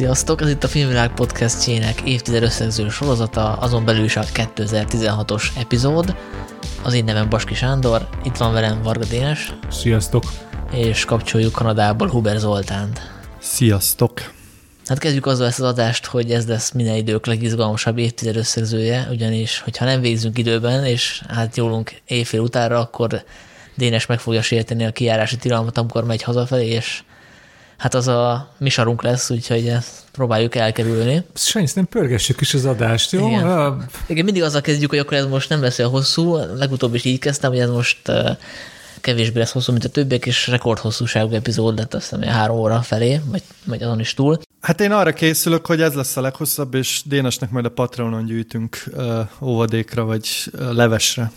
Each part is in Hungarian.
Sziasztok! Ez itt a Filmvilág podcastjének évtized összegző sorozata, azon belül is a 2016-os epizód. Az én nevem Baski Sándor, itt van velem Varga Dénes. Sziasztok! És kapcsoljuk Kanadából Huber Zoltánt. Sziasztok! Hát kezdjük azzal ezt az adást, hogy ez lesz minden idők legizgalmasabb évtized összegzője, ugyanis, hogyha nem végzünk időben, és hát jólunk éjfél utára, akkor Dénes meg fogja sérteni a kijárási tilalmat, amikor megy hazafelé, és hát az a misarunk lesz, úgyhogy ezt próbáljuk elkerülni. Sanyi, nem pörgessük is az adást, jó? Igen. Igen, mindig azzal kezdjük, hogy akkor ez most nem lesz olyan hosszú, legutóbb is így kezdtem, hogy ez most kevésbé lesz hosszú, mint a többiek, és rekordhosszúságú epizód lett azt hiszem három óra felé, vagy, vagy azon is túl. Hát én arra készülök, hogy ez lesz a leghosszabb, és Dénesnek majd a Patreonon gyűjtünk uh, óvadékra, vagy uh, levesre.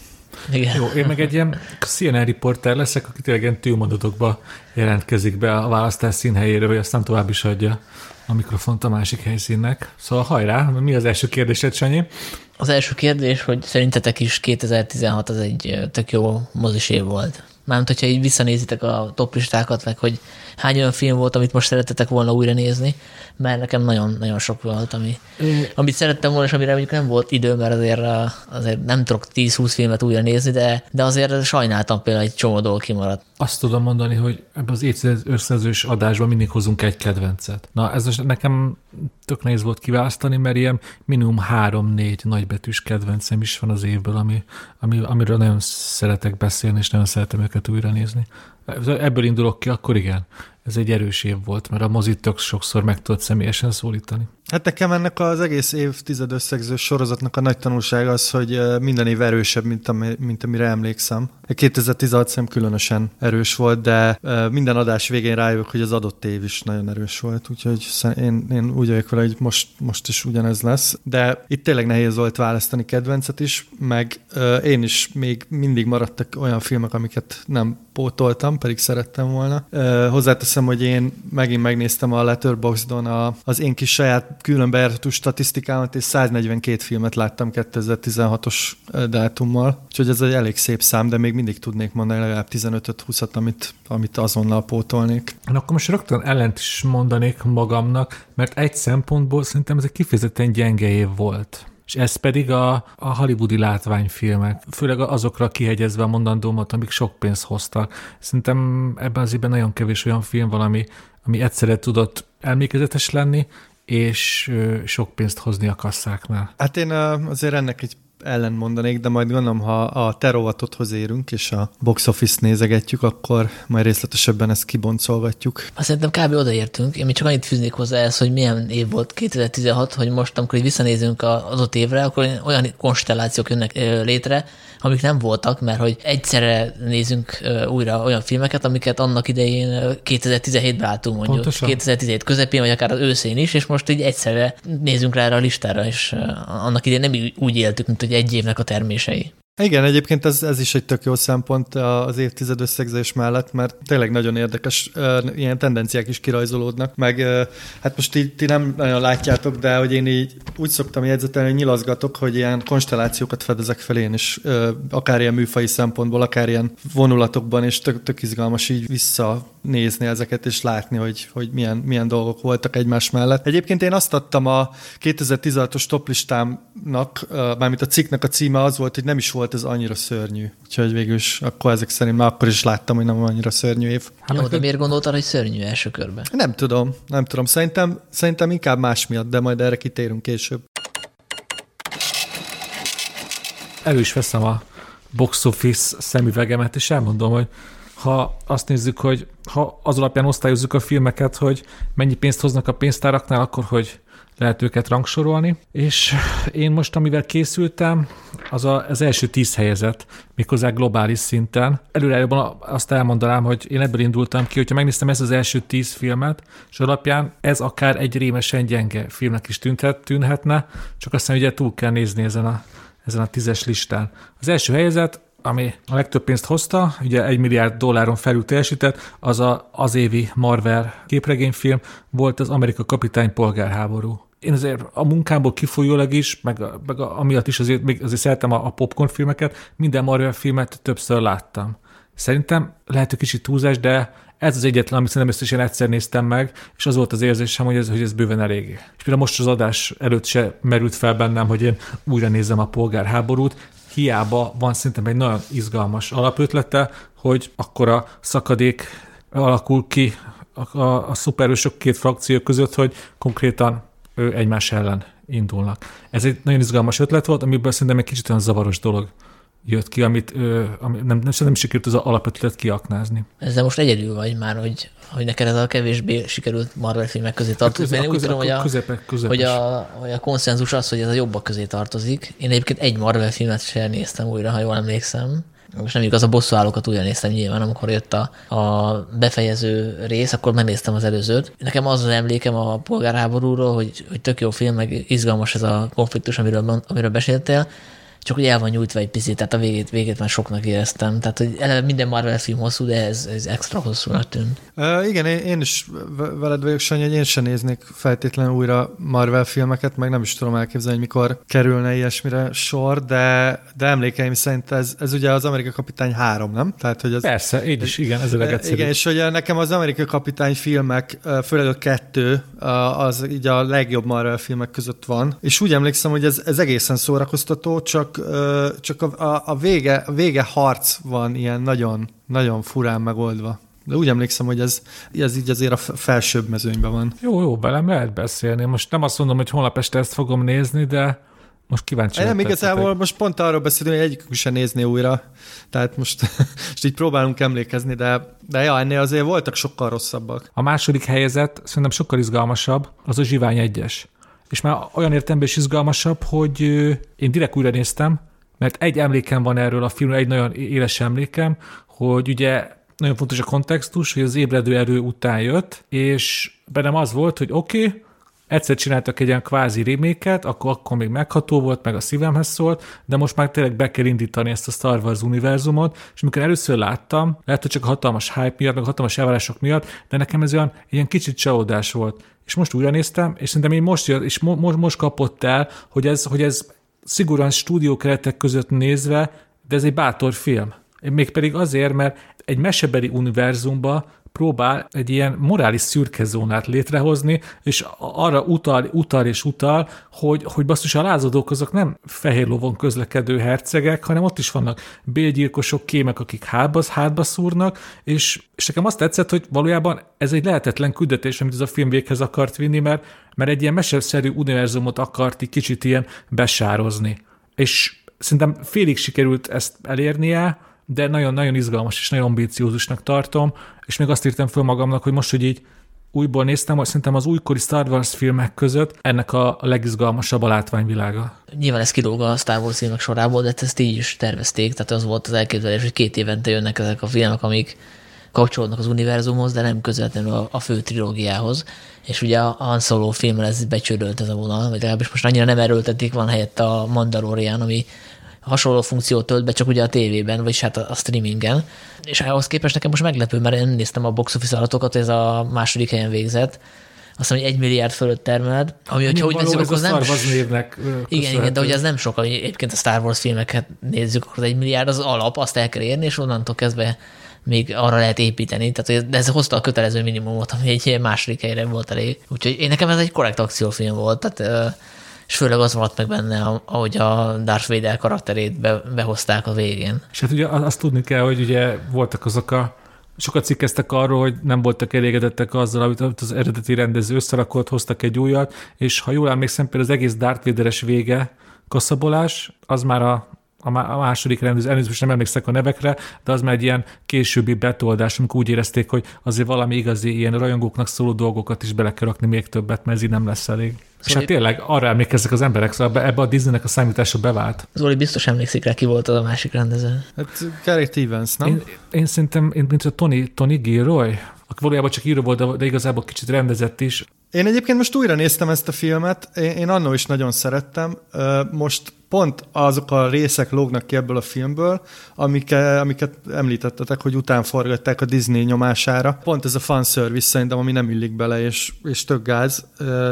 Igen. Jó, én meg egy ilyen CNN riporter leszek, aki tényleg ilyen tűmondatokba jelentkezik be a választás színhelyére, vagy aztán tovább is adja a mikrofont a másik helyszínnek. Szóval hajrá, mi az első kérdésed, Sanyi? Az első kérdés, hogy szerintetek is 2016 az egy tök jó mozis év volt. Mármint, hogyha így visszanézitek a toplistákat, meg hogy hány olyan film volt, amit most szeretetek volna újra nézni, mert nekem nagyon-nagyon sok volt, ami, amit szerettem volna, és amire mondjuk nem volt idő, mert azért, azért nem tudok 10-20 filmet újra nézni, de, de azért sajnáltam például egy csomó dolog kimaradt. Azt tudom mondani, hogy ebben az évszerzős adásban mindig hozunk egy kedvencet. Na, ez most nekem tök nehéz volt kiválasztani, mert ilyen minimum három-négy nagybetűs kedvencem is van az évből, ami, ami, amiről nagyon szeretek beszélni, és nagyon szeretem őket újra nézni. Ebből indulok ki, akkor igen ez egy erős év volt, mert a mozit tök sokszor meg tudott személyesen szólítani. Hát nekem ennek az egész évtized összegző sorozatnak a nagy tanulsága az, hogy minden év erősebb, mint, ami, mint amire emlékszem. 2016 szem különösen erős volt, de minden adás végén rájövök, hogy az adott év is nagyon erős volt, úgyhogy én, én úgy vagyok vele, hogy most, most is ugyanez lesz. De itt tényleg nehéz volt választani kedvencet is, meg én is még mindig maradtak olyan filmek, amiket nem pótoltam, pedig szerettem volna. Hozzáteszem, hogy én megint megnéztem a Letterboxdon a, az én kis saját külön bejáratú statisztikámat, és 142 filmet láttam 2016-os dátummal, úgyhogy ez egy elég szép szám, de még mindig tudnék mondani legalább 15-20-at, amit, amit azonnal pótolnék. Na, akkor most rögtön ellent is mondanék magamnak, mert egy szempontból szerintem ez egy kifejezetten gyenge év volt és ez pedig a, a hollywoodi látványfilmek, főleg azokra kihegyezve a mondandómat, amik sok pénzt hoztak. Szerintem ebben az évben nagyon kevés olyan film van, ami, ami egyszerre tudott emlékezetes lenni, és sok pénzt hozni a kasszáknál. Hát én azért ennek egy ellen mondanék, de majd gondolom, ha a terovatothoz érünk, és a box office nézegetjük, akkor majd részletesebben ezt kiboncolgatjuk. Azt szerintem kb. odaértünk. Én még csak annyit fűznék hozzá ez, hogy milyen év volt 2016, hogy most, amikor visszanézünk az ott évre, akkor olyan konstellációk jönnek létre, amik nem voltak, mert hogy egyszerre nézünk újra olyan filmeket, amiket annak idején 2017-ben láttunk mondjuk, Pontosan. 2017 közepén, vagy akár az őszén is, és most így egyszerre nézünk rá erre a listára, és annak idején nem úgy éltük, mint hogy egy évnek a termései. Igen, egyébként ez, ez is egy tök jó szempont az évtized összegzés mellett, mert tényleg nagyon érdekes ilyen tendenciák is kirajzolódnak, meg hát most így ti nem nagyon látjátok, de hogy én így úgy szoktam jegyzetelni, hogy nyilaszgatok, hogy ilyen konstellációkat fedezek fel én is, akár ilyen műfai szempontból, akár ilyen vonulatokban, és tök, tök izgalmas így visszanézni ezeket, és látni, hogy, hogy milyen, milyen dolgok voltak egymás mellett. Egyébként én azt adtam a 2016-os toplistámnak, mármint a cikknek a címe az volt, hogy nem is volt ez annyira szörnyű. Úgyhogy végül is akkor ezek szerint már akkor is láttam, hogy nem annyira szörnyű év. Hát Jó, de miért gondoltad, hogy szörnyű első körben? Nem tudom, nem tudom. Szerintem, szerintem inkább más miatt, de majd erre kitérünk később. El is veszem a box office szemüvegemet, és elmondom, hogy ha azt nézzük, hogy ha az alapján osztályozzuk a filmeket, hogy mennyi pénzt hoznak a pénztáraknál, akkor hogy lehet őket rangsorolni, és én most, amivel készültem, az a, az első tíz helyezett, méghozzá globális szinten. Előre azt elmondanám, hogy én ebből indultam ki, hogyha megnéztem ezt az első tíz filmet, és alapján ez akár egy rémesen gyenge filmnek is tűnhet, tűnhetne, csak aztán ugye túl kell nézni ezen a, ezen a tízes listán. Az első helyezett ami a legtöbb pénzt hozta, ugye egy milliárd dolláron felül teljesített, az a, az évi Marvel képregényfilm volt az Amerika Kapitány polgárháború. Én azért a munkámból kifolyólag is, meg, meg a, amiatt is azért, még azért szeretem a, a popcorn filmeket, minden Marvel filmet többször láttam. Szerintem lehet, hogy kicsit túlzás, de ez az egyetlen, amit szerintem én egyszer néztem meg, és az volt az érzésem, hogy ez, hogy ez bőven elég. És például most az adás előtt se merült fel bennem, hogy én újra nézem a polgárháborút, hiába van szerintem egy nagyon izgalmas alapötlete, hogy akkor a szakadék alakul ki a, a, a szuperősök két frakció között, hogy konkrétan ő egymás ellen indulnak. Ez egy nagyon izgalmas ötlet volt, amiből szerintem egy kicsit olyan zavaros dolog jött ki, amit ö, ami nem, nem, nem sikerült az alapötletet kiaknázni. Ezzel most egyedül vagy már, hogy, hogy neked ez a kevésbé sikerült Marvel filmek közé tartozik. Hát Én úgy tudom, hogy a, közepek, hogy, a, hogy a konszenzus az, hogy ez a jobbak közé tartozik. Én egyébként egy Marvel filmet sem néztem újra, ha jól emlékszem. Most nem igaz, a bosszúállókat újra néztem nyilván, amikor jött a, a befejező rész, akkor megnéztem az előzőt. Nekem az az emlékem a polgárháborúról, hogy, hogy tök jó film, meg izgalmas ez a konfliktus, amiről, amiről beszéltél, csak hogy el van nyújtva egy picit, tehát a végét, végét már soknak éreztem. Tehát, hogy eleve minden Marvel film hosszú, de ez, ez extra hosszúnak tűnt. Uh, igen, én, én is veled vagyok, Sanyi, hogy én sem néznék feltétlenül újra Marvel filmeket, meg nem is tudom elképzelni, hogy mikor kerülne ilyesmire sor, de, de emlékeim szerint ez, ez ugye az Amerika Kapitány 3, nem? Tehát, hogy az, Persze, így is, igen, ez a legegyszerűbb. Igen, és hogy nekem az Amerika Kapitány filmek, főleg a kettő, az így a legjobb Marvel filmek között van, és úgy emlékszem, hogy ez, ez egészen szórakoztató, csak csak a, a, vége, a vége harc van ilyen nagyon, nagyon furán megoldva. De úgy emlékszem, hogy ez, ez így azért a felsőbb mezőnyben van. Jó, jó, velem lehet beszélni. Most nem azt mondom, hogy holnap este ezt fogom nézni, de most kíváncsi Nem, igazából most pont arról beszélünk, hogy egyikük sem nézni újra. Tehát most, most így próbálunk emlékezni, de, de ja, ennél azért voltak sokkal rosszabbak. A második helyezett szerintem sokkal izgalmasabb, az a Zsivány egyes és már olyan értemben is izgalmasabb, hogy én direkt újra néztem, mert egy emlékem van erről a filmről, egy nagyon éles emlékem, hogy ugye nagyon fontos a kontextus, hogy az ébredő erő után jött, és bennem az volt, hogy oké, okay, egyszer csináltak egy ilyen kvázi reméket, akkor, akkor még megható volt, meg a szívemhez szólt, de most már tényleg be kell indítani ezt a Star Wars univerzumot, és amikor először láttam, lehet, hogy csak a hatalmas hype miatt, meg a hatalmas elvárások miatt, de nekem ez olyan ilyen kicsit csalódás volt. És most újra néztem, és szerintem én most, és mo- most, most kapott el, hogy ez, hogy ez szigorúan stúdió keretek között nézve, de ez egy bátor film. Mégpedig azért, mert egy mesebeli univerzumba próbál egy ilyen morális szürke zónát létrehozni, és arra utal, utal és utal, hogy, hogy basszus a lázadók azok nem fehér lovon közlekedő hercegek, hanem ott is vannak bélgyilkosok, kémek, akik hátba, hátba szúrnak, és, és nekem azt tetszett, hogy valójában ez egy lehetetlen küldetés, amit ez a film véghez akart vinni, mert, mert egy ilyen meseszerű univerzumot akart egy kicsit ilyen besározni. És szerintem félig sikerült ezt elérnie, de nagyon-nagyon izgalmas és nagyon ambíciózusnak tartom, és még azt írtam föl magamnak, hogy most, hogy így újból néztem, hogy szerintem az újkori Star Wars filmek között ennek a legizgalmasabb a látványvilága. Nyilván ez kilóg a Star Wars filmek sorából, de ezt így is tervezték, tehát az volt az elképzelés, hogy két évente jönnek ezek a filmek, amik kapcsolódnak az univerzumhoz, de nem közvetlenül a, a fő trilógiához. És ugye a Han Solo filmmel ez becsődölt ez a vonal, vagy legalábbis most annyira nem erőltetik, van helyett a Mandalorian, ami hasonló funkciót tölt be, csak ugye a tévében, vagyis hát a, a streamingen. És ahhoz képest nekem most meglepő, mert én néztem a box office adatokat, ez a második helyen végzett, azt mondja, hogy egy milliárd fölött termelt, ami, hogyha úgy nézzük, akkor nem... Star névnek igen, igen, de hogy az nem sok, ami egyébként a Star Wars filmeket nézzük, akkor egy milliárd az alap, azt el kell érni, és onnantól kezdve még arra lehet építeni. Tehát de ez hozta a kötelező minimumot, ami egy második helyre volt elég. Úgyhogy én nekem ez egy korrekt akciófilm volt. Tehát és főleg az volt meg benne, ahogy a Darth Vader karakterét be, behozták a végén. És hát ugye azt tudni kell, hogy ugye voltak azok a Sokat cikkeztek arról, hogy nem voltak elégedettek azzal, amit az eredeti rendező összerakott, hoztak egy újat, és ha jól emlékszem, például az egész Darth Vader-es vége, kaszabolás, az már a a második rendező, elnézést nem emlékszek a nevekre, de az már egy ilyen későbbi betoldás, amikor úgy érezték, hogy azért valami igazi ilyen rajongóknak szóló dolgokat is bele kell rakni még többet, mert ez így nem lesz elég. Szóval és hát tényleg arra emlékeznek az emberek, szóval ebbe a Disneynek a számítása bevált. Zoli biztos emlékszik rá, ki volt az a másik rendező. Hát Gary Stevens, nem? Én, én szerintem, én, mint a Tony, Tony Gilroy, aki valójában csak író volt, de, de igazából kicsit rendezett is. Én egyébként most újra néztem ezt a filmet, én, én annó is nagyon szerettem. Most pont azok a részek lógnak ki ebből a filmből, amiket, amiket említettetek, hogy után forgatták a Disney nyomására. Pont ez a fanservice szerintem, ami nem illik bele, és, és tök gáz,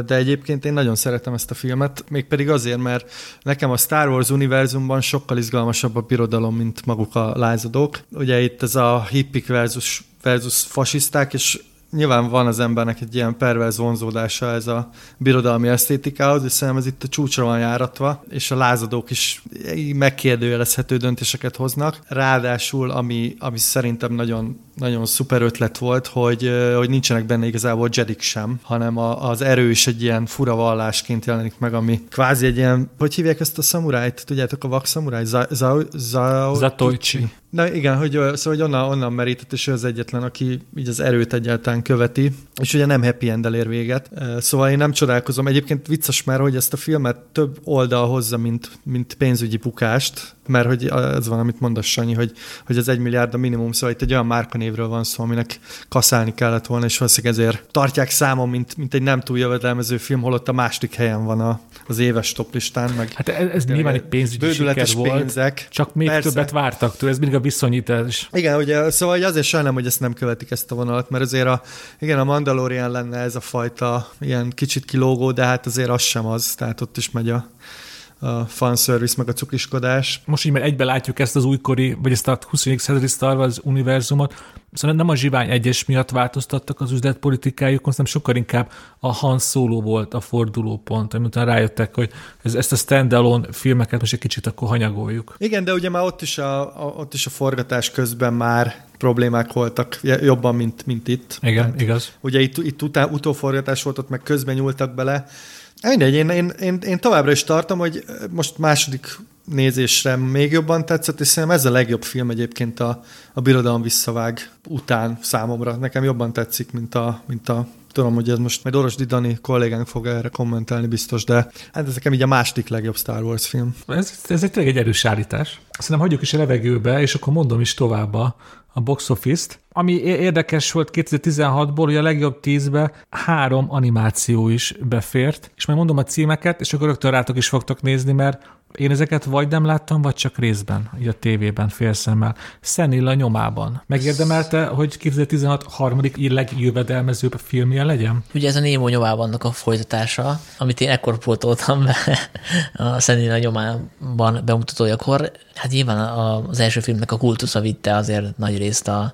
de egyébként én nagyon szeretem ezt a filmet, mégpedig azért, mert nekem a Star Wars univerzumban sokkal izgalmasabb a birodalom, mint maguk a lázadók. Ugye itt ez a hippik versus versus fasiszták, és nyilván van az embernek egy ilyen perverz vonzódása ez a birodalmi esztétikához, és szerintem ez itt a csúcsra van járatva, és a lázadók is megkérdőjelezhető döntéseket hoznak. Ráadásul, ami, ami szerintem nagyon, nagyon szuper ötlet volt, hogy, hogy nincsenek benne igazából jedik sem, hanem a, az erő is egy ilyen fura vallásként jelenik meg, ami kvázi egy ilyen, hogy hívják ezt a szamurájt? Tudjátok, a vak szamuráj? Zatoichi. Na igen, hogy, szóval, hogy onnan, onnan merített, és ő az egyetlen, aki így az erőt egyáltalán követi, és ugye nem happy end ér véget. Szóval én nem csodálkozom. Egyébként vicces már, hogy ezt a filmet több oldal hozza, mint, mint pénzügyi bukást, mert hogy ez van, amit mondasz, Sanyi, hogy, hogy az egy milliárd a minimum, szóval itt egy olyan márkanévről van szó, aminek kaszálni kellett volna, és valószínűleg ezért tartják számon, mint, mint egy nem túl jövedelmező film, holott a második helyen van a, az éves toplistán. Meg hát ez, ez nyilván egy pénzügyi siker volt, pénzek. csak még Persze. többet vártak tőle, ez mindig a viszonyítás. Igen, ugye, szóval azért sajnálom, hogy ezt nem követik ezt a vonalat, mert azért a, igen, a Mandalorian lenne ez a fajta ilyen kicsit kilógó, de hát azért az sem az, tehát ott is megy a a fanservice, meg a cukiskodás. Most így, mert egybe látjuk ezt az újkori, vagy ezt a 20. századi Star Wars univerzumot, szóval nem a Zsivány egyes miatt változtattak az üzletpolitikájukon, hanem sokkal inkább a Han Solo volt a fordulópont, amiután rájöttek, hogy ez, ezt a standalone filmeket most egy kicsit akkor hanyagoljuk. Igen, de ugye már ott is a, a, ott is a forgatás közben már problémák voltak jobban, mint, mint itt. Igen, hát, igaz. Ugye itt, itt után, utóforgatás volt, ott meg közben nyúltak bele, Mindegy, én, én, én, én továbbra is tartom, hogy most második nézésre még jobban tetszett, és szerintem ez a legjobb film egyébként a, a Birodalom visszavág után számomra. Nekem jobban tetszik, mint a, mint a tudom, hogy ez most majd Oros Didani kollégánk fog erre kommentelni biztos, de hát ez nekem így a második legjobb Star Wars film. Ez, ez egy tényleg egy erős állítás. Szerintem hagyjuk is a levegőbe, és akkor mondom is tovább a, a box office-t. Ami érdekes volt 2016-ból, hogy a legjobb tízbe három animáció is befért, és majd mondom a címeket, és akkor rögtön rátok is fogtok nézni, mert én ezeket vagy nem láttam, vagy csak részben, így a tévében, félszemmel. Szenilla nyomában. Megérdemelte, hogy 2016 harmadik legjövedelmezőbb filmje legyen? Ugye ez a Némo nyomában a folytatása, amit én ekkor pótoltam be a Szenilla nyomában bemutatójakor. Hát nyilván az első filmnek a kultusza vitte azért nagy részt a,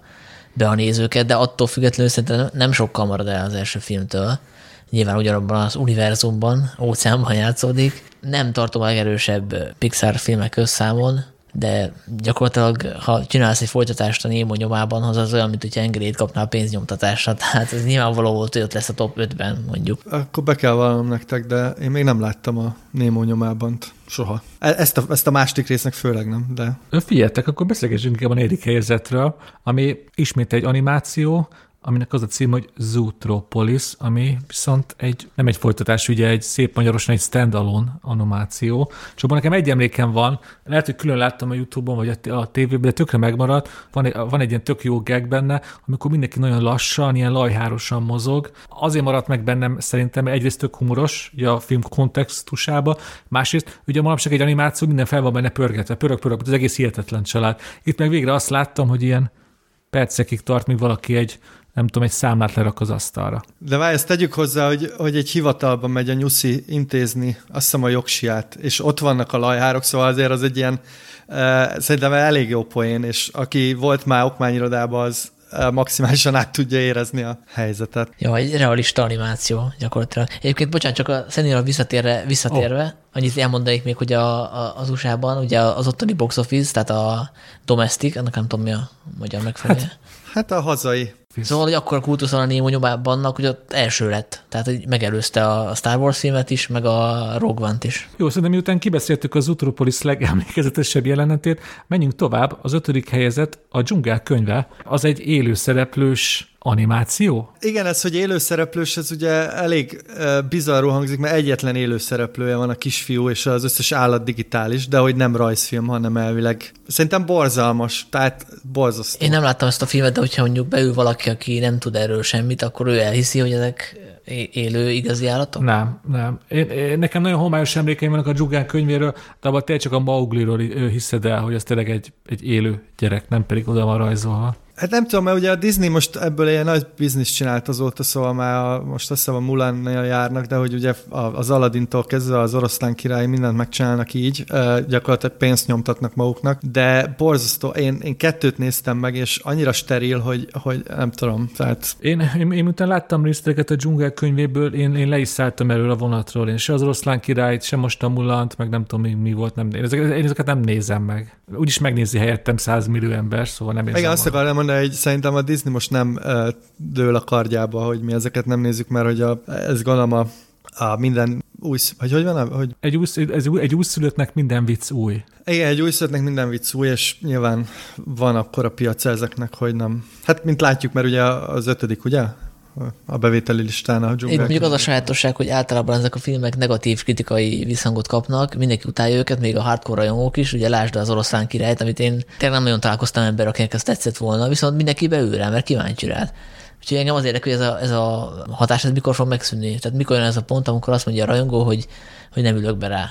be a nézőket, de attól függetlenül szerintem nem sokkal marad el az első filmtől. Nyilván ugyanabban az univerzumban, óceánban játszódik. Nem tartom a legerősebb Pixar filmek összámon, de gyakorlatilag, ha csinálsz egy folytatást a Némo nyomában, az az olyan, mint hogy engedélyt kapnál a pénznyomtatásra, tehát ez nyilvánvaló volt, hogy ott lesz a top 5-ben, mondjuk. Akkor be kell vallanom nektek, de én még nem láttam a Némo nyomában soha. E- ezt a, ezt a második résznek főleg nem, de... Figyeltek, akkor beszélgessünk inkább a negyedik helyzetről, ami ismét egy animáció, aminek az a cím, hogy Zootropolis, ami viszont egy, nem egy folytatás, ugye egy szép magyarosan egy standalone animáció. És abban nekem egy emlékem van, lehet, hogy külön láttam a Youtube-on, vagy a, a tévében, de tökre megmaradt. Van egy, van egy ilyen tök jó gag benne, amikor mindenki nagyon lassan, ilyen lajhárosan mozog. Azért maradt meg bennem szerintem, egyrészt tök humoros, ugye a film kontextusába, másrészt ugye manapság egy animáció minden fel van benne pörgetve, pörög, pörög, az egész hihetetlen család. Itt meg végre azt láttam, hogy ilyen percekig tart, míg valaki egy nem tudom, egy számlát lerak az asztalra. De várj, ezt tegyük hozzá, hogy, hogy egy hivatalban megy a nyuszi intézni, azt hiszem a jogsiát, és ott vannak a lajhárok, szóval azért az egy ilyen, uh, szerintem elég jó poén, és aki volt már okmányirodában, az maximálisan át tudja érezni a helyzetet. Jó, egy realista animáció gyakorlatilag. Egyébként, bocsánat, csak a Szenira visszatérve, visszatérve oh. annyit elmondanék még, hogy a, a, az USA-ban ugye az ottani box office, tehát a domestic, annak nem tudom mi a magyar megfelelő. Hát, hát a hazai Szóval, hogy akkor a kultuszon a Nemo nyomában, hogy ott első lett. Tehát, hogy megelőzte a Star Wars filmet is, meg a Rogue One-t is. Jó, szerintem miután kibeszéltük az Utropolis legemlékezetesebb jelenetét, menjünk tovább. Az ötödik helyezett a Dzsungel könyve. Az egy élő szereplős animáció? Igen, ez, hogy élőszereplős, ez ugye elég bizarrul hangzik, mert egyetlen élőszereplője van a kisfiú, és az összes állat digitális, de hogy nem rajzfilm, hanem elvileg. Szerintem borzalmas, tehát borzasztó. Én nem láttam ezt a filmet, de hogyha mondjuk beül valaki, aki nem tud erről semmit, akkor ő elhiszi, hogy ezek élő igazi állatok? Nem, nem. Én, én, nekem nagyon homályos emlékeim vannak a Dzsugán könyvéről, de abban tényleg csak a Maugliról hiszed el, hogy ez tényleg egy, egy élő gyerek, nem pedig oda van rajzolva. Hát nem tudom, mert ugye a Disney most ebből ilyen nagy bizniszt csinált azóta, szóval már a, most azt hiszem a mulan járnak, de hogy ugye az Aladdintól kezdve az oroszlán király mindent megcsinálnak így, gyakorlatilag pénzt nyomtatnak maguknak, de borzasztó, én, én kettőt néztem meg, és annyira steril, hogy, hogy nem tudom, tehát... Én, én, én utána láttam részleteket a dzsungel könyvéből, én, én le is szálltam erről a vonatról, én se az oroszlán királyt, se most a Mulant, meg nem tudom mi, mi volt, nem, én, ezeket, én ezeket nem nézem meg. Úgyis megnézi helyettem 100 millió ember, szóval nem érzem. Igen, azt akarom mondani, hogy szerintem a Disney most nem uh, dől a kardjába, hogy mi ezeket nem nézzük, mert hogy a, ez gondolom a, a minden új, vagy hogy van? Hogy... Egy, új, ez, egy újszülöttnek minden vicc új. Igen, egy újszülöttnek minden vicc új, és nyilván van akkor a piac ezeknek, hogy nem. Hát, mint látjuk, mert ugye az ötödik, ugye? A bevételi listán a dzsungel. Mondjuk az a sajátosság, hogy általában ezek a filmek negatív kritikai visszhangot kapnak, mindenki utálja őket, még a hardcore rajongók is, ugye lásd az oroszlán királyt, amit én tényleg nem nagyon találkoztam ember, akinek ez tetszett volna, viszont mindenki beül rá, mert kíváncsi rá. Úgyhogy engem az érdekel, hogy ez a, ez a hatás ez mikor fog megszűnni. Tehát mikor jön ez a pont, amikor azt mondja a rajongó, hogy, hogy nem ülök be rá.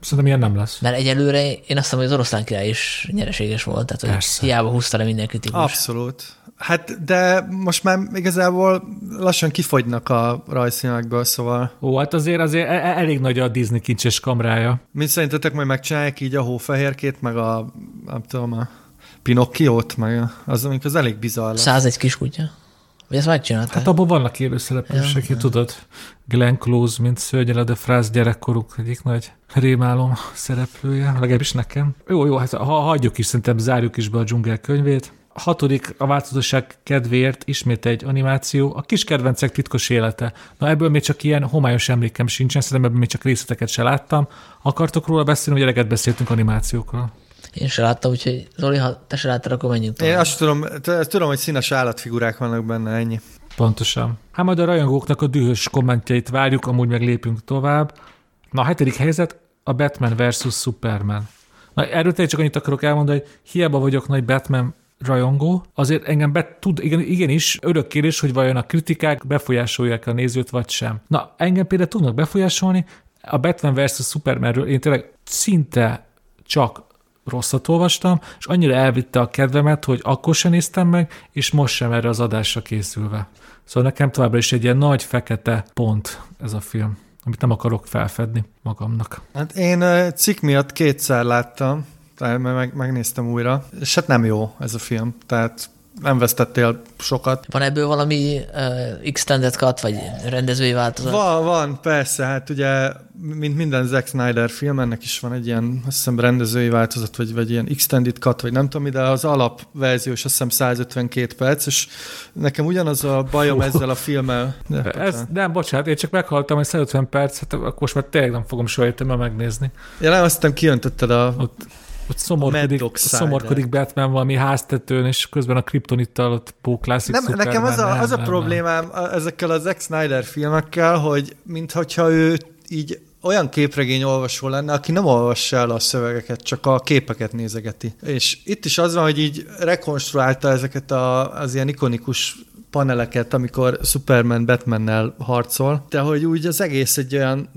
Szerintem ilyen nem lesz. Mert egyelőre én azt hiszem, hogy az oroszlán király is nyereséges volt, tehát hogy Persze. hiába húzta le minden kritikus. Abszolút. Hát, de most már igazából lassan kifogynak a rajzfilmekből, szóval... Ó, hát azért azért e- e- elég nagy a Disney kincses kamrája. Mint szerintetek majd megcsinálják így a hófehérkét, meg a, nem tudom, a Pinocchiót, meg az, amik az elég bizarr lesz. 101 kiskutya? Vagy ezt megcsinálták? Hát abban vannak élőszereplősek, ja, tudod. Glenn Close, mint Szörnyel de Frász gyerekkoruk egyik nagy rémálom szereplője, legalábbis nekem. Jó, jó, hát ha hagyjuk is, szerintem zárjuk is be a dzsungel könyvét. Hatodik a változatosság kedvéért ismét egy animáció, a kis kedvencek titkos élete. Na ebből még csak ilyen homályos emlékem sincsen, szerintem ebből még csak részleteket se láttam. Akartok róla beszélni, vagy eleget beszéltünk animációkról? Én se láttam, úgyhogy Zoli, ha te se láttad, akkor menjünk tovább. Én azt tudom, tudom, hogy színes állatfigurák vannak benne, ennyi. Pontosan. Hát majd a rajongóknak a dühös kommentjeit várjuk, amúgy meg lépünk tovább. Na a hetedik helyzet, a Batman versus Superman. Na erről csak annyit akarok elmondani, hogy hiába vagyok nagy Batman rajongó, azért engem be tud, igen, igenis örök kérdés, hogy vajon a kritikák befolyásolják a nézőt, vagy sem. Na, engem például tudnak befolyásolni, a Batman vs. Supermanről én tényleg szinte csak rosszat olvastam, és annyira elvitte a kedvemet, hogy akkor sem néztem meg, és most sem erre az adásra készülve. Szóval nekem továbbra is egy ilyen nagy fekete pont ez a film, amit nem akarok felfedni magamnak. Hát én cikk miatt kétszer láttam, tehát meg, megnéztem újra, és hát nem jó ez a film, tehát nem vesztettél sokat. Van ebből valami uh, extended cut, vagy rendezői változat? Van, van, persze, hát ugye, mint minden Zack Snyder film, ennek is van egy ilyen, azt hiszem, rendezői változat, vagy, vagy ilyen extended cut, vagy nem tudom, de az alapverzió is azt hiszem 152 perc, és nekem ugyanaz a bajom Hú. ezzel a filmmel. De, Ez, nem, bocsánat, én csak meghaltam, hogy 150 perc, hát akkor most már tényleg nem fogom soha megnézni. Ja, nem, azt hiszem kijöntötted a... Ott ott szomorkodik, szomorkodik Batman valami háztetőn, és közben a kriptonittal ott póklászik nem, Superman. Nekem az a, nem, az a nem, problémám nem. ezekkel az Zack Snyder filmekkel, hogy mintha ő így olyan képregény olvasó lenne, aki nem olvassa el a szövegeket, csak a képeket nézegeti. És itt is az van, hogy így rekonstruálta ezeket a, az ilyen ikonikus paneleket, amikor Superman Batmannel harcol, de hogy úgy az egész egy olyan,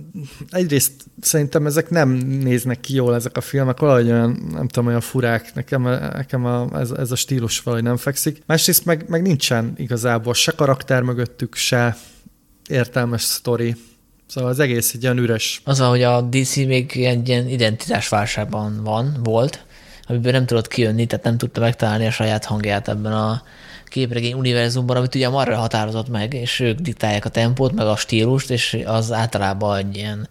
egyrészt szerintem ezek nem néznek ki jól ezek a filmek, valahogy olyan, nem tudom, olyan furák, nekem, nekem a, ez, ez a stílus valahogy nem fekszik. Másrészt meg, meg nincsen igazából se karakter mögöttük, se értelmes sztori. Szóval az egész egy olyan üres. Az, hogy a DC még egy ilyen identitásválságban van, volt, amiből nem tudott kijönni, tehát nem tudta megtalálni a saját hangját ebben a képregény univerzumban, amit ugye Marvel határozott meg, és ők diktálják a tempót, meg a stílust, és az általában egy ilyen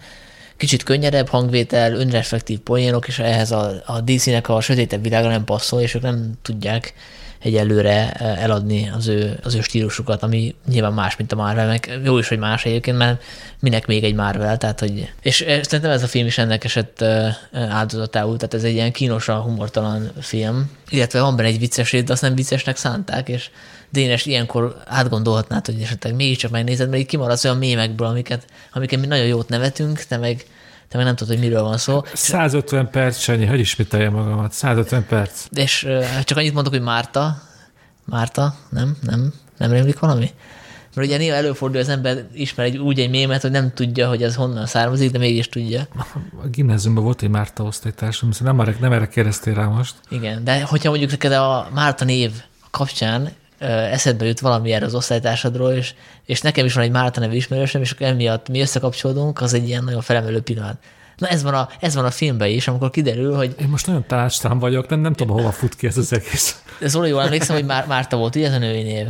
kicsit könnyedebb hangvétel, önreflektív poénok, és ehhez a, a DC-nek a sötétebb világa nem passzol, és ők nem tudják egyelőre eladni az ő, az ő stílusukat, ami nyilván más, mint a Marvel, meg jó is, hogy más egyébként, mert minek még egy Marvel, tehát hogy, és szerintem ez a film is ennek esett áldozatául, tehát ez egy ilyen kínosan humortalan film, illetve van benne egy vicces de azt nem viccesnek szánták, és Dénes, ilyenkor átgondolhatnád, hogy esetleg mégiscsak megnézed, mert így kimaradsz olyan mémekből, amiket, amiket mi nagyon jót nevetünk, te meg, te meg nem tudod, hogy miről van szó. 150 perc, Sanyi, hogy ismételjem magamat? 150 perc. És uh, csak annyit mondok, hogy Márta, Márta, nem, nem, nem rémlik valami? Mert ugye néha előfordul, az ember ismer egy, úgy egy mémet, hogy nem tudja, hogy ez honnan származik, de mégis tudja. A gimnáziumban volt egy Márta osztálytársam, nem erre, nem erre kérdeztél rá most. Igen, de hogyha mondjuk neked a Márta név kapcsán eszedbe jut valami erre az osztálytársadról, és, és nekem is van egy Márta nevű ismerősöm, és akkor emiatt mi összekapcsolódunk, az egy ilyen nagyon felemelő pillanat. Na ez van a, ez van a filmben is, amikor kiderül, hogy... Én most nagyon tanácstán vagyok, nem, nem tudom, hova fut ki ez az egész. De Zoli, jól emlékszem, hogy Már, Márta volt, ugye ez a női név?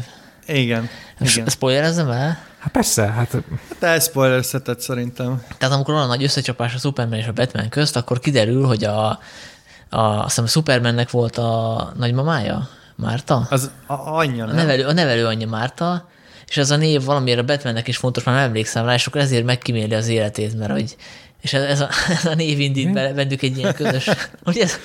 Igen. igen. Spoilerezzem el? Hát persze, hát... Te spoilerezheted szerintem. Tehát amikor van a nagy összecsapás a Superman és a Batman közt, akkor kiderül, hogy a, a, azt hiszem a Supermannek volt a nagymamája, Márta? Az a anyja, nem? A nevelő, a nevelő anyja Márta, és ez a név valamiért a Batmannek is fontos, már nem emlékszem rá, és akkor ezért megkíméli az életét, mert hogy és ez a, ez a név indít be, bennük egy ilyen közös... Ugye ez...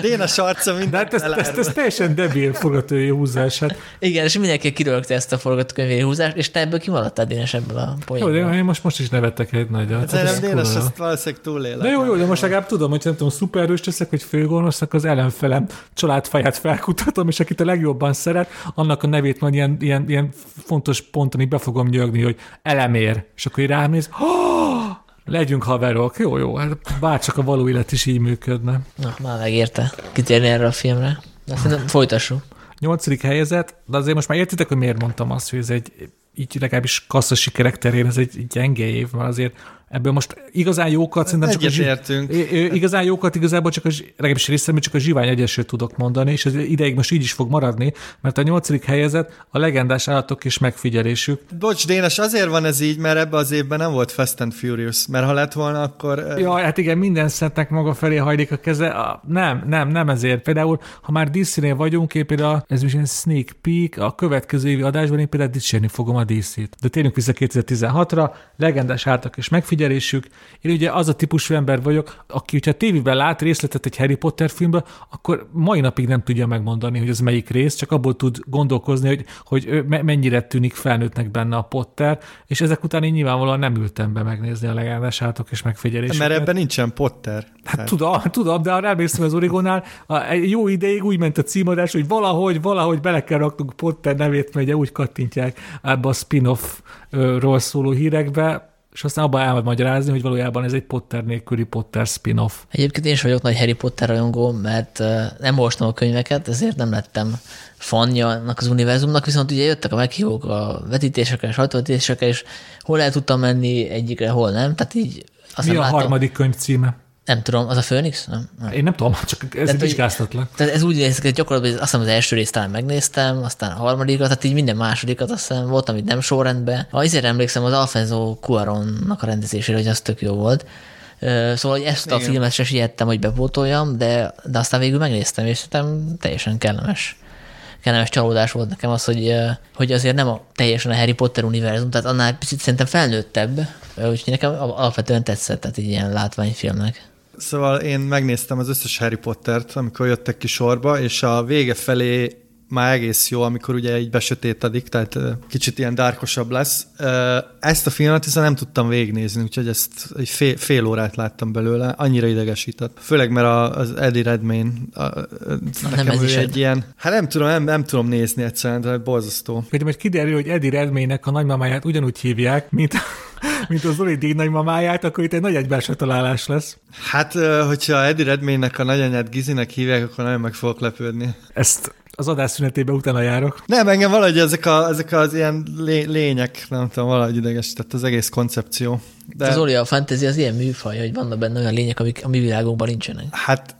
Déna sarca minden. De hát ez, ez, ez, teljesen debil forgatói húzás. Hát. Igen, és mindenki kirögte ezt a forgatókönyvi húzást, és te ebből kimaradtál Dénes ebből a poénból. Jó, de én most, most is nevettek egy nagyot. Hát nem Dénes, ezt valószínűleg túlélek. De jó, jó, de most legalább tudom, hogy nem tudom, szuperhős teszek, hogy főgonoszak az ellenfelem családfáját felkutatom, és akit a legjobban szeret, annak a nevét majd ilyen, ilyen, ilyen fontos ponton be fogom nyögni, hogy elemér. És akkor így rám néz, oh! Legyünk haverok. Jó, jó, hát bárcsak a való élet is így működne. Na, már megérte kitérni erre a filmre. De szerintem folytassuk. Nyolcadik helyezett, de azért most már értitek, hogy miért mondtam azt, hogy ez egy így legalábbis kassza sikerek terén ez egy gyenge év, mert azért Ebből most igazán jókat szerintem csak Egyetértünk. a igazán jókat igazából csak a, legalábbis részemben csak a zsivány egyesről tudok mondani, és ez ideig most így is fog maradni, mert a nyolcadik helyezet a legendás állatok és megfigyelésük. Bocs, Dénes, azért van ez így, mert ebbe az évben nem volt Fast and Furious, mert ha lett volna, akkor... Ja, hát igen, minden szentnek maga felé hajlik a keze. Nem, nem, nem ezért. Például, ha már DC-nél vagyunk, én például, ez is egy sneak peek, a következő évi adásban én például dicsérni fogom a DC-t. De térjünk vissza 2016-ra, legendás állatok és megfigyelésük, megfigyelésük. Én ugye az a típusú ember vagyok, aki, hogyha tévében lát részletet egy Harry Potter filmbe, akkor mai napig nem tudja megmondani, hogy az melyik rész, csak abból tud gondolkozni, hogy, hogy mennyire tűnik felnőttnek benne a Potter, és ezek után én nyilvánvalóan nem ültem be megnézni a legendás átok és megfigyeléseket. Mert ebben nincsen Potter. Hát tudom, tudom, de arra emlékszem az Origonál, egy jó ideig úgy ment a címadás, hogy valahogy, valahogy bele kell raknunk Potter nevét, mert ugye úgy kattintják ebbe a spin-off-ról szóló hírekbe, és aztán abban el magyarázni, hogy valójában ez egy Potter nélküli Potter spin-off. Egyébként én is vagyok nagy Harry Potter rajongó, mert nem olvastam a könyveket, ezért nem lettem fanja annak az univerzumnak, viszont ugye jöttek a meghívók a vetítésekre, sajtóvetítésekre, és hol el tudtam menni egyikre, hol nem. Tehát így Mi a láttam, harmadik könyv címe? Nem tudom, az a Phoenix? Nem? nem. Én nem tudom, csak ez vizsgáztatlak. Tehát ez úgy néz hogy gyakorlatilag azt hiszem az első részt talán megnéztem, aztán a harmadikat, tehát így minden másodikat azt hiszem volt, amit nem sorrendben. Azért emlékszem az Alfonso Cuaronnak a rendezésére, hogy az tök jó volt. Szóval hogy ezt Igen. a filmet se siettem, hogy bepótoljam, de, de aztán végül megnéztem, és szerintem teljesen kellemes kellemes csalódás volt nekem az, hogy, hogy azért nem a, teljesen a Harry Potter univerzum, tehát annál picit szerintem felnőttebb, úgyhogy nekem alapvetően tetszett, tehát egy ilyen látványfilmnek. Szóval én megnéztem az összes Harry Pottert, amikor jöttek ki sorba, és a vége felé már egész jó, amikor ugye így besötétedik, tehát kicsit ilyen dárkosabb lesz. Ezt a filmet hiszen nem tudtam végignézni, úgyhogy ezt egy fél, fél órát láttam belőle, annyira idegesített. Főleg, mert az Eddie Redmayne a, nekem nem ez is egy ilyen, hát nem tudom, nem, nem tudom nézni egyszerűen, de borzasztó. Hogy majd kiderül, hogy Eddie Redmayne-nek a nagymamáját ugyanúgy hívják, mint mint az Zoli díj nagymamáját, akkor itt egy nagy egybelső találás lesz. Hát, hogyha Eddie Redmayne-nek a nagyanyát Gizinek hívják, akkor nagyon meg fogok lepődni. Ezt az adás szünetében utána járok. Nem, engem valahogy ezek, a, ezek az ilyen lé, lények, nem tudom, valahogy idegesített az egész koncepció. De... Az Oli, a fantasy az ilyen műfaj, hogy vannak benne olyan lények, amik a mi világunkban nincsenek. Hát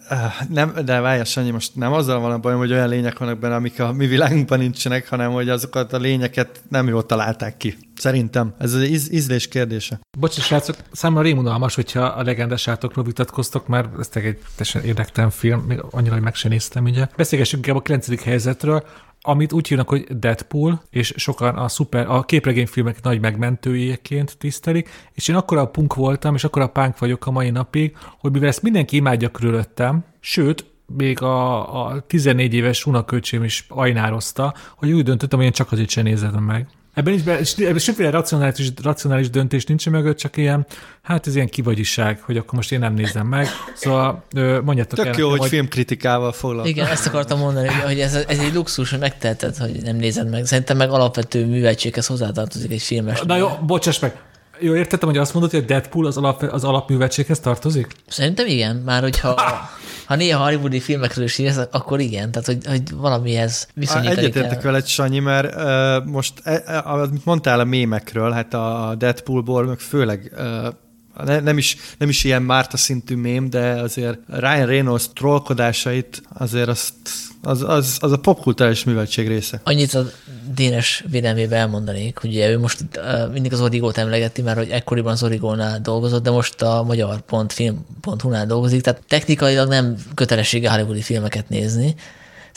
nem, de várj, Sanyi, most nem azzal van a bajom, hogy olyan lények vannak benne, amik a mi világunkban nincsenek, hanem hogy azokat a lényeket nem jól találták ki. Szerintem. Ez az íz, ízlés kérdése. Bocsás, srácok, számomra rémunalmas, hogyha a legendás átokról vitatkoztok, mert ez egy teljesen érdektelen film, még annyira, hogy meg sem néztem, ugye. Beszélgessünk inkább a 9. helyzetről, amit úgy hívnak, hogy Deadpool, és sokan a, szuper, a képregényfilmek nagy megmentőjéként tisztelik, és én akkor a punk voltam, és akkor a punk vagyok a mai napig, hogy mivel ezt mindenki imádja körülöttem, sőt, még a, a 14 éves unaköcsém is ajnározta, hogy úgy döntöttem, hogy én csak azért sem nézem meg. Ebben is, ebben semmiféle racionális, racionális döntés nincs mögött, csak ilyen, hát ez ilyen kivagyiság, hogy akkor most én nem nézem meg. Szóval mondjátok Tök el, jó, hogy majd... filmkritikával foglalkozol. Igen, ezt akartam mondani, hogy ez, ez egy luxus, hogy megteheted, hogy nem nézed meg. Szerintem meg alapvető műveltséghez hozzátartozik egy filmes. Na jó, bocsáss meg, jó, értettem, hogy azt mondod, hogy a Deadpool az, alap, az alapművetséghez tartozik? Szerintem igen, már hogyha ha néha hollywoodi filmekről is írsz, akkor igen, tehát hogy, hogy valamihez viszonyítani Egyetértek veled, Sanyi, mert uh, most, uh, amit mondtál a mémekről, hát a Deadpoolból, meg főleg uh, ne, nem, is, nem is ilyen Márta szintű mém, de azért Ryan Reynolds trollkodásait azért azt az, az, az a popkultúrális műveltség része. Annyit a Dénes védelmébe elmondanék, hogy ő most uh, mindig az Origót emlegeti, mert hogy ekkoriban az Origónál dolgozott, de most a magyar.film.hu-nál dolgozik, tehát technikailag nem kötelessége hollywoodi filmeket nézni,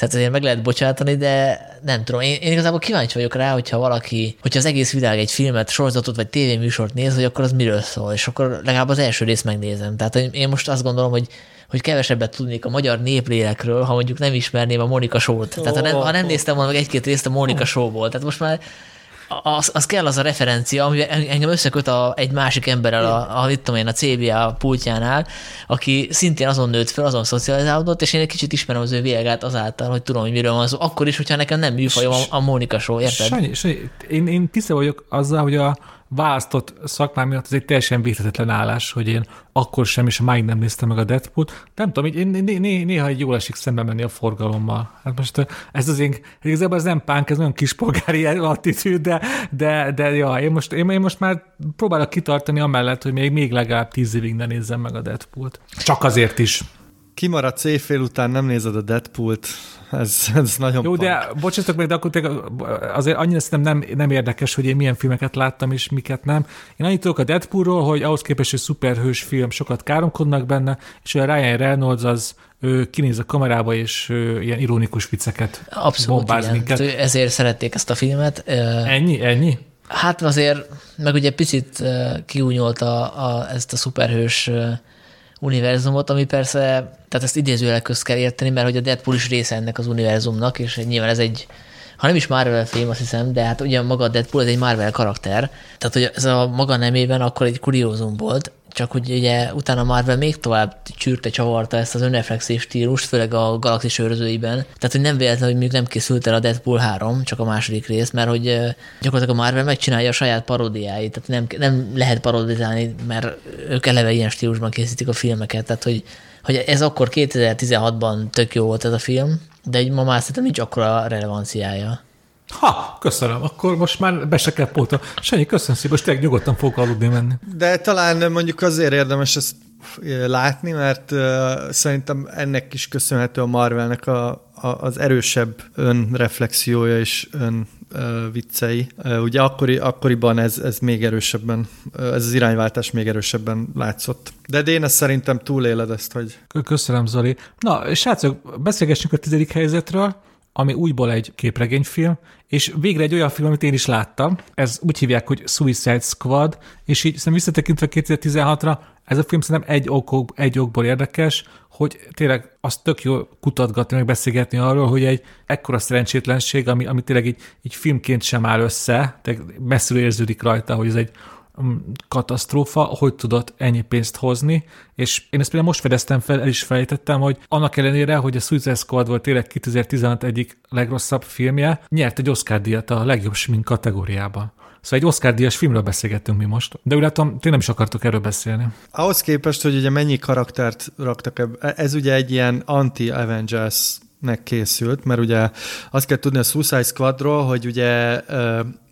tehát azért meg lehet bocsátani, de nem tudom. Én, én igazából kíváncsi vagyok rá, hogyha valaki, hogyha az egész világ egy filmet, sorozatot vagy tévéműsort néz, hogy akkor az miről szól, és akkor legalább az első részt megnézem. Tehát én most azt gondolom, hogy hogy kevesebbet tudnék a magyar néplélekről, ha mondjuk nem ismerném a Monika Show-t. Tehát ha nem, ha nem néztem volna meg egy-két részt a Monika Show-ból. Tehát most már az, az kell az a referencia, ami engem összeköt a, egy másik emberrel a, a, itt tudom én, a CBA pultjánál, aki szintén azon nőtt fel, azon szocializálódott, és én egy kicsit ismerem az ő világát azáltal, hogy tudom, hogy miről van szó. Akkor is, hogyha nekem nem műfajom a, a Mónika Show, érted? Sanyi, Sanyi, én, én tiszta vagyok azzal, hogy a, választott szakmám miatt ez egy teljesen véghetetlen állás, hogy én akkor sem, és máig nem néztem meg a Deadpool-t. Nem tudom, né, né, néha egy jól esik szembe menni a forgalommal. Hát most ez az én, igazából ez nem pánk, ez nagyon kispolgári attitűd, de, de, de ja, én most, én, én most már próbálok kitartani amellett, hogy még, még legalább tíz évig ne nézzem meg a Deadpool-t. Csak azért is. Kimaradsz éjfél után, nem nézed a Deadpool-t, ez, ez nagyon Jó, de bocsássatok meg, de akkor azért annyira szerintem nem, nem érdekes, hogy én milyen filmeket láttam és miket nem. Én annyit tudok a Deadpoolról, hogy ahhoz képest, hogy szuperhős film, sokat káromkodnak benne, és a Ryan Reynolds az ő kinéz a kamerába, és ő, ilyen ironikus vicceket Abszolút, bombáz igen. minket. Ezért szerették ezt a filmet. Ennyi? Ennyi? Hát azért, meg ugye picit kiúnyolta a, ezt a szuperhős univerzumot, ami persze, tehát ezt idézőjelek közt kell érteni, mert hogy a Deadpool is része ennek az univerzumnak, és nyilván ez egy, ha nem is Marvel film, azt hiszem, de hát ugye maga a Deadpool ez egy Marvel karakter, tehát hogy ez a maga nemében akkor egy kuriózum volt, csak hogy ugye utána Marvel még tovább csűrte, csavarta ezt az önreflexív stílust, főleg a galaxis őrzőiben. Tehát, hogy nem véletlen, hogy még nem készült el a Deadpool 3, csak a második rész, mert hogy gyakorlatilag a Marvel megcsinálja a saját paródiáit, tehát nem, nem lehet parodizálni, mert ők eleve ilyen stílusban készítik a filmeket, tehát hogy, hogy ez akkor 2016-ban tök jó volt ez a film, de ma már szerintem nincs akkora relevanciája. Ha, köszönöm, akkor most már be se kell póta. Sanyi, köszönöm szépen, most tényleg nyugodtan fogok aludni menni. De talán mondjuk azért érdemes ezt látni, mert uh, szerintem ennek is köszönhető a Marvelnek a, a, az erősebb önreflexiója és ön uh, viccei. Uh, ugye akkori, akkoriban ez, ez még erősebben, ez az irányváltás még erősebben látszott. De én ezt szerintem túléled ezt, hogy... Köszönöm, Zoli. Na, srácok, beszélgessünk a tizedik helyzetről ami újból egy képregényfilm, és végre egy olyan film, amit én is láttam, ez úgy hívják, hogy Suicide Squad, és így szerintem visszatekintve 2016-ra, ez a film szerintem egy, okok, egy okból érdekes, hogy tényleg azt tök jó kutatgatni, meg beszélgetni arról, hogy egy ekkora szerencsétlenség, ami, ami tényleg így, így filmként sem áll össze, tehát messziről érződik rajta, hogy ez egy katasztrófa, hogy tudott ennyi pénzt hozni, és én ezt például most fedeztem fel, el is felejtettem, hogy annak ellenére, hogy a Suicide Squad volt tényleg 2016 egyik legrosszabb filmje, nyert egy Oscar-díjat a legjobb smink kategóriában. Szóval egy Oscar-díjas filmről beszélgettünk mi most, de úgy látom, ti nem is akartok erről beszélni. Ahhoz képest, hogy ugye mennyi karaktert raktak ebbe, ez ugye egy ilyen anti-Avengers nek készült, mert ugye azt kell tudni a Suicide Squadról, hogy ugye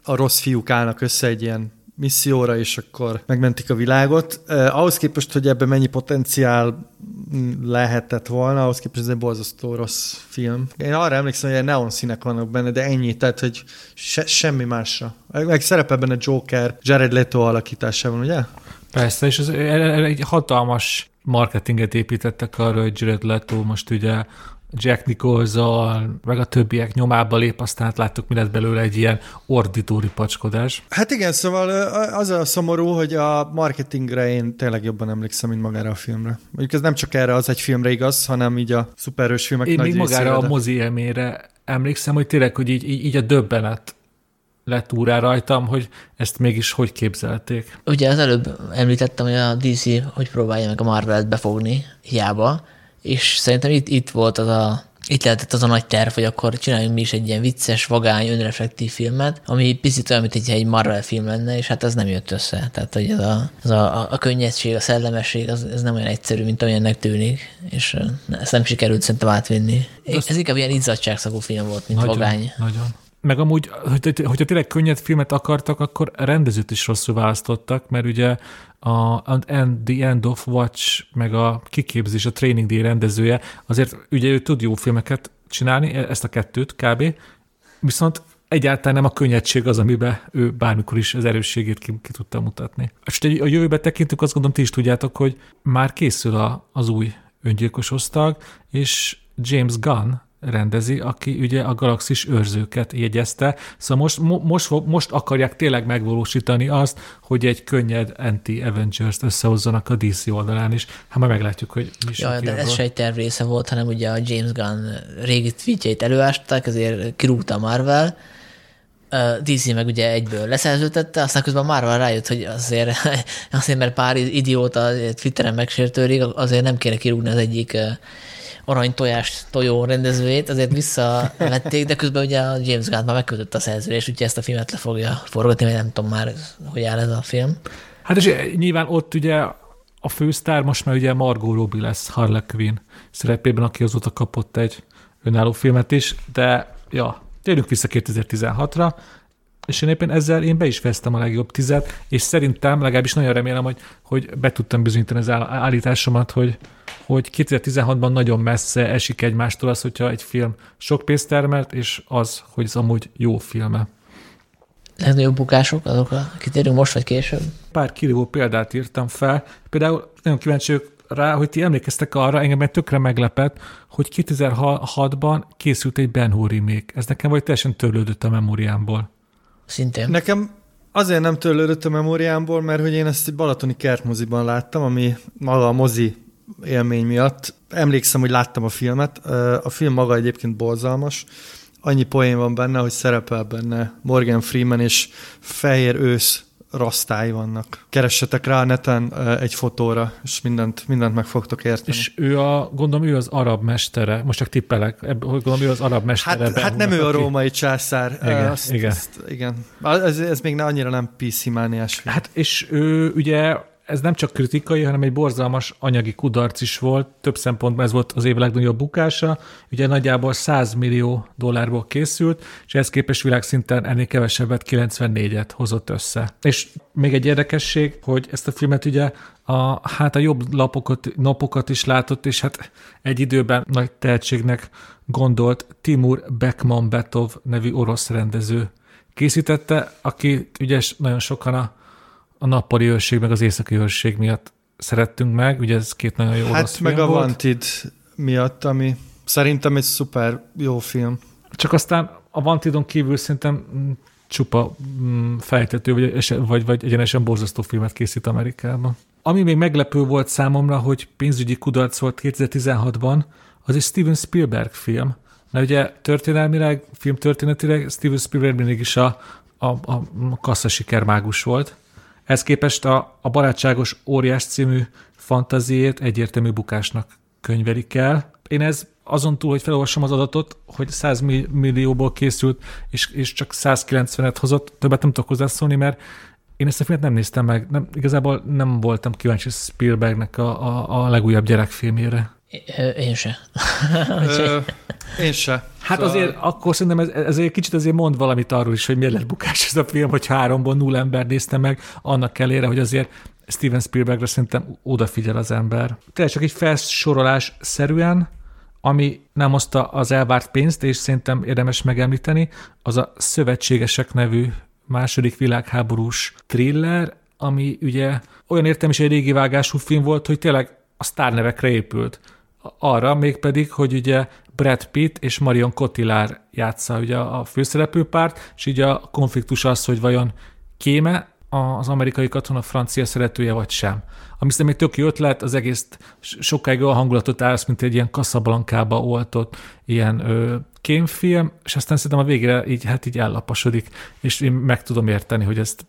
a rossz fiúk állnak össze egy ilyen misszióra, és akkor megmentik a világot. Eh, ahhoz képest, hogy ebben mennyi potenciál lehetett volna, ahhoz képest ez egy borzasztó rossz film. Én arra emlékszem, hogy neon színek vannak benne, de ennyi, tehát hogy se, semmi másra. Meg szerepel benne Joker, Jared Leto alakításában, ugye? Persze, és ez egy hatalmas marketinget építettek arra, hogy Jared Leto most ugye Jack nicholson meg a többiek nyomába lép, aztán hát láttuk, mi lett belőle egy ilyen ordítóri pacskodás. Hát igen, szóval az a szomorú, hogy a marketingre én tényleg jobban emlékszem, mint magára a filmre. Mondjuk ez nem csak erre az egy filmre igaz, hanem így a szuperős filmek Én nagy még magára részére, a mozi élményre emlékszem, hogy tényleg, hogy így, így, így a döbbenet lett úrá rajtam, hogy ezt mégis hogy képzelték. Ugye az előbb említettem, hogy a DC hogy próbálja meg a Marvel-t befogni, hiába, és szerintem itt, itt volt az a itt lehetett az a nagy terv, hogy akkor csináljunk mi is egy ilyen vicces, vagány, önreflektív filmet, ami picit olyan, mint egy Marvel film lenne, és hát ez nem jött össze. Tehát, hogy ez a, az a, a könnyedség, a szellemesség, az, ez nem olyan egyszerű, mint amilyennek tűnik, és ezt nem sikerült szerintem átvinni. Ez inkább ilyen izzadságszagú film volt, mint nagyon, vagány. Nagyon. Meg amúgy, hogy, hogyha tényleg könnyed filmet akartak, akkor rendezőt is rosszul választottak, mert ugye a The End of Watch, meg a kiképzés, a Training Day rendezője, azért ugye ő tud jó filmeket csinálni, ezt a kettőt kb. Viszont egyáltalán nem a könnyedség az, amiben ő bármikor is az erősségét ki, ki tudta mutatni. És a jövőbe tekintünk, azt gondolom, ti is tudjátok, hogy már készül a, az új öngyilkos osztag, és James Gunn rendezi, aki ugye a galaxis őrzőket jegyezte. Szóval most, mo, most, most akarják tényleg megvalósítani azt, hogy egy könnyed anti-Avengers-t összehozzanak a DC oldalán is. Hát majd meglátjuk, hogy mi is. Ja, de ez se egy terv része volt, hanem ugye a James Gunn régi tweetjeit előásták, ezért kirúgta Marvel, DC meg ugye egyből leszerződtette, aztán közben Marvel rájött, hogy azért, azért mert pár idióta Twitteren megsértődik, azért nem kéne kirúgni az egyik arany tojás tojó rendezőjét, azért visszavették, de közben ugye a James Gunn már megkötött a szerződést, úgyhogy ezt a filmet le fogja forgatni, mert nem tudom már, hogy áll ez a film. Hát és nyilván ott ugye a fősztár most már ugye Margot Robbie lesz Harley Quinn szerepében, aki azóta kapott egy önálló filmet is, de ja, térjünk vissza 2016-ra, és én éppen ezzel én be is vesztem a legjobb tizet, és szerintem, legalábbis nagyon remélem, hogy, hogy be tudtam bizonyítani az állításomat, hogy, hogy 2016-ban nagyon messze esik egymástól az, hogyha egy film sok pénzt termelt, és az, hogy ez amúgy jó filme. Legnagyobb bukások, azokra kitérünk most vagy később? Pár kirívó példát írtam fel. Például nagyon kíváncsi rá, hogy ti emlékeztek arra, engem egy tökre meglepett, hogy 2006-ban készült egy Ben Hur remake. Ez nekem vagy teljesen törlődött a memóriámból. Szintén. Nekem azért nem törlődött a memóriámból, mert hogy én ezt egy balatoni kertmoziban láttam, ami maga a mozi élmény miatt. Emlékszem, hogy láttam a filmet. A film maga egyébként borzalmas. Annyi poén van benne, hogy szerepel benne Morgan Freeman és Fehér Ősz rasztái vannak. Keressetek rá a neten egy fotóra, és mindent, mindent meg fogtok érteni. És ő a, gondolom ő az arab mestere, most csak tippelek, gondolom ő az arab mestere. Hát, hát nem ő a római császár. Igen, azt, igen. Azt, igen. Ez, ez még annyira nem PC mániás. Hát és ő ugye ez nem csak kritikai, hanem egy borzalmas anyagi kudarc is volt. Több szempontból ez volt az év legnagyobb bukása. Ugye nagyjából 100 millió dollárból készült, és ehhez képest világszinten ennél kevesebbet 94-et hozott össze. És még egy érdekesség, hogy ezt a filmet ugye a, hát a jobb lapokat, napokat is látott, és hát egy időben nagy tehetségnek gondolt Timur Bekmambetov nevű orosz rendező készítette, aki ugye nagyon sokan a nappali őrség, meg az éjszakai őrség miatt szerettünk meg, ugye ez két nagyon jó hát orosz meg film a volt. Wanted miatt, ami szerintem egy szuper jó film. Csak aztán a Wantedon kívül szerintem mm, csupa mm, fejtető, vagy, vagy, vagy egyenesen borzasztó filmet készít Amerikában. Ami még meglepő volt számomra, hogy pénzügyi kudarc volt 2016-ban, az egy Steven Spielberg film. Mert ugye történelmileg, filmtörténetileg Steven Spielberg mindig is a, a, a kasszasikermágus volt. Ez képest a, a Barátságos Óriás című fantaziét egyértelmű bukásnak könyvelik el. Én ez azon túl, hogy felolvasom az adatot, hogy 100 millióból készült, és, és csak 190-et hozott, többet nem tudok hozzászólni, mert én ezt a filmet nem néztem meg, nem, igazából nem voltam kíváncsi Spielbergnek a, a, a legújabb gyerekfilmjére. Én se. Ö, én se. Hát szóval... azért akkor szerintem ez, ez egy kicsit azért mond valamit arról is, hogy miért lett bukás ez a film, hogy háromból null ember nézte meg, annak elére, hogy azért Steven Spielbergre szerintem odafigyel az ember. Tényleg csak egy felsorolás szerűen, ami nem hozta az elvárt pénzt, és szerintem érdemes megemlíteni, az a Szövetségesek nevű második világháborús thriller, ami ugye olyan értem is egy régi vágású film volt, hogy tényleg a sztárnevekre épült. Arra mégpedig, hogy ugye Brad Pitt és Marion Cotillard játsza ugye a főszereplőpárt, és ugye a konfliktus az, hogy vajon kéme az amerikai katona francia szeretője vagy sem. Ami szerintem egy tök jó ötlet, az egész sokáig olyan hangulatot állsz, mint egy ilyen kaszablankába oltott ilyen ö, kémfilm, és aztán szerintem a végére így, hát így ellaposodik, és én meg tudom érteni, hogy ezt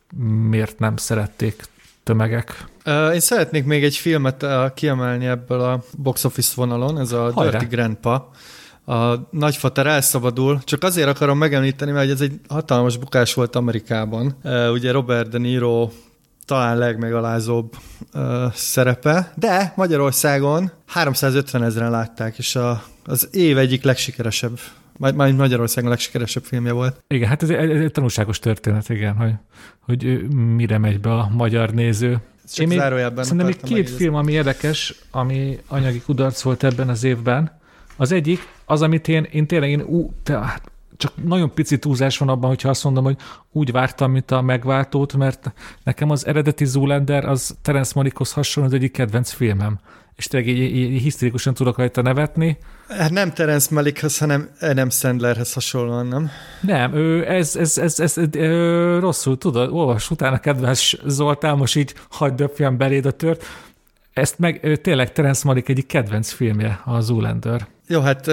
miért nem szerették tömegek. Én szeretnék még egy filmet kiemelni ebből a box office vonalon, ez a Hajrá. Dirty Grandpa. A nagyfater elszabadul, csak azért akarom megemlíteni, mert ez egy hatalmas bukás volt Amerikában. Ugye Robert De Niro talán legmegalázóbb szerepe, de Magyarországon 350 ezeren látták, és a, az év egyik legsikeresebb majd Magyarországon a legsikeresebb filmje volt. Igen, hát ez, ez egy tanulságos történet, igen, hogy, hogy mire megy be a magyar néző. Csak Én még, szerintem még két film, ami érdekes, ami anyagi kudarc volt ebben az évben. Az egyik, az, amit én, én tényleg én, ú, te, csak nagyon pici túlzás van abban, hogyha azt mondom, hogy úgy vártam, mint a megváltót, mert nekem az eredeti Zoolander az Terence Malikhoz hasonló az egyik kedvenc filmem. És tényleg így, így, így hisztérikusan tudok rajta nevetni. Hát nem Terence Malikhoz, hanem Adam Sandlerhez hasonlóan, nem? Nem, ő, ez, ez, ez, ez, ez ö, rosszul tudod, olvas utána kedves Zoltán, most így hagyd döpjen beléd a tört. Ezt meg ő, tényleg Terence Malik egyik kedvenc filmje, a Zoolander. Jó, hát,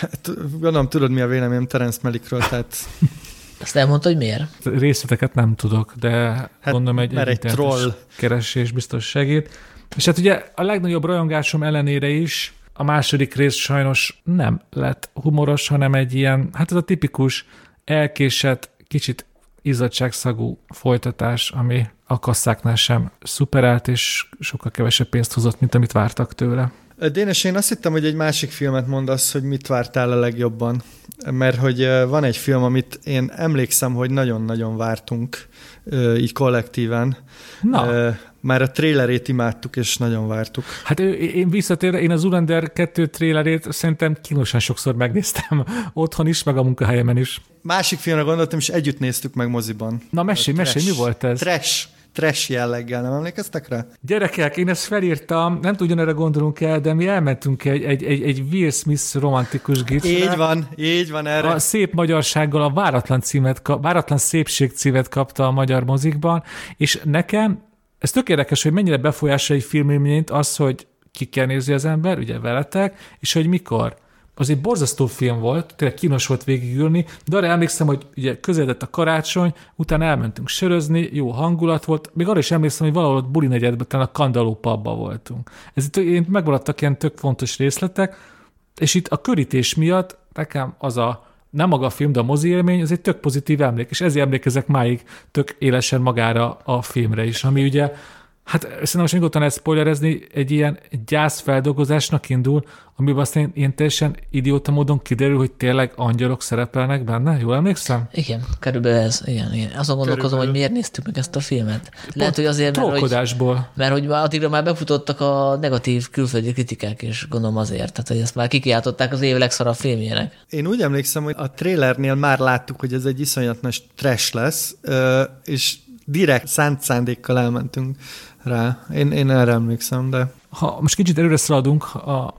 hát gondolom tudod, mi a véleményem Terence Malikről, tehát... Ezt elmondta, hogy miért? Részleteket nem tudok, de hát, gondolom egy, egy, egy troll. keresés biztos segít. És hát ugye a legnagyobb rajongásom ellenére is a második rész sajnos nem lett humoros, hanem egy ilyen, hát ez a tipikus elkésett, kicsit izzadságszagú folytatás, ami a kasszáknál sem szuperált, és sokkal kevesebb pénzt hozott, mint amit vártak tőle. Dénes, én azt hittem, hogy egy másik filmet mondasz, hogy mit vártál a legjobban. Mert hogy van egy film, amit én emlékszem, hogy nagyon-nagyon vártunk, így kollektíven. Na. Már a trélerét imádtuk, és nagyon vártuk. Hát én visszatérve, én az Ulander 2 trélerét szerintem kínosan sokszor megnéztem otthon is, meg a munkahelyemen is. Másik filmre gondoltam, és együtt néztük meg moziban. Na mesélj, mesélj, mi volt ez? Trash trash jelleggel, nem emlékeztek rá? Gyerekek, én ezt felírtam, nem tudjon erre gondolunk el, de mi elmentünk egy, egy, egy, egy Will Smith romantikus gipsre. Így van, így van erre. A szép magyarsággal a váratlan, címet, váratlan szépség címet kapta a magyar mozikban, és nekem ez tök érdekes, hogy mennyire befolyásolja egy filmélményt az, hogy ki kell nézni az ember, ugye veletek, és hogy mikor az egy borzasztó film volt, tényleg kínos volt végigülni, de arra emlékszem, hogy ugye közeledett a karácsony, utána elmentünk sörözni, jó hangulat volt, még arra is emlékszem, hogy valahol ott buli negyedben, talán a Kandaló pubba voltunk. Ez itt én megmaradtak ilyen tök fontos részletek, és itt a körítés miatt nekem az a nem maga a film, de a mozi élmény, ez egy tök pozitív emlék, és ezért emlékezek máig tök élesen magára a filmre is, ami ugye Hát szerintem most nyugodtan ezt spoilerezni, egy ilyen gyászfeldolgozásnak indul, amiben aztán ilyen teljesen idióta módon kiderül, hogy tényleg angyalok szerepelnek benne, jól emlékszem? Igen, körülbelül ez, igen, igen. Azon gondolkozom, hogy miért néztük meg ezt a filmet. Lehet, hogy azért, mert hogy, mert hogy már addigra már befutottak a negatív külföldi kritikák, és gondolom azért, tehát hogy ezt már kikiáltották az év legszarabb filmjének. Én úgy emlékszem, hogy a trailernél már láttuk, hogy ez egy iszonyat nagy trash lesz, és direkt szánt szándékkal elmentünk rá. Én, én erre emlékszem, de... Ha most kicsit előre szaladunk, a,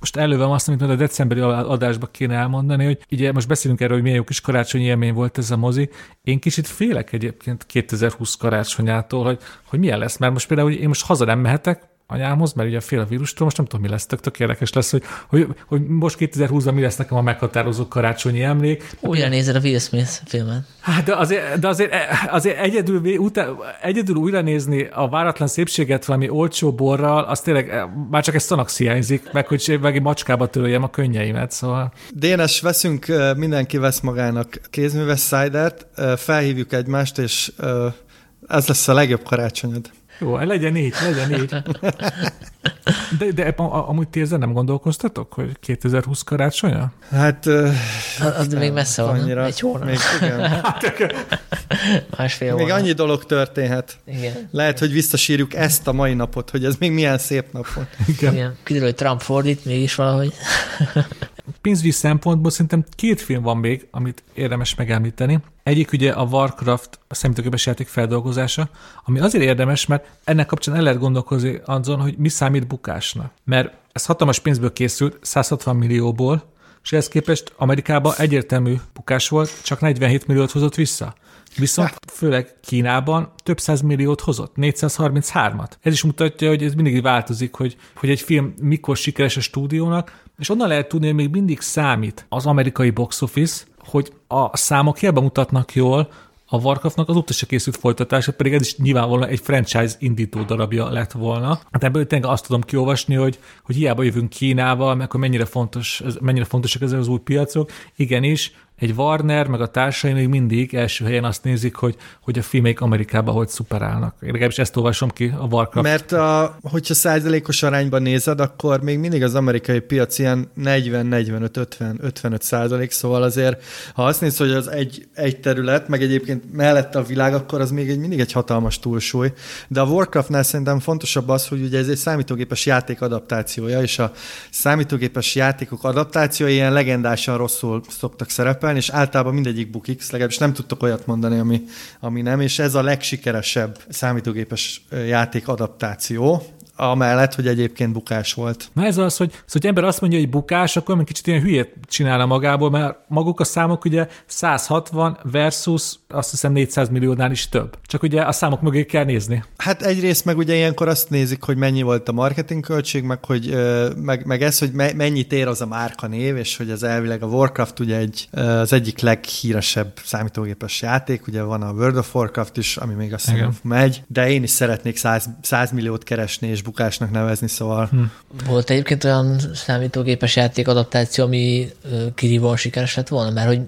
most elővem azt, amit a decemberi adásba kéne elmondani, hogy ugye most beszélünk erről, hogy milyen jó kis karácsonyi élmény volt ez a mozi. Én kicsit félek egyébként 2020 karácsonyától, hogy, hogy milyen lesz, mert most például én most haza nem mehetek, anyámhoz, mert ugye fél a vírustól, most nem tudom, mi lesz, tök, tök érdekes lesz, hogy, hogy, hogy most 2020-ban mi lesz nekem a meghatározó karácsonyi emlék. Újra nézed a Will Smith filmet. Hát de azért, de azért, azért egyedül, utá, egyedül újra nézni a váratlan szépséget valami olcsó borral, az tényleg már csak egy szanax hiányzik, meg hogy meg egy macskába töröljem a könnyeimet, szóval. Dénes, veszünk, mindenki vesz magának kézműves szájdert, felhívjuk egymást, és ez lesz a legjobb karácsonyod. Jó, legyen így, legyen így. De, de amúgy ti ezzel nem gondolkoztatok, hogy 2020 karácsonya? Hát... Az, az még messze van, annyira, egy hónap. Még, igen. Másfél Még annyi dolog történhet. Igen. Lehet, hogy visszasírjuk ezt a mai napot, hogy ez még milyen szép nap volt. Igen. igen. Kiderül, hogy Trump fordít mégis valahogy. Pénzügyi szempontból szerintem két film van még, amit érdemes megemlíteni. Egyik ugye a Warcraft a számítógépes játék feldolgozása, ami azért érdemes, mert ennek kapcsán el lehet gondolkozni azon, hogy mi számít bukásnak. Mert ez hatalmas pénzből készült, 160 millióból, és ehhez képest Amerikában egyértelmű bukás volt, csak 47 milliót hozott vissza. Viszont főleg Kínában több száz milliót hozott, 433-at. Ez is mutatja, hogy ez mindig változik, hogy, hogy egy film mikor sikeres a stúdiónak, és onnan lehet tudni, hogy még mindig számít az amerikai box office, hogy a számok hiába mutatnak jól, a Warcraftnak azóta se készült folytatása, pedig ez is nyilvánvalóan egy franchise indító darabja lett volna. Hát ebből tényleg azt tudom kiolvasni, hogy, hogy hiába jövünk Kínával, meg hogy mennyire, fontos, mennyire fontosak ezek az új piacok. Igenis, egy Warner, meg a társai még mindig első helyen azt nézik, hogy, hogy a filmek Amerikában hogy szuperálnak. Én legalábbis ezt olvasom ki a Warcraft. Mert a, hogyha százalékos arányban nézed, akkor még mindig az amerikai piac ilyen 40-45-50-55 százalék, szóval azért, ha azt nézed, hogy az egy, egy terület, meg egyébként mellette a világ, akkor az még egy, mindig egy hatalmas túlsúly. De a Warcraftnál szerintem fontosabb az, hogy ugye ez egy számítógépes játék adaptációja, és a számítógépes játékok adaptációja ilyen legendásan rosszul szoktak szerepelni, szerepelni, és általában mindegyik bukik, legalábbis nem tudtok olyat mondani, ami, ami nem, és ez a legsikeresebb számítógépes játék adaptáció, amellett, hogy egyébként bukás volt. Na ez az, hogy, szóval, hogy ember azt mondja, hogy bukás, akkor egy kicsit ilyen hülyét csinálna magából, mert maguk a számok ugye 160 versus azt hiszem 400 milliónál is több. Csak ugye a számok mögé kell nézni. Hát egyrészt meg ugye ilyenkor azt nézik, hogy mennyi volt a marketing költség, meg, hogy, meg, meg ez, hogy mennyit ér az a márka név, és hogy az elvileg a Warcraft ugye egy, az egyik leghíresebb számítógépes játék, ugye van a World of Warcraft is, ami még azt hiszem megy, de én is szeretnék 100, 100 milliót keresni, és bukásnak nevezni, szóval... Hm. Volt egyébként olyan számítógépes játék adaptáció, ami kirívóan sikeres lett volna, mert hogy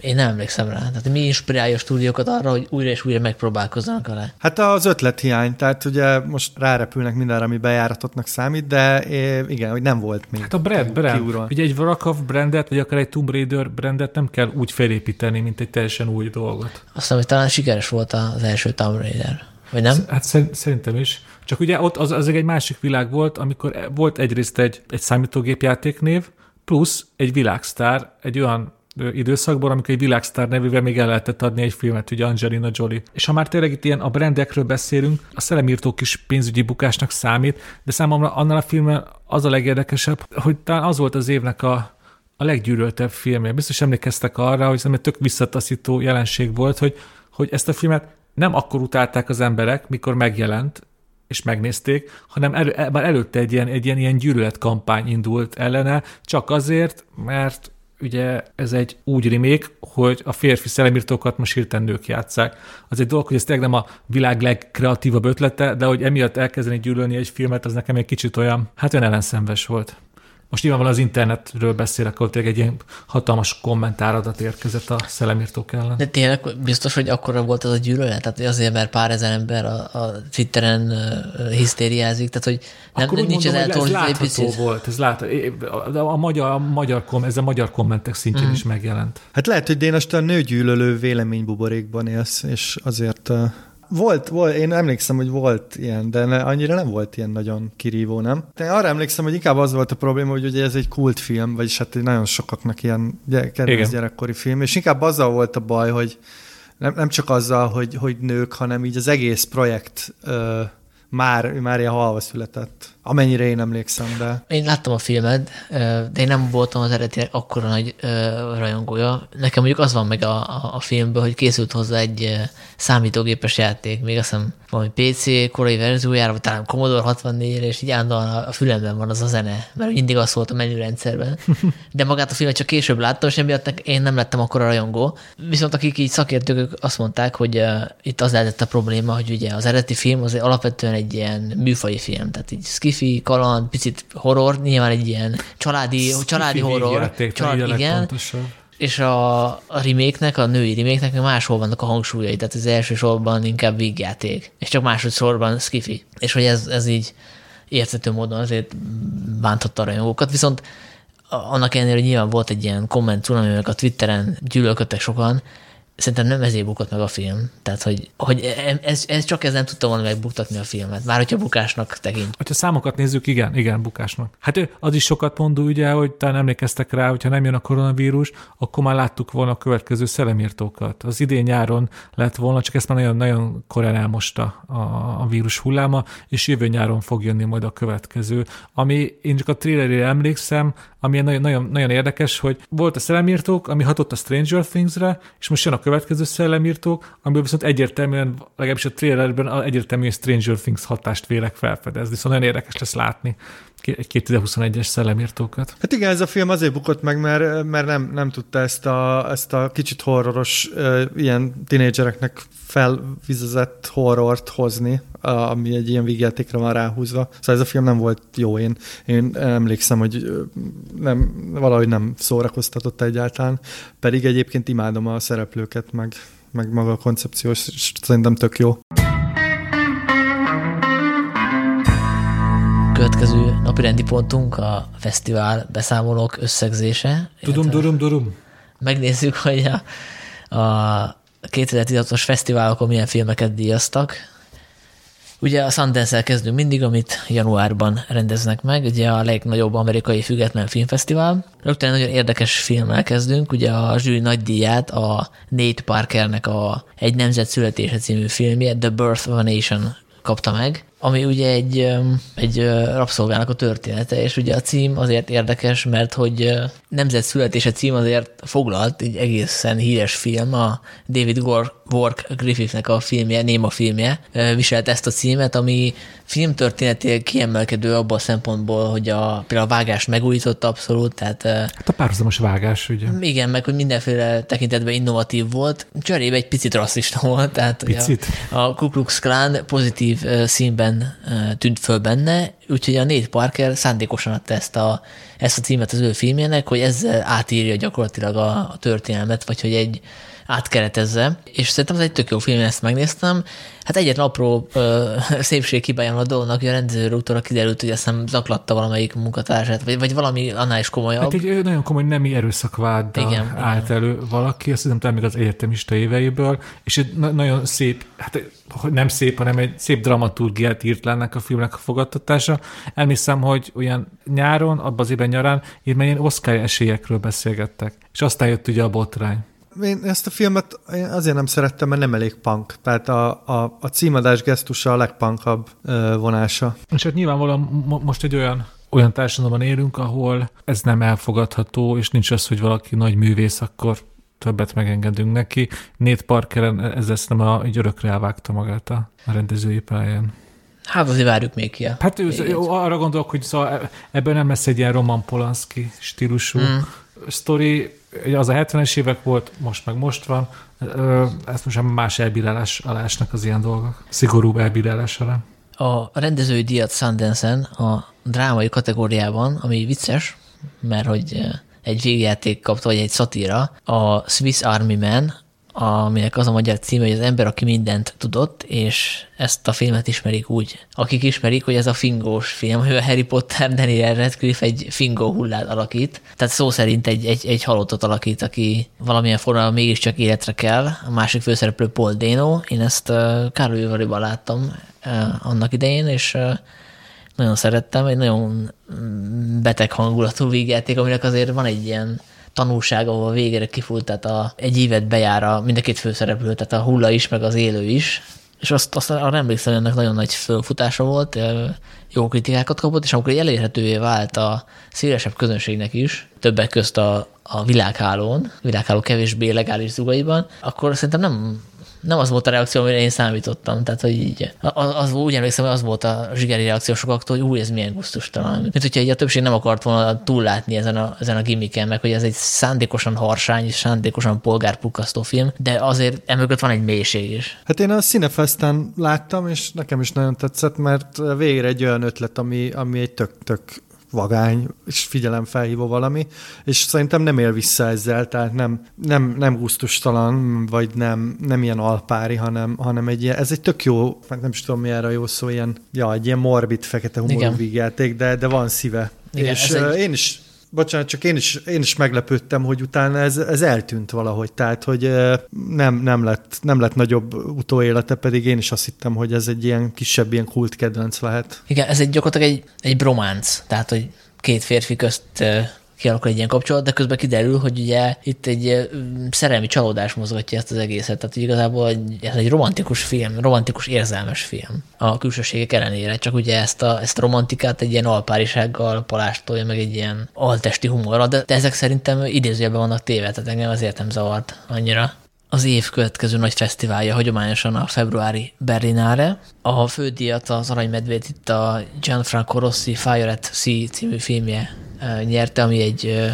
én nem emlékszem rá. Tehát mi inspirálja a stúdiókat arra, hogy újra és újra megpróbálkozzanak vele? Hát az ötlethiány, tehát ugye most rárepülnek mindenre, ami bejáratotnak számít, de igen, hogy nem volt még. Hát a brand, brand. Ugye egy Warcraft brandet, vagy akár egy Tomb Raider brandet nem kell úgy felépíteni, mint egy teljesen új dolgot. Azt hogy talán sikeres volt az első Tomb Raider. Vagy nem? Hát szerintem is. Csak ugye ott az, az egy másik világ volt, amikor volt egyrészt egy, egy számítógépjátéknév, plusz egy világsztár, egy olyan időszakban, amikor egy világsztár nevével még el lehetett adni egy filmet, ugye Angelina Jolie. És ha már tényleg itt ilyen a brandekről beszélünk, a szellemírtó kis pénzügyi bukásnak számít, de számomra annál a filmen az a legérdekesebb, hogy talán az volt az évnek a, a leggyűlöltebb filmje. Biztos emlékeztek arra, hogy egy tök visszataszító jelenség volt, hogy, hogy ezt a filmet nem akkor utálták az emberek, mikor megjelent, és megnézték, hanem elő, már előtte egy ilyen, egy ilyen, ilyen gyűlöletkampány indult ellene, csak azért, mert ugye ez egy úgy rimék, hogy a férfi szellemírtókat most hirtelen nők játszák. Az egy dolog, hogy ez tényleg nem a világ legkreatívabb ötlete, de hogy emiatt elkezdeni gyűlölni egy filmet, az nekem egy kicsit olyan, hát olyan ellenszenves volt. Most nyilvánvalóan az internetről beszélek, ahol tényleg egy ilyen hatalmas kommentáradat érkezett a szellemírtók ellen. De tényleg biztos, hogy akkora volt az a gyűlölet? Tehát azért, mert pár ezer ember a, a Twitteren hisztériázik, tehát hogy nem, Akkor nincs mondom, ez Ez látható volt, ez lát, a, a, magyar, a magyar, kom, ez a magyar kommentek szintjén mm. is megjelent. Hát lehet, hogy Dénes, te a nőgyűlölő véleménybuborékban élsz, és azért uh volt, volt, én emlékszem, hogy volt ilyen, de ne, annyira nem volt ilyen nagyon kirívó, nem? De arra emlékszem, hogy inkább az volt a probléma, hogy ugye ez egy kultfilm, vagyis hát nagyon sokaknak ilyen kedvenc gyerekkori film, és inkább azzal volt a baj, hogy nem, nem csak azzal, hogy, hogy nők, hanem így az egész projekt ö, már, már ilyen halva született. Amennyire én emlékszem, de... Én láttam a filmet, de én nem voltam az eredetileg akkora nagy rajongója. Nekem mondjuk az van meg a, a, a filmből, hogy készült hozzá egy számítógépes játék, még azt hiszem valami PC korai verziójára, vagy talán Commodore 64 re és így állandóan a fülemben van az a zene, mert mindig az volt a menürendszerben. De magát a filmet csak később láttam, és emiatt én nem lettem akkora rajongó. Viszont akik így szakértők azt mondták, hogy itt az lehetett a probléma, hogy ugye az eredeti film az alapvetően egy ilyen műfai film, tehát így sci-fi, kaland, picit horror, nyilván egy ilyen családi, családi horror. Játék, család, igen. Pontosan és a, a remake a női remake máshol vannak a hangsúlyai, tehát az első sorban inkább vígjáték, és csak másodszorban skifi. És hogy ez, ez így érthető módon azért bántotta a rajongókat, viszont annak ellenére, hogy nyilván volt egy ilyen komment ami a Twitteren gyűlölködtek sokan, szerintem nem ezért bukott meg a film. Tehát, hogy, hogy ez, ez csak ez nem tudta volna megbuktatni a filmet. Már hogyha bukásnak tekint. Ha számokat nézzük, igen, igen, bukásnak. Hát az is sokat mondó, ugye, hogy talán emlékeztek rá, hogyha nem jön a koronavírus, akkor már láttuk volna a következő szellemírtókat. Az idén nyáron lett volna, csak ezt már nagyon, nagyon korán elmosta a, a vírus hulláma, és jövő nyáron fog jönni majd a következő. Ami én csak a trailerére emlékszem, ami nagyon, nagyon, nagyon érdekes, hogy volt a szellemírtók, ami hatott a Stranger Things-re, és most jön a következő szellemírtók, amiből viszont egyértelműen, legalábbis a trailerben egyértelműen Stranger Things hatást vélek felfedezni, szóval nagyon érdekes lesz látni 2021-es szellemírtókat. Hát igen, ez a film azért bukott meg, mert, mert nem, nem tudta ezt a, ezt a kicsit horroros, ilyen tinédzsereknek felvizezett horrort hozni, ami egy ilyen vígjátékra van ráhúzva. Szóval ez a film nem volt jó. Én, én emlékszem, hogy nem, valahogy nem szórakoztatott egyáltalán, pedig egyébként imádom a szereplőket, meg, meg maga a koncepciós, szerintem tök jó. Következő napirendi pontunk a fesztivál beszámolók összegzése. Tudom, durum, durum. Megnézzük, hogy a, a 2016-os fesztiválokon milyen filmeket díjaztak. Ugye a Sundance-el kezdünk mindig, amit januárban rendeznek meg, ugye a legnagyobb amerikai független filmfesztivál. Rögtön nagyon érdekes filmmel kezdünk, ugye a zsűri nagy díját a Nate Parkernek a Egy nemzet születése című filmje, The Birth of a Nation kapta meg ami ugye egy, egy rabszolgának a története, és ugye a cím azért érdekes, mert hogy nemzet születése cím azért foglalt egy egészen híres film, a David Wark Griffithnek a filmje, Néma filmje viselt ezt a címet, ami filmtörténetileg kiemelkedő abban a szempontból, hogy a, például a vágás megújított abszolút, tehát... Hát a párhuzamos vágás, ugye? Igen, meg hogy mindenféle tekintetben innovatív volt, cserébe egy picit rasszista volt, tehát picit. A, a Ku Klux Klan pozitív színben tűnt föl benne, úgyhogy a Nate Parker szándékosan adta ezt a, ezt a címet az ő filmjének, hogy ezzel átírja gyakorlatilag a, a történelmet, vagy hogy egy átkeretezze, és szerintem ez egy tök jó film, ezt megnéztem. Hát egyetlen apró ö, szépség hibáján a dolognak, hogy a rendezőről utóra kiderült, hogy azt hiszem zaklatta valamelyik munkatársát, vagy, vagy valami annál is komolyabb. Hát egy nagyon komoly nemi erőszakvád igen, állt igen. elő valaki, azt hiszem talán még az egyetemista éveiből, és egy na- nagyon szép, hát nem szép, hanem egy szép dramaturgiát írt le ennek a filmnek a fogadtatása. Elmészem, hogy olyan nyáron, abban az évben nyarán, így ilyen Oscar esélyekről beszélgettek. És aztán jött ugye a botrány én ezt a filmet én azért nem szerettem, mert nem elég punk. Tehát a, a, a címadás gesztusa a legpunkabb vonása. És hát nyilvánvalóan most egy olyan olyan társadalomban élünk, ahol ez nem elfogadható, és nincs az, hogy valaki nagy művész, akkor többet megengedünk neki. Nate Parker ezzel nem a, egy örökre elvágta magát a, a rendezői pályán. Hát azért várjuk még ki. Hát ő, jó, arra gondolok, hogy szóval e- ebből nem lesz egy ilyen Roman Polanski stílusú mm. sztori, az a 70-es évek volt, most meg most van, ezt most más elbírálás alásnak az ilyen dolgok. Szigorú elbírálás alá. A rendezői díjat Sundance-en a drámai kategóriában, ami vicces, mert hogy egy végjáték kapta, vagy egy szatíra, a Swiss Army Man, aminek az a magyar címe, hogy az ember, aki mindent tudott, és ezt a filmet ismerik úgy. Akik ismerik, hogy ez a fingós film, hogy a Harry Potter Daniel Radcliffe egy fingó hullát alakít. Tehát szó szerint egy, egy, egy halottat alakít, aki valamilyen formában mégiscsak életre kell. A másik főszereplő Paul Dano. Én ezt Károly Ivariban láttam annak idején, és nagyon szerettem, egy nagyon mm, beteg hangulatú végjáték, aminek azért van egy ilyen tanulság, ahol végére kifut, tehát a, egy évet bejár a, mind a két főszereplő, tehát a hulla is, meg az élő is, és azt, azt arra emlékszem, ennek nagyon nagy fölfutása volt, jó kritikákat kapott, és amikor elérhetővé vált a szélesebb közönségnek is, többek közt a, a világhálón, világháló kevésbé legális zugaiban, akkor szerintem nem nem az volt a reakció, amire én számítottam. Tehát, hogy így, az, az úgy emlékszem, hogy az volt a zsigeri reakció sokaktól, hogy új, ez milyen gusztustalan. Mint hogyha így a többség nem akart volna túllátni ezen a, ezen a gimmiken, meg hogy ez egy szándékosan harsány és szándékosan polgárpukkasztó film, de azért emögött van egy mélység is. Hát én a Cinefesten láttam, és nekem is nagyon tetszett, mert végre egy olyan ötlet, ami, ami egy tök, tök vagány és figyelemfelhívó valami, és szerintem nem él vissza ezzel, tehát nem, nem, nem gusztustalan, vagy nem, nem ilyen alpári, hanem, hanem egy ilyen, ez egy tök jó, nem is tudom mi erre jó szó, ilyen, ja, egy ilyen morbid, fekete humorú vígjáték, de, de van szíve. Igen, és egy... én is bocsánat, csak én is, én is meglepődtem, hogy utána ez, ez eltűnt valahogy, tehát, hogy nem, nem, lett, nem lett nagyobb utóélete, pedig én is azt hittem, hogy ez egy ilyen kisebb, ilyen kult kedvenc lehet. Igen, ez egy gyakorlatilag egy, egy brománc, tehát, hogy két férfi közt kialakul egy ilyen kapcsolat, de közben kiderül, hogy ugye itt egy szerelmi csalódás mozgatja ezt az egészet. Tehát igazából ez egy romantikus film, romantikus érzelmes film a külsőségek ellenére, csak ugye ezt a, ezt a romantikát egy ilyen alpárisággal palástolja, meg egy ilyen altesti humorra, de, de ezek szerintem idézőjelben vannak téve, tehát engem azért nem zavart annyira az év következő nagy fesztiválja hagyományosan a februári Berlinare. A fődíjat az Aranymedvét itt a Gianfranco Rossi Fire at Sea című filmje nyerte, ami egy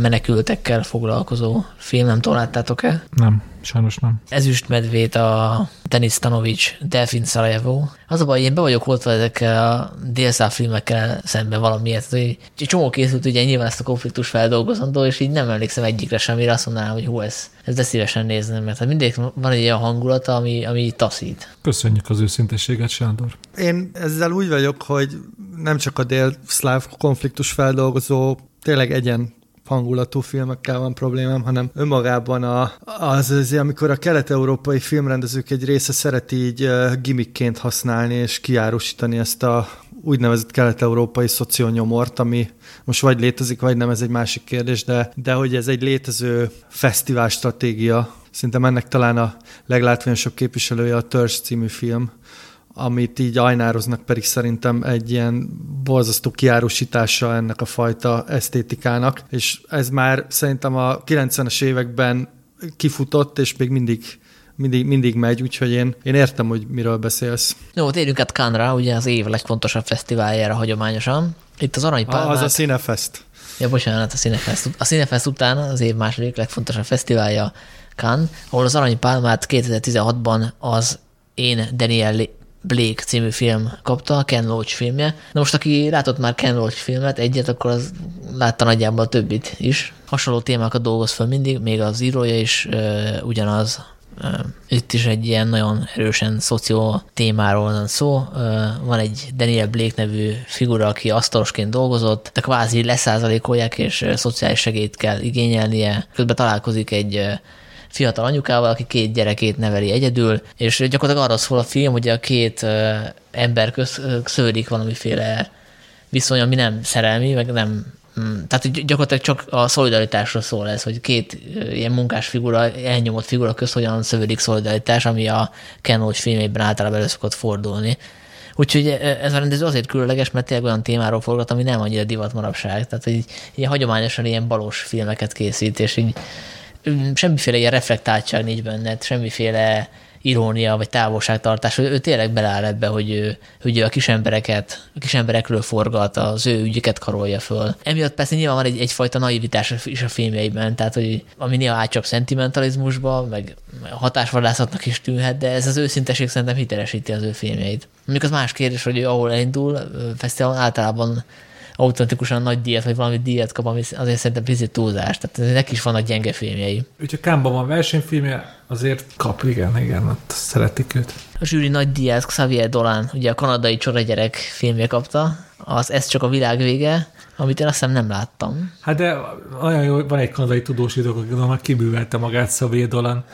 menekültekkel foglalkozó film, nem találtátok-e? Nem, sajnos nem. Ezüstmedvét a Denis Stanovic Delfin Sarajevo. Az a baj, én be vagyok oltva ezekkel a délszláv filmekkel szemben valamiért. Hogy egy csomó készült ugye nyilván ezt a konfliktus feldolgozandó, és így nem emlékszem egyikre sem, amire azt mondanám, hogy hú, ez, ez de szívesen nézném, mert hát mindig van egy olyan hangulata, ami, ami taszít. Köszönjük az őszintességet, Sándor. Én ezzel úgy vagyok, hogy nem csak a dél-szláv konfliktus feldolgozó, tényleg egyen hangulatú filmekkel van problémám, hanem önmagában a, az, az, amikor a kelet-európai filmrendezők egy része szereti így gimmickként használni és kiárusítani ezt a úgynevezett kelet-európai szocionyomort, ami most vagy létezik, vagy nem, ez egy másik kérdés, de, de hogy ez egy létező fesztivál stratégia, Szerintem ennek talán a leglátványosabb képviselője a Törzs című film, amit így ajnároznak, pedig szerintem egy ilyen borzasztó kiárusítása ennek a fajta esztétikának, és ez már szerintem a 90-es években kifutott, és még mindig mindig, mindig megy, úgyhogy én, én értem, hogy miről beszélsz. Jó, térjünk át Cannes-ra, ugye az év legfontosabb fesztiváljára hagyományosan. Itt az Aranypálmát... Az a Cinefest. Ja, bocsánat, a Cinefest. A Cinefest után az év második legfontosabb fesztiválja Cannes, ahol az Aranypálmát 2016-ban az Én Daniel Blake című film kapta, Ken Loach filmje. Na most, aki látott már Ken Loach filmet, egyet, akkor az látta nagyjából a többit is. Hasonló témákat dolgoz fel mindig, még az írója is ö, ugyanaz. Ö, itt is egy ilyen nagyon erősen szoció témáról van szó. Ö, van egy Daniel Blake nevű figura, aki asztalosként dolgozott, de kvázi leszázalékolják, és szociális segélyt kell igényelnie. Közben találkozik egy fiatal anyukával, aki két gyerekét neveli egyedül, és gyakorlatilag arra szól a film, hogy a két ember köz sződik valamiféle viszony, ami nem szerelmi, meg nem mm, tehát gyakorlatilag csak a szolidaritásról szól ez, hogy két ilyen munkás figura, elnyomott figura közt hogyan szövődik szolidaritás, ami a Ken Loach filmében általában elő szokott fordulni. Úgyhogy ez a rendező azért különleges, mert tényleg olyan témáról forgat, ami nem annyira divat manapság. Tehát, hogy ilyen hagyományosan ilyen balos filmeket készít, és így semmiféle ilyen reflektáltság nincs benne, semmiféle irónia vagy távolságtartás, ő, ő tényleg beleáll ebbe, hogy ő, hogy ő a kis embereket, a kis emberekről forgat, az ő ügyeket karolja föl. Emiatt persze nyilván van egy, egyfajta naivitás is a filmjeiben, tehát hogy ami néha átcsap szentimentalizmusba, meg hatásvadászatnak is tűnhet, de ez az őszinteség szerintem hitelesíti az ő filmjeit. Mondjuk az más kérdés, hogy ő ahol elindul, fesztiválon általában autentikusan nagy díjat, vagy valami díjat kap, ami azért szerintem picit túlzás. Tehát neki is vannak gyenge filmjei. Úgyhogy Kámban van versenyfilmje, azért kap, igen, igen, ott szeretik őt. A zsűri nagy díját Xavier Dolan, ugye a kanadai gyerek filmje kapta, az Ez csak a világ vége, amit én azt hiszem nem láttam. Hát de olyan jó, van egy kanadai tudósítók, aki kibűvelte magát Xavier Dolan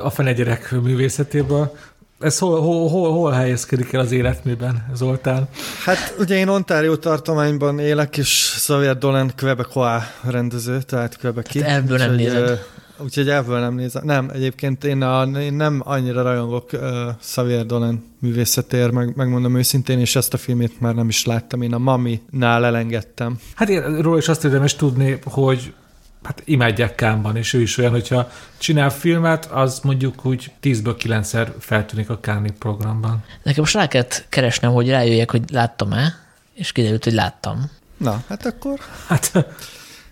a fene gyerek művészetéből, ez hol, hol, hol, hol helyezkedik el az életműben, Zoltán? Hát ugye én Ontario tartományban élek, és Xavier Dolan Quebecois rendező, tehát Quebeci. Hát ebből nem nézed. Úgyhogy ebből nem nézem. Nem, egyébként én, a, én nem annyira rajongok uh, Xavier Dolan művészetér, meg, megmondom őszintén, és ezt a filmét már nem is láttam. Én a Mami-nál elengedtem. Hát én róla is azt érdemes tudni, hogy hát imádják Kámban, és ő is olyan, hogyha csinál filmet, az mondjuk úgy 10-ből 9-szer feltűnik a Káni programban. Nekem most rá kellett keresnem, hogy rájöjjek, hogy láttam-e, és kiderült, hogy láttam. Na, hát akkor... Hát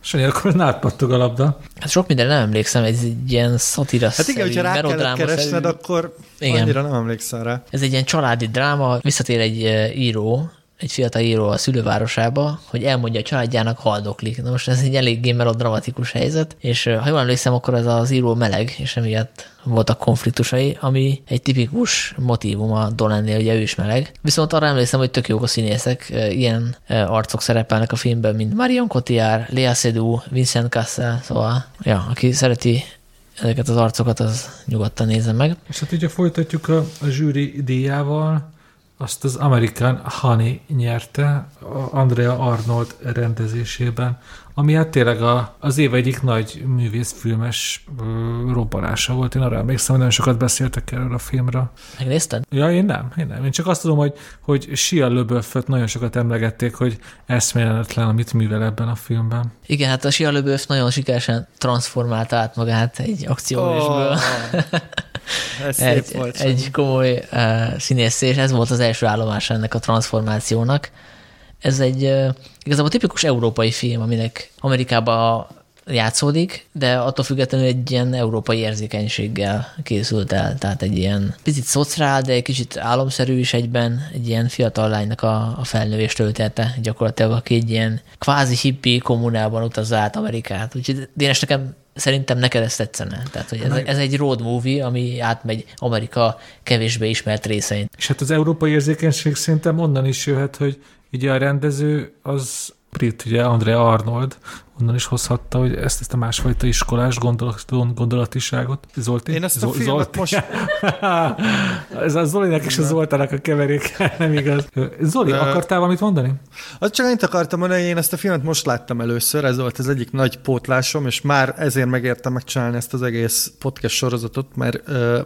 Sanyi, akkor nálad a labda. Hát sok minden nem emlékszem, ez egy ilyen szatira Hát igen, hogyha rá kellett keresned, szerű. akkor igen. annyira nem emlékszem rá. Ez egy ilyen családi dráma, visszatér egy író, egy fiatal író a szülővárosába, hogy elmondja a családjának haldoklik. Na most ez egy eléggé melodramatikus helyzet, és ha jól emlékszem, akkor ez az író meleg, és emiatt voltak konfliktusai, ami egy tipikus motivum a Dolannél, ugye ő is meleg. Viszont arra emlékszem, hogy tök jók a színészek, ilyen arcok szerepelnek a filmben, mint Marion Cotillard, Lea Seydoux, Vincent Cassel, szóval, ja, aki szereti ezeket az arcokat, az nyugodtan nézze meg. És hát ugye folytatjuk a, a zsűri díjával, azt az American Honey nyerte Andrea Arnold rendezésében, ami hát tényleg a, az év egyik nagy művészfilmes robbanása volt. Én arra emlékszem, hogy nagyon sokat beszéltek erről a filmről. Megnézted? Ja, én nem, én nem. Én csak azt tudom, hogy, hogy Shia LaBeouf-öt nagyon sokat emlegették, hogy eszméletlen, amit művel ebben a filmben. Igen, hát a Shia LaBeouf nagyon sikeresen transformálta át magát egy akcióvésből. Oh. Ez egy, volt, egy komoly uh, színész, és ez volt az első állomás ennek a transformációnak. Ez egy uh, igazából tipikus európai film, aminek Amerikában játszódik, de attól függetlenül egy ilyen európai érzékenységgel készült el, tehát egy ilyen picit szociál, de egy kicsit álomszerű is egyben, egy ilyen fiatal lánynak a, a felnövés töltete, gyakorlatilag aki egy ilyen kvázi hippi kommunában utaz át Amerikát. Úgyhogy Dénes, nekem szerintem neked ezt tetszene. Tehát, hogy ez, ez egy road movie, ami átmegy Amerika kevésbé ismert részein. És hát az európai érzékenység szerintem onnan is jöhet, hogy ugye a rendező az brit, ugye Andrea Arnold, onnan is hozhatta, hogy ezt, ezt a másfajta iskolás gondolat, gondolatiságot. Zolti? Én ezt a Zol- filmet Zolti. most... Ez a Zolinak és a Zoltának a keverék, nem igaz. Zoli, De... akartál valamit mondani? Az csak annyit akartam mondani, hogy én ezt a filmet most láttam először, ez volt az egyik nagy pótlásom, és már ezért megértem megcsinálni ezt az egész podcast sorozatot, mert uh,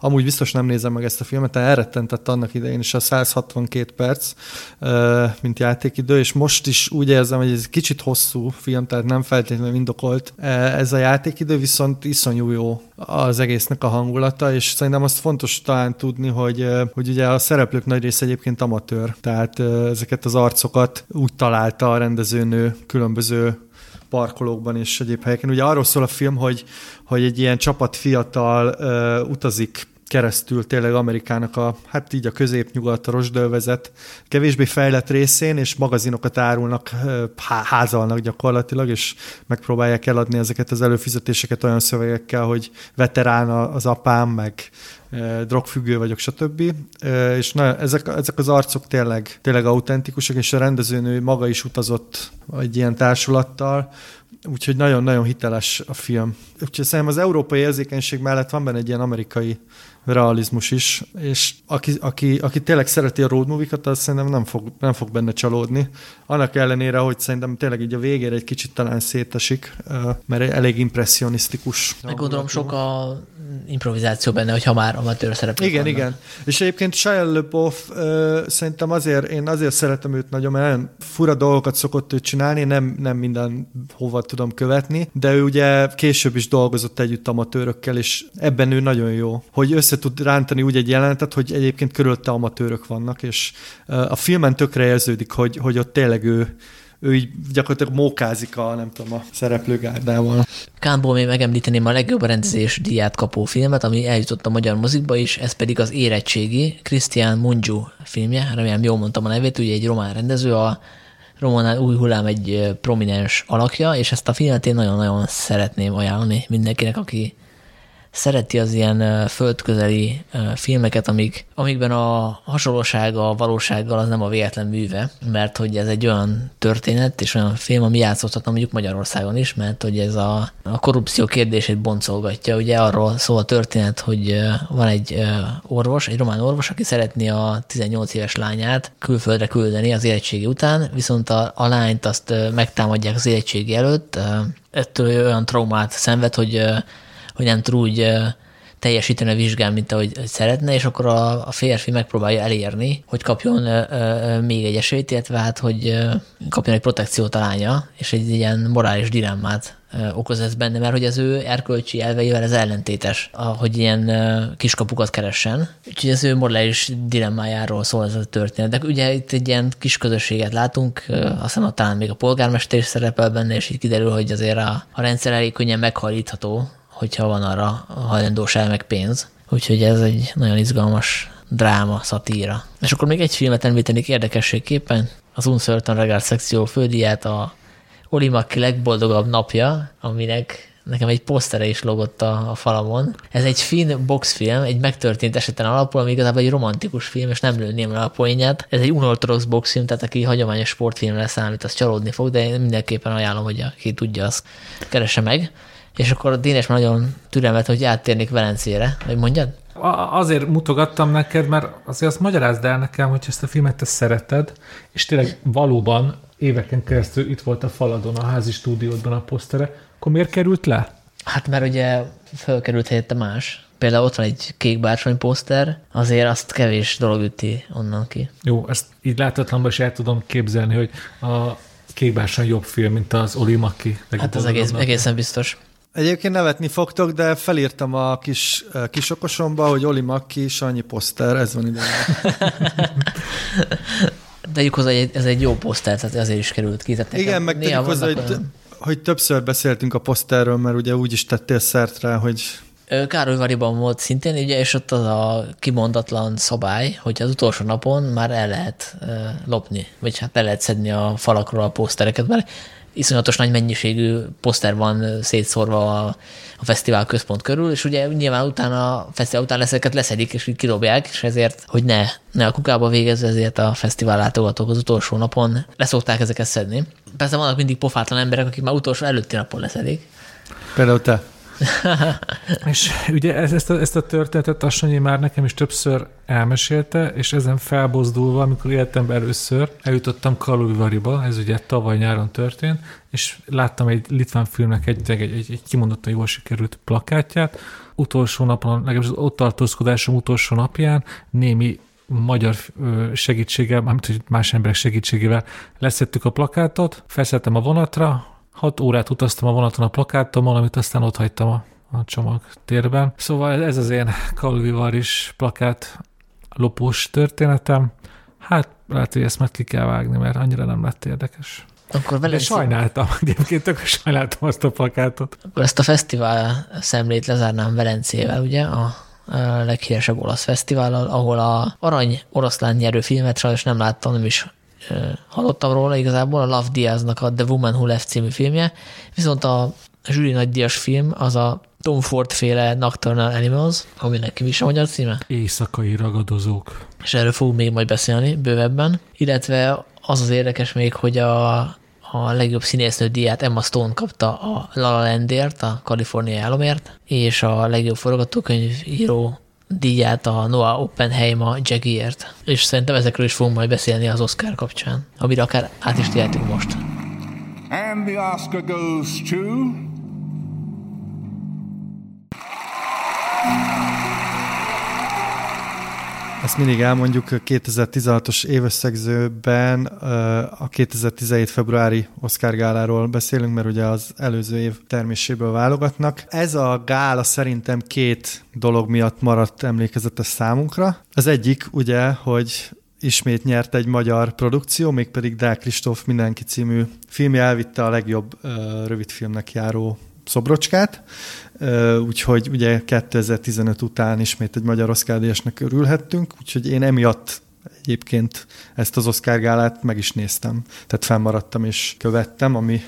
amúgy biztos nem nézem meg ezt a filmet, de elrettentett annak idején is a 162 perc, uh, mint játékidő, és most is úgy érzem, hogy ez kicsit hosszú film, tehát nem feltétlenül indokolt e, ez a játékidő, viszont iszonyú jó az egésznek a hangulata, és szerintem azt fontos talán tudni, hogy, e, hogy ugye a szereplők nagy része egyébként amatőr, tehát e, ezeket az arcokat úgy találta a rendezőnő különböző parkolókban és egyéb helyeken. Ugye arról szól a film, hogy, hogy egy ilyen csapat fiatal uh, utazik keresztül tényleg Amerikának a, hát így a középnyugat, a rosdölvezet kevésbé fejlett részén, és magazinokat árulnak, házalnak gyakorlatilag, és megpróbálják eladni ezeket az előfizetéseket olyan szövegekkel, hogy veterán az apám, meg drogfüggő vagyok, stb. És na, ezek, ezek az arcok tényleg, tényleg autentikusak, és a rendezőnő maga is utazott egy ilyen társulattal, úgyhogy nagyon-nagyon hiteles a film. Úgyhogy szerintem az európai érzékenység mellett van benne egy ilyen amerikai realizmus is, és aki, aki, aki tényleg szereti a road movie-kat, az szerintem nem fog, nem fog benne csalódni. Annak ellenére, hogy szerintem tényleg így a végére egy kicsit talán szétesik, mert elég impressionisztikus. Meg gondolom sok a improvizáció benne, hogyha már amatőr szereplő. Igen, vannak. igen. És egyébként Shia LaBeouf szerintem azért, én azért szeretem őt nagyon, mert nagyon fura dolgokat szokott ő csinálni, nem, nem minden hova tudom követni, de ő ugye később is dolgozott együtt amatőrökkel, és ebben ő nagyon jó, hogy össze tud rántani úgy egy jelenetet, hogy egyébként körülötte amatőrök vannak, és a filmen tökre érződik, hogy, hogy ott tényleg ő ő így gyakorlatilag mókázik a, nem tudom, a szereplőgárdával. Kánból még megemlíteném a legjobb rendezés díját kapó filmet, ami eljutott a magyar mozikba is, ez pedig az Érettségi, Christian Mungiu filmje, remélem jól mondtam a nevét, ugye egy román rendező, a Romanán új hullám egy prominens alakja, és ezt a filmet én nagyon-nagyon szeretném ajánlani mindenkinek, aki szereti az ilyen földközeli filmeket, amik, amikben a hasonlóság a valósággal az nem a véletlen műve, mert hogy ez egy olyan történet és olyan film, ami játszódhatna mondjuk Magyarországon is, mert hogy ez a, a korrupció kérdését boncolgatja. Ugye arról szól a történet, hogy van egy orvos, egy román orvos, aki szeretné a 18 éves lányát külföldre küldeni az érettségi után, viszont a, a lányt azt megtámadják az érettségi előtt, ettől olyan traumát szenved, hogy hogy nem tud úgy teljesíteni a vizsgán, mint ahogy hogy szeretne, és akkor a, a férfi megpróbálja elérni, hogy kapjon ö, ö, még egy esélyt, illetve hát, hogy ö, kapjon egy protekciót a lánya, és egy ilyen morális dilemmát ö, okoz ez benne, mert hogy az ő erkölcsi elveivel ez ellentétes, hogy ilyen ö, kiskapukat keressen. Úgyhogy az ő morális dilemmájáról szól ez a történet. De ugye itt egy ilyen kis közösséget látunk, ö, aztán talán még a polgármester is szerepel benne, és így kiderül, hogy azért a, a rendszer elég könnyen meghajlítható, hogyha van arra hajlandóság meg pénz. Úgyhogy ez egy nagyon izgalmas dráma, szatíra. És akkor még egy filmet említenék érdekességképpen, az Uncertain Regard szekció fődíját a Oli Maki legboldogabb napja, aminek nekem egy posztere is logott a, a falamon. Ez egy finn boxfilm, egy megtörtént eseten alapul, ami igazából egy romantikus film, és nem lőném le a poénját. Ez egy unorthodox boxfilm, tehát aki hagyományos sportfilmre számít, az csalódni fog, de én mindenképpen ajánlom, hogy aki tudja, az keresse meg. És akkor Dénes már nagyon türelmet, hogy áttérnék Velencére. Hogy mondjad? Azért mutogattam neked, mert azért azt magyarázd el nekem, hogy ezt a filmet te szereted, és tényleg valóban éveken keresztül itt volt a faladon, a házi stúdiódban a posztere, akkor miért került le? Hát mert ugye fölkerült helyette más. Például ott van egy kék bársony poszter, azért azt kevés dolog üti onnan ki. Jó, ezt így láthatatlanban is el tudom képzelni, hogy a kék bársony jobb film, mint az Oli Maki. Hát az egész, egészen biztos. Egyébként nevetni fogtok, de felírtam a kis kisokosomba, hogy Oli Maki, Sanyi poszter, ez van ide. Tegyük hozzá, hogy ez egy jó poszter, tehát azért is került ki. Tehát Igen, meg tegyük hozzá, hogy, olyan... hogy többször beszéltünk a poszterről, mert ugye úgy is tettél szert rá, hogy Károlyvariban volt szintén, ugye, és ott az a kimondatlan szabály, hogy az utolsó napon már el lehet lopni, vagy hát el lehet szedni a falakról a posztereket, mert iszonyatos nagy mennyiségű poszter van szétszórva a, a fesztivál központ körül, és ugye nyilván utána, a fesztivál után ezeket leszedik, és így kidobják, és ezért, hogy ne, ne a kukába végezze, ezért a fesztivál látogatók az utolsó napon leszokták ezeket szedni. Persze vannak mindig pofátlan emberek, akik már utolsó előtti napon leszedik. Például te. és ugye ezt a, ezt a történetet a Sanyi már nekem is többször elmesélte, és ezen felbozdulva, amikor életemben először eljutottam Karlovivariba, ez ugye tavaly nyáron történt, és láttam egy litván filmnek egy, egy, egy, egy kimondottan jól sikerült plakátját. Utolsó napon, legalábbis az ott tartózkodásom utolsó napján némi magyar segítséggel, mármint más emberek segítségével leszettük a plakátot, feszettem a vonatra, Hat órát utaztam a vonaton a plakáttommal, amit aztán ott hagytam a, a csomag térben. Szóval ez az én kalvivaris plakát lopós történetem. Hát lehet, hogy ezt meg ki kell vágni, mert annyira nem lett érdekes. Akkor vele De sajnáltam, egyébként tök sajnáltam azt a plakátot. Akkor ezt a fesztivál szemlét lezárnám Velencével, ugye, a a leghíresebb olasz fesztivállal, ahol a Arany oroszlán nyerő filmet sajnos nem láttam, nem is hallottam róla igazából, a Love Diaznak a The Woman Who Left című filmje, viszont a zsűri nagydíjas film az a Tom Ford féle Nocturnal Animals, aminek is a magyar címe. Éjszakai ragadozók. És erről fogunk még majd beszélni bővebben, illetve az az érdekes még, hogy a, a legjobb színésznő díját Emma Stone kapta a La La Landért, a Kaliforniai álomért, és a legjobb forgatókönyvíró díját a Noah Oppenheim a Jaggiért, és szerintem ezekről is fogunk majd beszélni az Oscar kapcsán, amire akár át is tehetünk most. And the Oscar goes to Ezt mindig elmondjuk 2016-os évösszegzőben a 2017 februári Oscar gáláról beszélünk, mert ugye az előző év terméséből válogatnak. Ez a gála szerintem két dolog miatt maradt emlékezetes számunkra. Az egyik ugye, hogy ismét nyert egy magyar produkció, mégpedig Dál Kristóf Mindenki című filmje elvitte a legjobb rövidfilmnek járó szobrocskát, úgyhogy ugye 2015 után ismét egy magyar Oscar díjasnak örülhettünk, úgyhogy én emiatt egyébként ezt az Oscar gálát meg is néztem. Tehát fennmaradtam és követtem, ami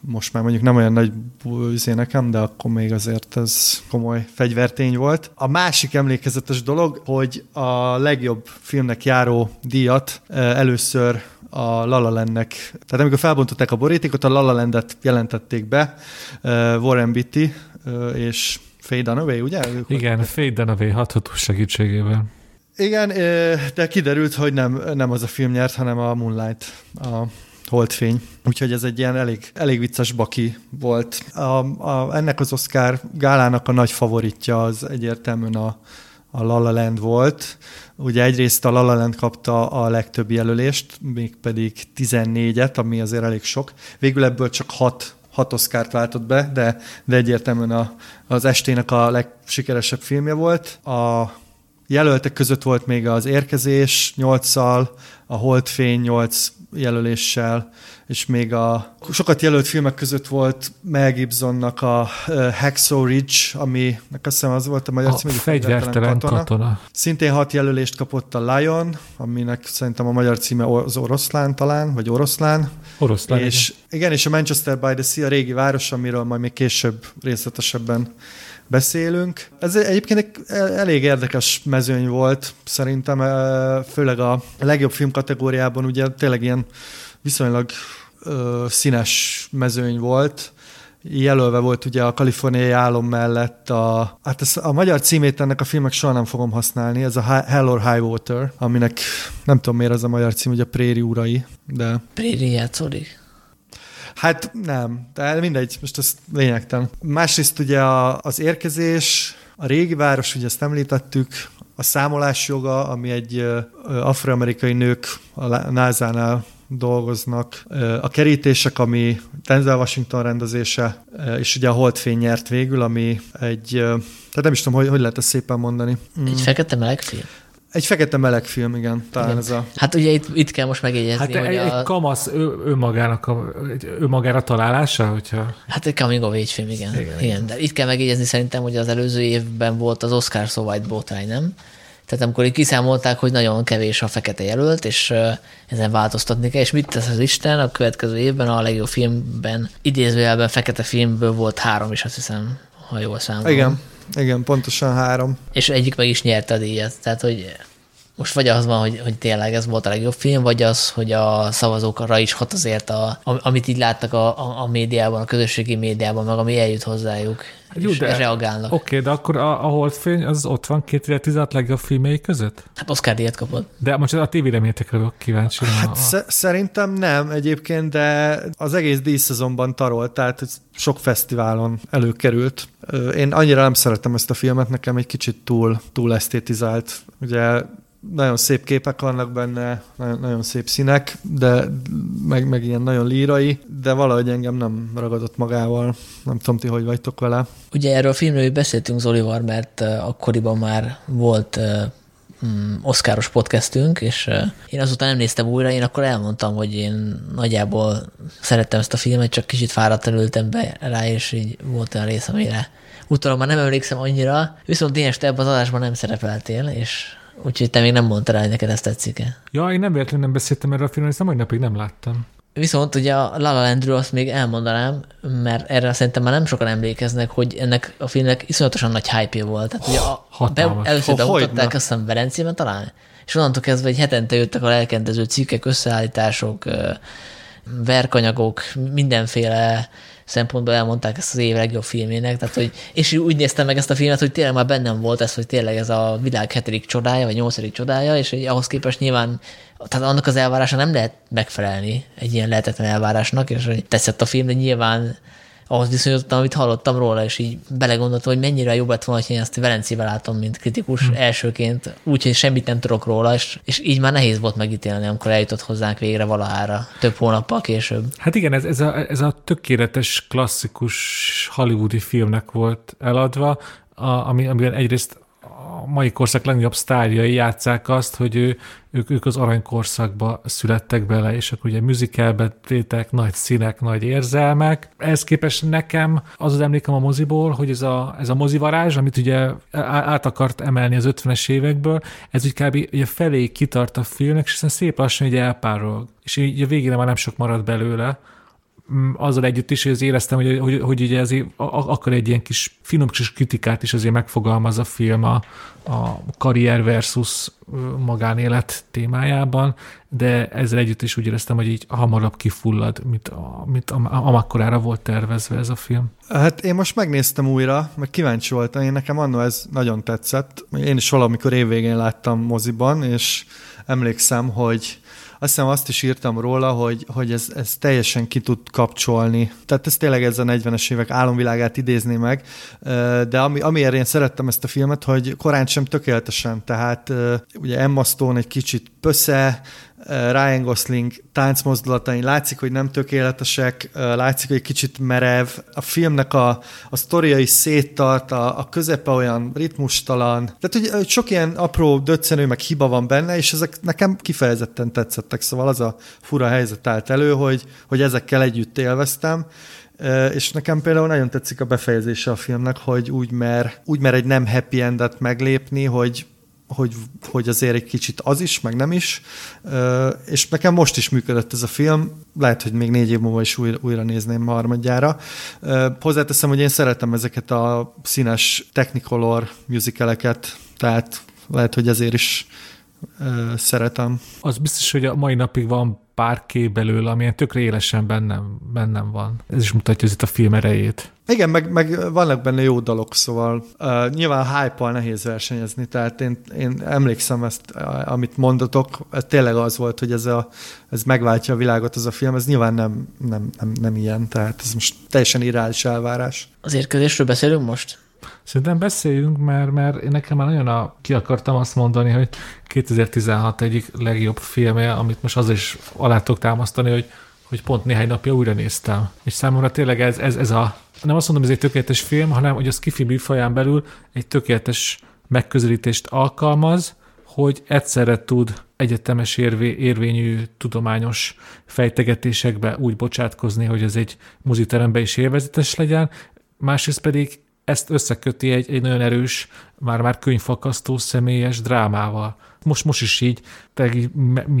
most már mondjuk nem olyan nagy búzé nekem, de akkor még azért ez komoly fegyvertény volt. A másik emlékezetes dolog, hogy a legjobb filmnek járó díjat először a La Landnek, tehát amikor felbontották a borítékot, a La Landet jelentették be, Warren Beatty és Faye Dunaway, ugye? Igen, Faye Dunaway hatható segítségével. Igen, de kiderült, hogy nem, nem az a film nyert, hanem a Moonlight, a Holdfény. Úgyhogy ez egy ilyen elég, elég vicces baki volt. A, a, ennek az Oscar gálának a nagy favoritja az egyértelműen a, a La La Land volt. Ugye egyrészt a La La Land kapta a legtöbb jelölést, mégpedig 14-et, ami azért elég sok. Végül ebből csak 6 hat oszkárt váltott be, de, de egyértelműen a, az estének a legsikeresebb filmje volt. A jelöltek között volt még az Érkezés 8-szal, a Holdfény 8 jelöléssel, és még a sokat jelölt filmek között volt Mel Gibsonnak a Hacksaw Ridge, ami azt hiszem az volt a magyar cím, fegyvertelen katona. katona. Szintén hat jelölést kapott a Lion, aminek szerintem a magyar címe az oroszlán talán, vagy oroszlán. Oroszlán, és igen. igen, és a Manchester by the Sea, a régi város, amiről majd még később részletesebben beszélünk. Ez egyébként egy elég érdekes mezőny volt, szerintem, főleg a legjobb film kategóriában ugye tényleg ilyen viszonylag ö, színes mezőny volt. Jelölve volt ugye a kaliforniai álom mellett a, hát ez, a magyar címét ennek a filmek soha nem fogom használni, ez a Hell or High Water, aminek nem tudom miért az a magyar cím, ugye a Préri urai, de... Préri játszódik? Hát nem, de mindegy, most ez lényegtelen. Másrészt ugye a, az érkezés, a régi város, ugye ezt említettük, a számolás joga, ami egy afroamerikai nők a NASA-nál dolgoznak. A kerítések, ami Denzel Washington rendezése, és ugye a Holdfény nyert végül, ami egy, tehát nem is tudom, hogy, hogy lehet ezt szépen mondani. Egy mm. fekete melegfilm? Egy fekete meleg film, igen, talán igen. ez a... Hát ugye itt, itt kell most megjegyezni, hát hogy egy, a... egy kamasz ő, önmagának a, önmagára találása, hogyha... Hát egy coming of age film, igen. igen. igen. De itt kell megjegyezni szerintem, hogy az előző évben volt az Oscar So White botrány, nem? Tehát amikor itt kiszámolták, hogy nagyon kevés a fekete jelölt, és ezen változtatni kell, és mit tesz az Isten a következő évben a legjobb filmben, idézőjelben fekete filmből volt három is, azt hiszem, ha jól számolom. Igen, igen, pontosan három. És egyik meg is nyerte a díjat, tehát hogy most vagy az van, hogy, hogy tényleg ez volt a legjobb film, vagy az, hogy a szavazókra is hat azért, a, amit így láttak a, a, a médiában, a közösségi médiában, meg ami eljut hozzájuk, Jó, és de, reagálnak. Oké, okay, de akkor a, a Holdfény az ott van 2016 legjobb filmjei között? Hát Oscar díjat kapott. De most a TV reméltekre vagyok kíváncsi. Hát a... sz- szerintem nem egyébként, de az egész díjszezonban tarolt, tehát sok fesztiválon előkerült. Én annyira nem szeretem ezt a filmet, nekem egy kicsit túl, túl esztétizált. Ugye nagyon szép képek vannak benne, nagyon, nagyon szép színek, de meg, meg ilyen nagyon lírai, de valahogy engem nem ragadott magával. Nem tudom, ti hogy vagytok vele. Ugye erről a filmről beszéltünk Zolival, mert akkoriban már volt mm, oszkáros podcastünk, és én azután nem néztem újra, én akkor elmondtam, hogy én nagyjából szerettem ezt a filmet, csak kicsit fáradt ültem be rá, és így volt olyan rész, amire utána már nem emlékszem annyira, viszont én este ebben az adásban nem szerepeltél, és Úgyhogy te még nem mondtad rá, hogy neked ezt tetszik-e. Ja, én nem véletlenül nem beszéltem erről a filmről, hiszen mai napig nem láttam. Viszont ugye a La La Landről azt még elmondanám, mert erre szerintem már nem sokan emlékeznek, hogy ennek a filmnek iszonyatosan nagy hype volt. Tehát ugye a, be, először bemutatták, azt hiszem Velencében talán, és onnantól kezdve egy hetente jöttek a lelkendező cikkek, összeállítások, verkanyagok, mindenféle szempontból elmondták ezt az év legjobb filmének, tehát hogy, és úgy néztem meg ezt a filmet, hogy tényleg már bennem volt ez, hogy tényleg ez a világ hetedik csodája, vagy nyolcadik csodája, és hogy ahhoz képest nyilván tehát annak az elvárása nem lehet megfelelni egy ilyen lehetetlen elvárásnak, és hogy tetszett a film, de nyilván ahhoz viszonyítottam, amit hallottam róla, és így belegondoltam, hogy mennyire jobb lett volna, hogy én ezt Velencével látom, mint kritikus hmm. elsőként, úgyhogy semmit nem tudok róla, és, és így már nehéz volt megítélni, amikor eljutott hozzánk végre valahára, több hónappal később. Hát igen, ez, ez, a, ez a tökéletes, klasszikus hollywoodi filmnek volt eladva, a, ami, amiben egyrészt a mai korszak legnagyobb sztárjai játszák azt, hogy ő, ők, ők az aranykorszakba születtek bele, és akkor ugye musicalbe tétek, nagy színek, nagy érzelmek. Ehhez képest nekem az az emlékem a moziból, hogy ez a, ez a mozivarázs, amit ugye át akart emelni az 50-es évekből, ez úgy kb. Ugye felé kitart a filmnek, és aztán szép lassan ugye elpárol. És így a végére már nem sok marad belőle azzal együtt is, hogy az éreztem, hogy, hogy, hogy ugye azért akkor egy ilyen kis finom kis kritikát is azért megfogalmaz a film a, a karrier versus magánélet témájában, de ezzel együtt is úgy éreztem, hogy így hamarabb kifullad, mint, a, mint amakkorára volt tervezve ez a film. Hát én most megnéztem újra, meg kíváncsi voltam, én nekem annó ez nagyon tetszett. Én is valamikor évvégén láttam moziban, és emlékszem, hogy azt hiszem azt is írtam róla, hogy, hogy ez, ez teljesen ki tud kapcsolni. Tehát ez tényleg ez a 40-es évek álomvilágát idézni meg, de ami, amiért én szerettem ezt a filmet, hogy korán sem tökéletesen, tehát ugye Emma Stone egy kicsit pösze, Ryan Gosling táncmozdulatai látszik, hogy nem tökéletesek, látszik, hogy egy kicsit merev. A filmnek a, a sztoria is széttart, a, a közepe olyan ritmustalan. Tehát, hogy sok ilyen apró döccenő, meg hiba van benne, és ezek nekem kifejezetten tetszettek. Szóval az a fura helyzet állt elő, hogy, hogy ezekkel együtt élveztem. És nekem például nagyon tetszik a befejezése a filmnek, hogy úgy mer, úgy mer egy nem happy endet meglépni, hogy hogy, hogy azért egy kicsit az is, meg nem is. És nekem most is működött ez a film, lehet, hogy még négy év múlva is újra, újra nézném harmadjára. Hozzáteszem, hogy én szeretem ezeket a színes Technicolor musicaleket, tehát lehet, hogy ezért is szeretem. Az biztos, hogy a mai napig van pár kép belőle, amilyen tökre élesen bennem, bennem van. Ez is mutatja itt a film erejét. Igen, meg, meg vannak benne jó dalok, szóval uh, nyilván hype nehéz versenyezni, tehát én, én emlékszem ezt, amit mondatok, ez tényleg az volt, hogy ez, a, ez megváltja a világot, az a film, ez nyilván nem, nem, nem, nem ilyen, tehát ez most teljesen irreális elvárás. Az érkezésről beszélünk most? Szerintem beszéljünk, mert, mert én nekem már nagyon a, ki akartam azt mondani, hogy 2016 egyik legjobb filmje, amit most az is alá tudok támasztani, hogy, hogy pont néhány napja újra néztem. És számomra tényleg ez, ez, ez a, nem azt mondom, ez egy tökéletes film, hanem hogy a skifi műfaján belül egy tökéletes megközelítést alkalmaz, hogy egyszerre tud egyetemes érvé, érvényű tudományos fejtegetésekbe úgy bocsátkozni, hogy ez egy muziterembe is élvezetes legyen, másrészt pedig ezt összeköti egy, egy nagyon erős, már-már könyvfakasztó személyes drámával. Most, most is így, te így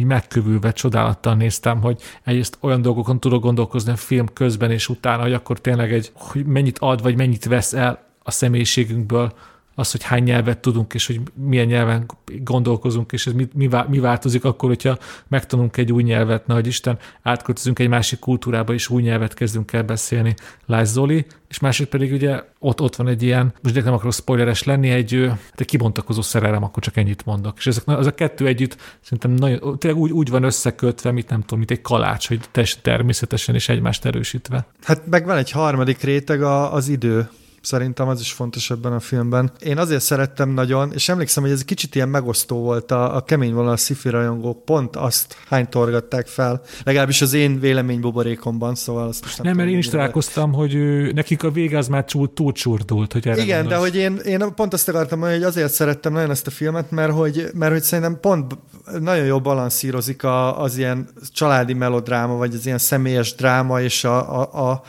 megkövülve csodálattal néztem, hogy egyrészt olyan dolgokon tudok gondolkozni a film közben és utána, hogy akkor tényleg egy, hogy mennyit ad, vagy mennyit vesz el a személyiségünkből, az, hogy hány nyelvet tudunk, és hogy milyen nyelven gondolkozunk, és ez mi, mi, mi változik akkor, hogyha megtanulunk egy új nyelvet, na, hogy Isten, átköltözünk egy másik kultúrába, és új nyelvet kezdünk el beszélni. Lász Zoli, és másik pedig ugye ott, ott van egy ilyen, most nem akarok spoileres lenni, egy, egy kibontakozó szerelem, akkor csak ennyit mondok. És ezek, az a kettő együtt szerintem nagyon, tényleg úgy, úgy van összekötve, mint nem tudom, mint egy kalács, hogy természetesen és egymást erősítve. Hát meg van egy harmadik réteg a, az idő Szerintem az is fontos ebben a filmben. Én azért szerettem nagyon, és emlékszem, hogy ez kicsit ilyen megosztó volt a, a kemény vonal a sci rajongók, pont azt hány torgatták fel, legalábbis az én véleménybuborékomban, szóval azt most nem, nem mert én is találkoztam, hogy ő, nekik a vége az már túl, túl csurdult, hogy erre Igen, de hogy én, én pont azt akartam mondani, hogy azért szerettem nagyon ezt a filmet, mert hogy, mert hogy szerintem pont nagyon jó balanszírozik a, az ilyen családi melodráma, vagy az ilyen személyes dráma és a, a, a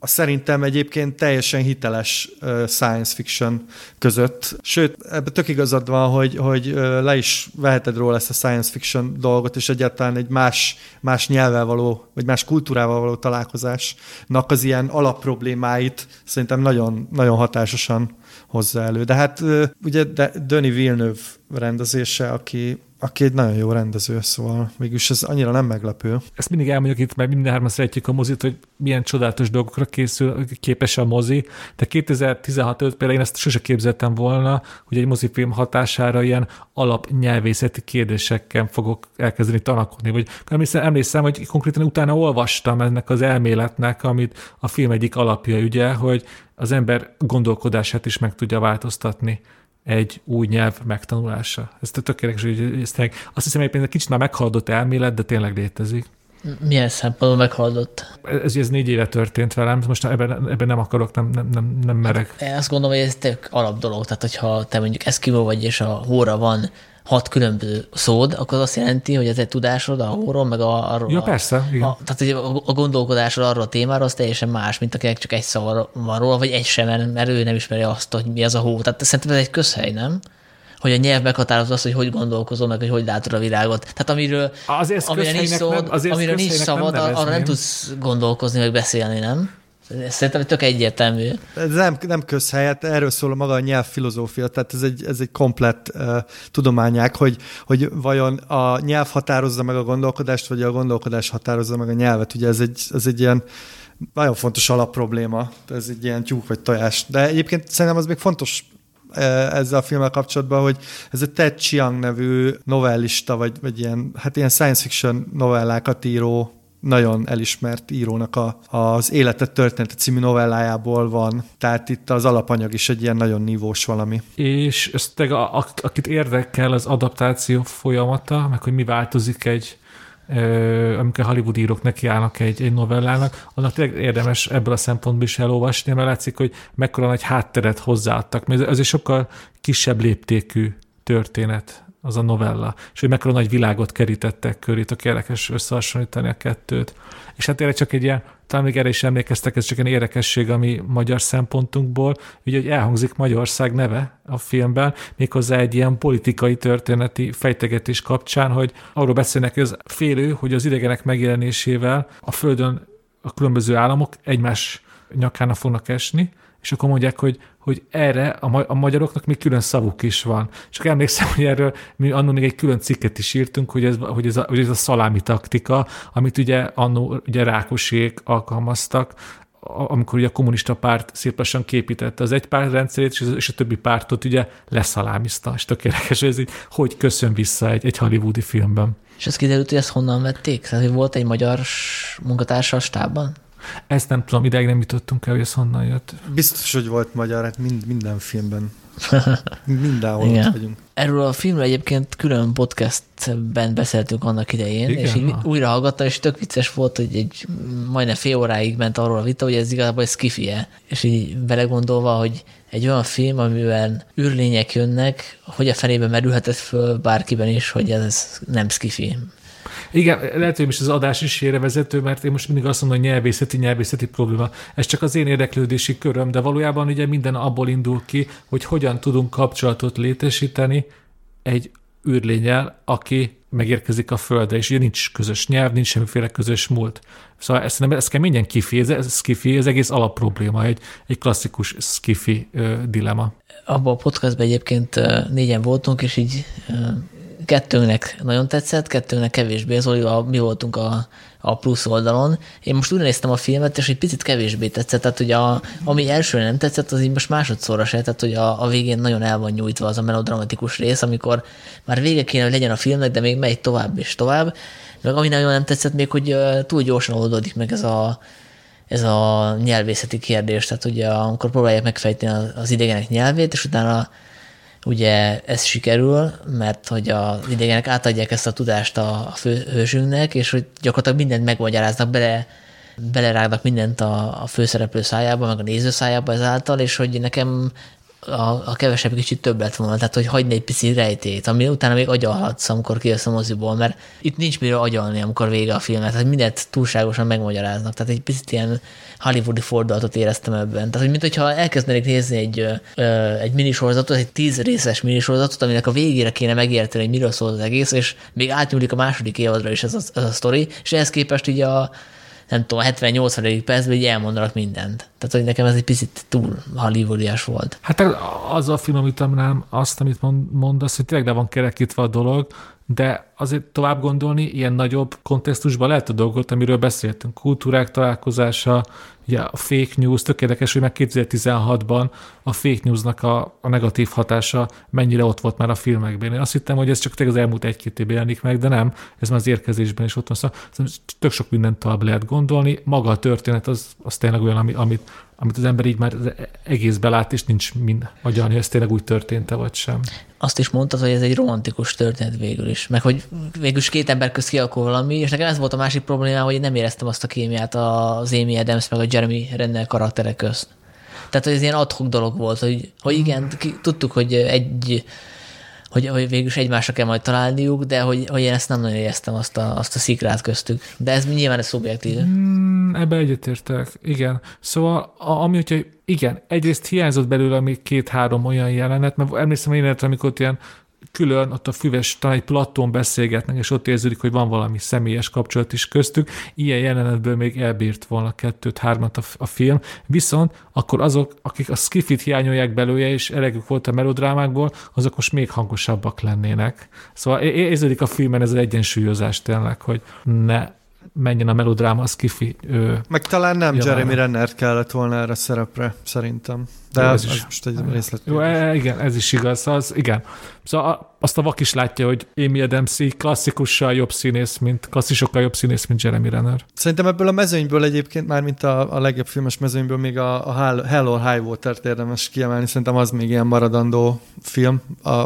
a szerintem egyébként teljesen hiteles science fiction között. Sőt, ebben tök igazad van, hogy, hogy le is veheted róla ezt a science fiction dolgot, és egyáltalán egy más, más nyelvvel való, vagy más kultúrával való találkozásnak az ilyen alapproblémáit szerintem nagyon, nagyon hatásosan hozza elő. De hát ugye Denis Villeneuve rendezése, aki aki egy nagyon jó rendező, szóval mégis ez annyira nem meglepő. Ezt mindig elmondjuk itt, mert hárman szeretjük a mozit, hogy milyen csodálatos dolgokra készül, képes a mozi, de 2016 előtt például én ezt sose képzeltem volna, hogy egy mozifilm hatására ilyen alapnyelvészeti kérdésekkel fogok elkezdeni tanakodni, vagy emlékszem, emlékszem, hogy konkrétan utána olvastam ennek az elméletnek, amit a film egyik alapja, ugye, hogy az ember gondolkodását is meg tudja változtatni egy új nyelv megtanulása. Ez tökéletes, hogy ezt azt hiszem, hogy egy kicsit már meghaladott elmélet, de tényleg létezik. Milyen szempontból meghaldott? Ez, ez négy éve történt velem, most ebben, ebben nem akarok, nem, nem, nem, nem merek. Én azt gondolom, hogy ez tök alap dolog, tehát hogyha te mondjuk eszkimó vagy, és a hóra van hat különböző szód, akkor az azt jelenti, hogy ez egy tudásod a hóról, meg a, arról. Ja, persze. Igen. A, tehát a, a gondolkodásod arról a témáról az teljesen más, mint akinek csak egy szava van róla, vagy egy sem, mert ő nem ismeri azt, hogy mi az a hó. Tehát szerintem ez egy közhely, nem? hogy a nyelv meghatározza azt, hogy hogy gondolkozol, meg hogy hogy látod a világot. Tehát amiről, azért amire nincs, nem, amiről nincs szavad, nem arra nem tudsz gondolkozni, meg beszélni, nem? Szerintem tök egyértelmű. Ez nem, nem közhelyet, erről szól a maga a nyelvfilozófia, tehát ez egy, ez egy komplett uh, tudományák, hogy, hogy vajon a nyelv határozza meg a gondolkodást, vagy a gondolkodás határozza meg a nyelvet. Ugye ez egy, ez egy ilyen nagyon fontos alapprobléma, ez egy ilyen tyúk vagy tojás. De egyébként szerintem az még fontos ezzel a filmmel kapcsolatban, hogy ez a Ted Chiang nevű novellista, vagy, vagy ilyen, hát ilyen science fiction novellákat író nagyon elismert írónak a, az Életet története című novellájából van. Tehát itt az alapanyag is egy ilyen nagyon nívós valami. És ezt a, akit érdekel az adaptáció folyamata, meg hogy mi változik egy amikor Hollywood írók nekiállnak egy, egy novellának, annak tényleg érdemes ebből a szempontból is elolvasni, mert látszik, hogy mekkora nagy hátteret hozzáadtak. Mert ez egy sokkal kisebb léptékű történet az a novella, és hogy mekkora nagy világot kerítettek köré, tök érdekes összehasonlítani a kettőt. És hát tényleg csak egy ilyen, talán még erre is emlékeztek, ez csak egy érdekesség, ami magyar szempontunkból, ugye, hogy elhangzik Magyarország neve a filmben, méghozzá egy ilyen politikai történeti fejtegetés kapcsán, hogy arról beszélnek, hogy az félő, hogy az idegenek megjelenésével a Földön a különböző államok egymás nyakána fognak esni, és akkor mondják, hogy, hogy erre a, ma- a magyaroknak még külön szavuk is van. Csak emlékszem, hogy erről mi annól még egy külön cikket is írtunk, hogy ez, hogy ez, a, hogy ez a szalámi taktika, amit ugye annó ugye Rákosék alkalmaztak, amikor ugye a kommunista párt szép lassan képítette az egy párt rendszerét, és, és a többi pártot ugye leszalámizta. És tök érdekes, hogy ez így, hogy köszön vissza egy, egy hollywoodi filmben. És ez kiderült, hogy ezt honnan vették? Tehát, hogy volt egy magyar munkatársa a stábban? Ezt nem tudom, ideig nem jutottunk el, hogy ez honnan jött. Biztos, hogy volt magyar, hát mind, minden filmben. Mindenhol Igen. ott vagyunk. Erről a filmről egyébként külön podcastben beszéltünk annak idején, Igen? és így Ah. újra hallgattam, és tök vicces volt, hogy egy majdnem fél óráig ment arról a vita, hogy ez igazából egy skifie. És így belegondolva, hogy egy olyan film, amiben űrlények jönnek, hogy a fenébe merülhetett föl bárkiben is, hogy ez nem skifi. Igen, lehet, hogy most az adás is vezető, mert én most mindig azt mondom, hogy nyelvészeti, nyelvészeti probléma. Ez csak az én érdeklődési köröm, de valójában ugye minden abból indul ki, hogy hogyan tudunk kapcsolatot létesíteni egy űrlényel, aki megérkezik a Földre, és ugye nincs közös nyelv, nincs semmiféle közös múlt. Szóval ezt, nem, kell mindjárt kifi, ez, ez, skifi, ez egész alapprobléma, egy, egy klasszikus skifi ö, dilema. Abban a podcastban egyébként négyen voltunk, és így ö, kettőnknek nagyon tetszett, kettőnknek kevésbé. Zolival mi voltunk a, a plusz oldalon. Én most úgy néztem a filmet, és egy picit kevésbé tetszett. Tehát, hogy a, ami elsőre nem tetszett, az így most másodszorra se. Tehát, hogy a, a végén nagyon el van nyújtva az a melodramatikus rész, amikor már vége kéne, hogy legyen a filmnek, de még megy tovább és tovább. Meg ami nagyon nem tetszett még, hogy túl gyorsan oldódik meg ez a, ez a nyelvészeti kérdés, tehát ugye amikor próbálják megfejteni az- az idegenek nyelvét, és utána ugye ez sikerül, mert hogy az idegenek átadják ezt a tudást a a főhősünknek, és hogy gyakorlatilag mindent megmagyaráznak, bele, belerágnak mindent a, a főszereplő szájába, meg a néző szájába ezáltal, és hogy nekem a, a kevesebb kicsit több lett volna, tehát hogy hagyni egy pici rejtét, ami utána még agyalhatsz, amikor kijössz a moziból, mert itt nincs miről agyalni, amikor vége a filmet, tehát mindent túlságosan megmagyaráznak, tehát egy picit ilyen hollywoodi fordulatot éreztem ebben. Tehát, hogy mint hogyha elkezdenék nézni egy, ö, egy minisorozatot, egy tíz részes minisorozatot, aminek a végére kéne megérteni, hogy miről szól az egész, és még átnyúlik a második évadra is ez a, ez a sztori, és ehhez képest így a nem tudom, 70-80. percben így elmondanak mindent. Tehát, hogy nekem ez egy picit túl hollywoodias volt. Hát azzal finomítanám azt, amit mond- mondasz, hogy tényleg le van kerekítve a dolog, de azért tovább gondolni, ilyen nagyobb kontextusban lehet a dolgot, amiről beszéltünk. Kultúrák találkozása, ugye a fake news, tök érdekes, hogy meg 2016-ban a fake newsnak a, a negatív hatása mennyire ott volt már a filmekben. Én azt hittem, hogy ez csak tényleg az elmúlt egy-két évben jelenik meg, de nem, ez már az érkezésben is ott van. Szóval tök sok mindent tovább lehet gondolni. Maga a történet az, az tényleg olyan, ami, amit, amit az ember így már egész belát, és nincs mind agyalni, hogy ez tényleg úgy történt-e vagy sem. Azt is mondtad, hogy ez egy romantikus történet végül is, meg hogy végül is két ember közt kialakul valami, és nekem ez volt a másik probléma, hogy én nem éreztem azt a kémiát az Amy Adams meg a Jeremy Renner karakterek közt. Tehát, hogy ez ilyen adhok dolog volt, hogy, hogy igen, ki, tudtuk, hogy egy hogy, hogy végül is egymásra kell majd találniuk, de hogy, hogy én ezt nem nagyon éreztem, azt a, azt a szikrát köztük. De ez nyilván ez szubjektív. Mm, ebbe egyetértek, igen. Szóval, a, ami, hogyha igen, egyrészt hiányzott belőle még két-három olyan jelenet, mert emlékszem én jelenetre, amikor ilyen külön ott a füves, talán egy platón beszélgetnek, és ott érződik, hogy van valami személyes kapcsolat is köztük. Ilyen jelenetből még elbírt volna kettőt, hármat a, a film. Viszont akkor azok, akik a skifit hiányolják belőle, és elegük volt a melodrámákból, azok most még hangosabbak lennének. Szóval érződik a filmen ez az egyensúlyozás tényleg, hogy ne menjen a melodráma, a skifi. Ö, Meg talán nem Javára. Jeremy Renner kellett volna erre a szerepre, szerintem. De Jó, ez, ez is- most egy részlet. Jó, e- igen, ez is igaz, az, igen. Szóval a- azt a vak is látja, hogy Amy Adams klasszikussal jobb színész, mint klasszisokkal jobb színész, mint Jeremy Renner. Szerintem ebből a mezőnyből egyébként már, mint a, a legjobb filmes mezőnyből még a, a Hell- Hell or High Water-t érdemes kiemelni. Szerintem az még ilyen maradandó film. A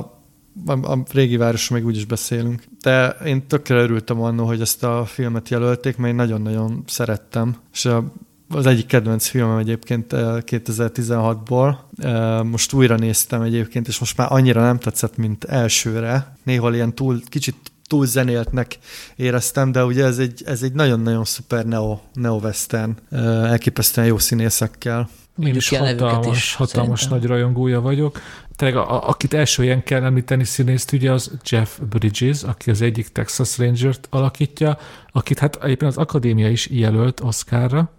a, a régi város még úgyis beszélünk. De én tökre örültem annól, hogy ezt a filmet jelölték, mert én nagyon-nagyon szerettem. És a, az egyik kedvenc filmem egyébként 2016-ból. Most újra néztem egyébként, és most már annyira nem tetszett, mint elsőre. Néhol ilyen túl, kicsit túl zenéltnek éreztem, de ugye ez egy, ez egy nagyon-nagyon szuper neo, neo-western, elképesztően jó színészekkel. Én is hatalmas, is, hatalmas szerintem. nagy rajongója vagyok. Tényleg, a, akit első ilyen kell említeni színészt, ugye az Jeff Bridges, aki az egyik Texas Ranger-t alakítja, akit hát egyébként az akadémia is jelölt Oscarra,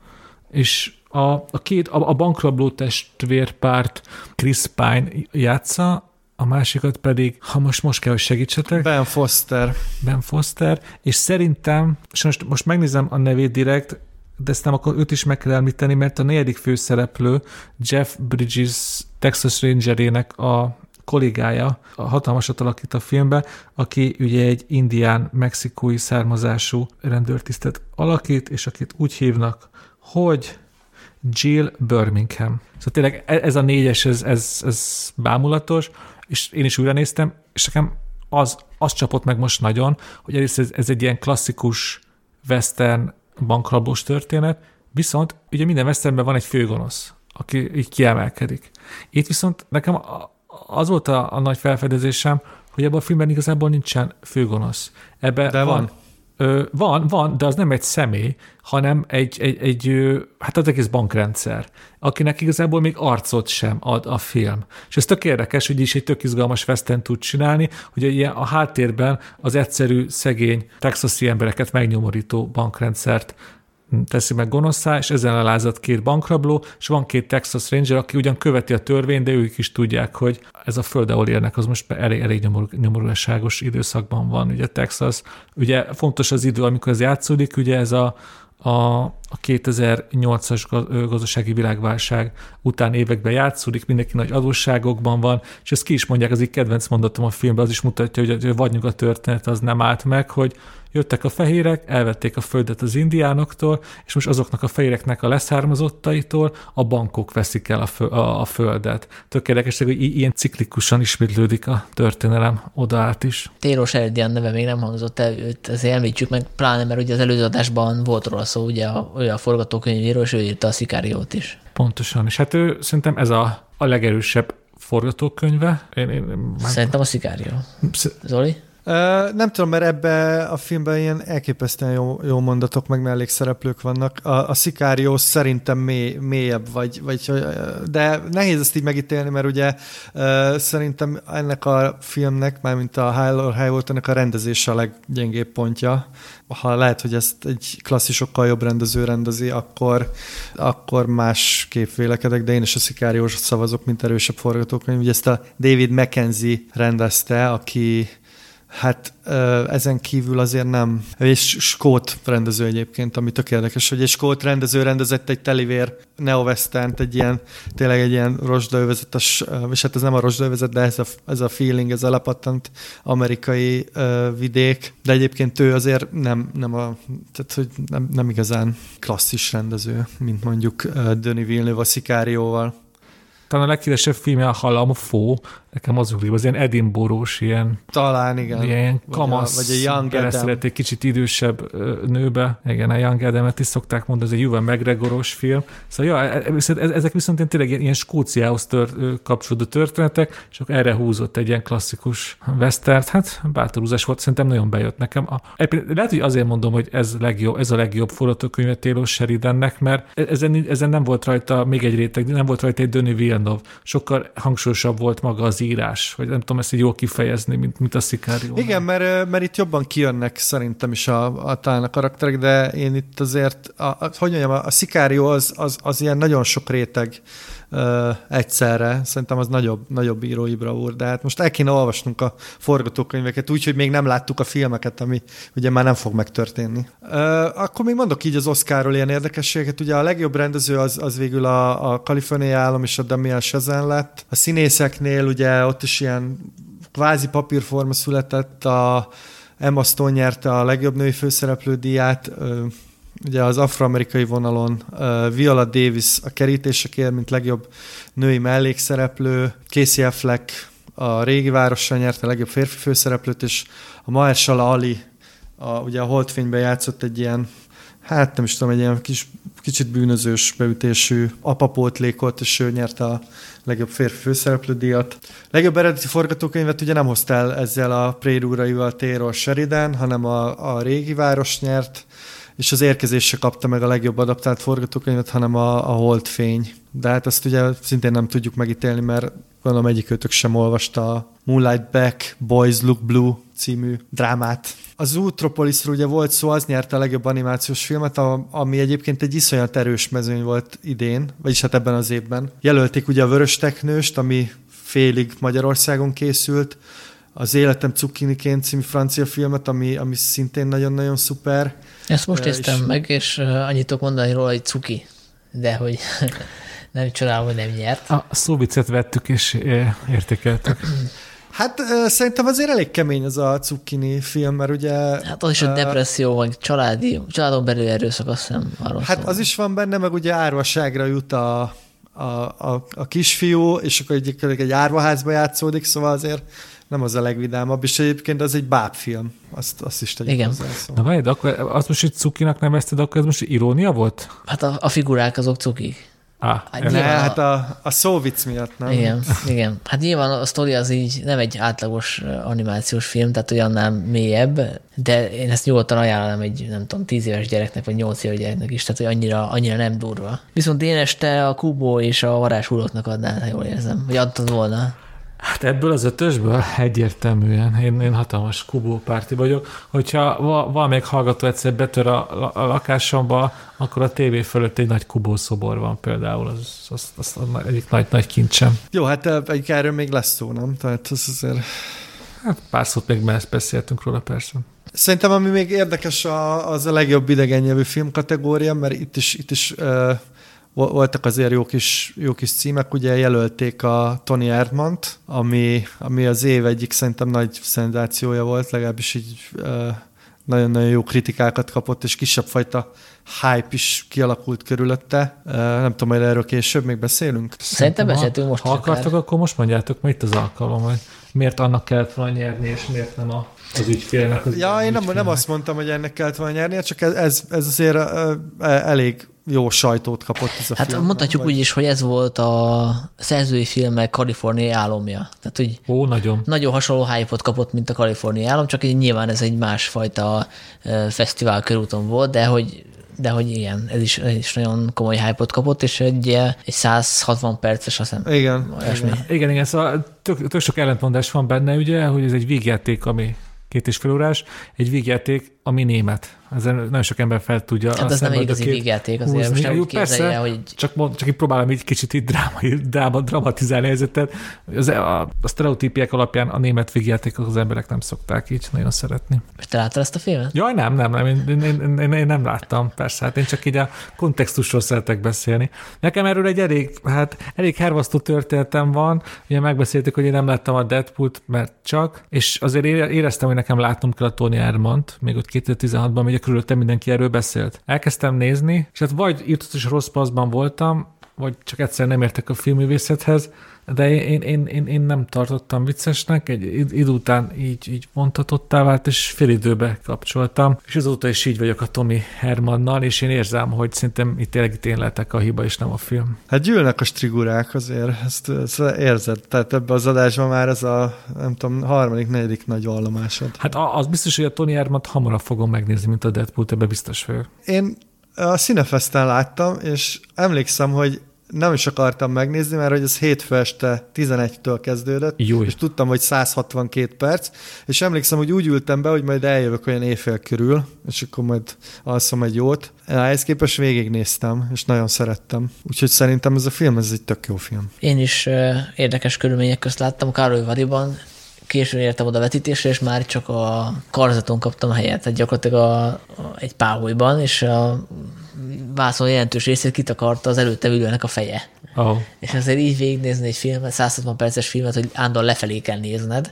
és a, a két, a, a bankrabló testvérpárt Chris Pine játsza, a másikat pedig, ha most, most kell, hogy segítsetek. Ben Foster. Ben Foster, és szerintem, és most, most megnézem a nevét direkt, de ezt nem akkor őt is meg kell említeni, mert a negyedik főszereplő Jeff Bridges Texas Rangerének a kollégája, a hatalmasat alakít a filmbe, aki ugye egy indián, mexikói származású rendőrtisztet alakít, és akit úgy hívnak, hogy Jill Birmingham. Szóval tényleg e- ez a négyes, ez, ez, ez bámulatos, és én is újra néztem, és nekem az, az csapott meg most nagyon, hogy egyrészt ez, ez egy ilyen klasszikus western bankrablós történet, viszont ugye minden westernben van egy főgonosz, aki így kiemelkedik. Itt viszont nekem az volt a, a nagy felfedezésem, hogy ebben a filmben igazából nincsen főgonosz. Ebbe De van. van Ö, van, van, de az nem egy személy, hanem egy, egy, egy, hát az egész bankrendszer, akinek igazából még arcot sem ad a film. És ez tök érdekes, hogy is egy tök izgalmas veszten tud csinálni, hogy ilyen a háttérben az egyszerű, szegény, texasi embereket megnyomorító bankrendszert teszi meg gonoszá, és ezen alázott két bankrabló, és van két Texas Ranger, aki ugyan követi a törvényt, de ők is tudják, hogy ez a föld, ahol élnek, az most elég, elég nyomor, nyomorúságos időszakban van. Ugye Texas, ugye fontos az idő, amikor ez játszódik, ugye ez a, a, a 2008-as gazdasági világválság után években játszódik, mindenki nagy adósságokban van, és ezt ki is mondják, az így kedvenc mondatom a filmben, az is mutatja, hogy a a történet az nem állt meg, hogy jöttek a fehérek, elvették a földet az indiánoktól, és most azoknak a fehéreknek a leszármazottaitól a bankok veszik el a, fö, a, a földet. Tökéletes, hogy ilyen ciklikusan ismétlődik a történelem oda át is. Téros Erdian neve még nem hangzott el, őt azért említsük meg, pláne, mert ugye az előző adásban volt róla szó, ugye a, a forgatókönyvíról, és ő írta a Szikáriót is. Pontosan, és hát ő szerintem ez a, a legerősebb forgatókönyve. Én, én, én Szerintem a Szikárió. Zoli? Nem tudom, mert ebbe a filmben ilyen elképesztően jó, jó mondatok, meg mellékszereplők vannak. A, a Sicario szerintem mély, mélyebb, vagy, vagy, de nehéz ezt így megítélni, mert ugye szerintem ennek a filmnek, mármint a High High volt, ennek a rendezése a leggyengébb pontja. Ha lehet, hogy ezt egy klasszisokkal jobb rendező rendezi, akkor, akkor más vélekedek, de én is a Sicario szavazok, mint erősebb forgatókönyv. Ugye ezt a David Mackenzie rendezte, aki Hát ezen kívül azért nem. És Skót rendező egyébként, ami tök érdekes, hogy egy Skót rendező rendezett egy telivér neo egy ilyen, tényleg egy ilyen rozsdaövezetes, és hát ez nem a rozsdaövezet, de ez a, ez a feeling, ez a lepattant amerikai uh, vidék, de egyébként ő azért nem, nem, a, tehát, hogy nem, nem igazán klasszis rendező, mint mondjuk uh, Denis Villeneuve a Szikárióval talán a leghíresebb filmje a Halam Fó, nekem az ugrik, az ilyen Edinboros, ilyen... Talán, igen. Ilyen kamasz, vagy a, vagy a Young Adam. egy kicsit idősebb nőbe. Igen, a Young Adam-et is szokták mondani, ez egy Juven McGregoros film. Szóval ja, e, e, ezek viszont én tényleg ilyen Skóciához tör, kapcsolódó történetek, és akkor erre húzott egy ilyen klasszikus western. Hát bátorúzás volt, szerintem nagyon bejött nekem. A, lehet, hogy azért mondom, hogy ez, legjobb, ez a legjobb forgatókönyve Taylor Sheridannek, mert e, ezen, ezen nem volt rajta még egy réteg, nem volt rajta egy Denis Villeneuve. Sokkal hangsúlyosabb volt maga az írás, vagy nem tudom ezt így jól kifejezni, mint, mint a Sicario. Igen, mert, mert itt jobban kijönnek szerintem is a, a, talán a karakterek, de én itt azért, a, a, hogy mondjam, a, a Sicario az, az, az ilyen nagyon sok réteg egyszerre. Szerintem az nagyobb, nagyobb írói bravúr, de hát most el kéne olvasnunk a forgatókönyveket, úgyhogy még nem láttuk a filmeket, ami ugye már nem fog megtörténni. Uh, akkor még mondok így az Oscarról ilyen érdekességeket. Ugye a legjobb rendező az, az végül a, a Kaliforniai állam és a Damien Chazelle lett. A színészeknél ugye ott is ilyen kvázi papírforma született, a Emma Stone nyerte a legjobb női főszereplő díját, ugye az afroamerikai vonalon uh, Viola Davis a kerítésekért, mint legjobb női mellékszereplő, Casey Affleck a régi várossal nyerte a legjobb férfi főszereplőt, és a Mahershala Ali, a, ugye a Holdfényben játszott egy ilyen hát nem is tudom, egy ilyen kis, kicsit bűnözős beütésű apapótlékot, és ő nyerte a legjobb férfi főszereplő díjat. Legjobb eredeti forgatókönyvet ugye nem hozta el ezzel a Prédúraival Taylor Sheridan, hanem a, a régi város nyert, és az érkezésre kapta meg a legjobb adaptált forgatókönyvet, hanem a, a Holdfény. De hát azt ugye szintén nem tudjuk megítélni, mert gondolom egyikőtök sem olvasta a Moonlight Back, Boys Look Blue című drámát. Az Zootropolisról ugye volt szó, az nyerte a legjobb animációs filmet, ami egyébként egy iszonyat erős mezőny volt idén, vagyis hát ebben az évben. Jelölték ugye a Vörös Teknőst, ami félig Magyarországon készült, az Életem Cukiniként című francia filmet, ami, ami szintén nagyon-nagyon szuper. Ezt most néztem és... meg, és annyit tudok mondani róla, hogy cuki, de hogy nem csodálom, hogy nem nyert. A szóvicet vettük és értékeltük. Hát szerintem azért elég kemény az a cukkini film, mert ugye... Hát az is a depresszió, vagy családi, családon belül erőszak, azt hiszem arról Hát az is van benne, meg ugye árvaságra jut a, a, a, a kisfiú, és akkor egy, egy árvaházba játszódik, szóval azért nem az a legvidámabb, és egyébként az egy bábfilm, azt, azt is tegyük Igen. hozzá. Szóval. Na várj, akkor azt most itt cukinak nevezted, akkor ez most irónia volt? Hát a, a figurák azok cukik. Ah, hát ne, hát a, a szóvic miatt, nem? Igen, igen. Hát nyilván a sztori az így nem egy átlagos animációs film, tehát olyannál mélyebb, de én ezt nyugodtan ajánlom egy, nem tudom, tíz éves gyereknek, vagy nyolc éves gyereknek is, tehát hogy annyira, annyira nem durva. Viszont én este a Kubo és a varázshulóknak adnál, ha jól érzem, vagy adtad volna. Hát ebből az ötösből egyértelműen. Én, én hatalmas kubó párti vagyok. Hogyha valamelyik hallgató egyszer betör a, a lakásomba, akkor a tévé fölött egy nagy kubó szobor van például. Az, az, az, az egyik nagy, nagy kincsem. Jó, hát egy erről még lesz szó, nem? Tehát az azért... Hát pár szót még beszéltünk róla persze. Szerintem ami még érdekes az a legjobb idegen nyelvű film kategória, mert itt is, itt is uh, voltak azért jó kis, jó kis címek, ugye jelölték a Tony Erdmant, ami, ami az év egyik szerintem nagy szenzációja volt, legalábbis így nagyon-nagyon jó kritikákat kapott, és kisebb fajta hype is kialakult körülötte. Nem tudom, majd erről később még beszélünk. Szerintem beszéltünk most. Ha akartok, akkor most mondjátok, mert itt az alkalom, hogy miért annak kellett volna nyerni, és miért nem a, az ügyfélnek. Az ja, én nem, nem azt mondtam, hogy ennek kellett volna nyerni, csak ez, ez, ez azért elég jó sajtót kapott ez a hát film. Hát mondhatjuk úgy is, hogy ez volt a szerzői filmek kaliforniai álomja. Tehát, hogy Ó, nagyon. Nagyon hasonló hype kapott, mint a kaliforniai álom, csak nyilván ez egy másfajta fesztivál körúton volt, de hogy de hogy ilyen, ez is, ez is nagyon komoly hype kapott, és egy, egy 160 perces, azt hiszem. Igen. Igen, igen, igen, szóval tök, tök sok ellentmondás van benne, ugye, hogy ez egy végjáték, ami két és fél órás, egy végjáték, ami német. Ezen nagyon sok ember fel tudja. Hát ez nem egy igazi végjáték, azért húzni. most nem Jó, persze, hogy... csak, mond, csak így próbálom egy kicsit így drámai, dráma, dramatizálni helyzetet. Az, a, a sztereotípiek alapján a német végjátékok az emberek nem szokták így nagyon szeretni. És te láttad ezt a filmet? Jaj, nem, nem, nem, én, én, én, én, én nem láttam, persze, hát én csak így a kontextusról szeretek beszélni. Nekem erről egy elég, hát elég hervasztó történetem van, ugye megbeszéltük, hogy én nem láttam a Deadpool-t, mert csak, és azért éreztem, hogy nekem látnom kell a Tony Erdmant, még ott 2016-ban, ugye körülöttem mindenki erről beszélt. Elkezdtem nézni, és hát vagy írtatos rossz paszban voltam, vagy csak egyszer nem értek a filmművészethez, de én, én, én, én nem tartottam viccesnek, egy idő után így, így vontatottá vált, és fél időbe kapcsoltam, és azóta is így vagyok a Tommy Hermannal, és én érzem, hogy szerintem itt tényleg itt én lehetek a hiba, és nem a film. Hát gyűlnek a strigurák azért, ezt, ezt érzed, tehát ebbe az adásban már ez a, nem tudom, harmadik, negyedik nagy vallomásod. Hát az biztos, hogy a Tony Hermant hamarabb fogom megnézni, mint a Deadpool, ebbe biztos vagyok. Én a Cinefesten láttam, és emlékszem, hogy nem is akartam megnézni, mert hogy ez hétfő este 11-től kezdődött, Júj. és tudtam, hogy 162 perc, és emlékszem, hogy úgy ültem be, hogy majd eljövök olyan éjfél körül, és akkor majd alszom egy jót. Ehhez képest végignéztem, és nagyon szerettem. Úgyhogy szerintem ez a film, ez egy tök jó film. Én is uh, érdekes körülmények közt láttam Károly Variban, későn értem oda vetítésre, és már csak a karzaton kaptam a helyet, tehát gyakorlatilag a, a, egy páholyban, és a vászon jelentős részét kitakarta az előtte ülőnek a feje. Oh. És azért így végignézni egy filmet, 160 perces filmet, hogy állandóan lefelé kell nézned,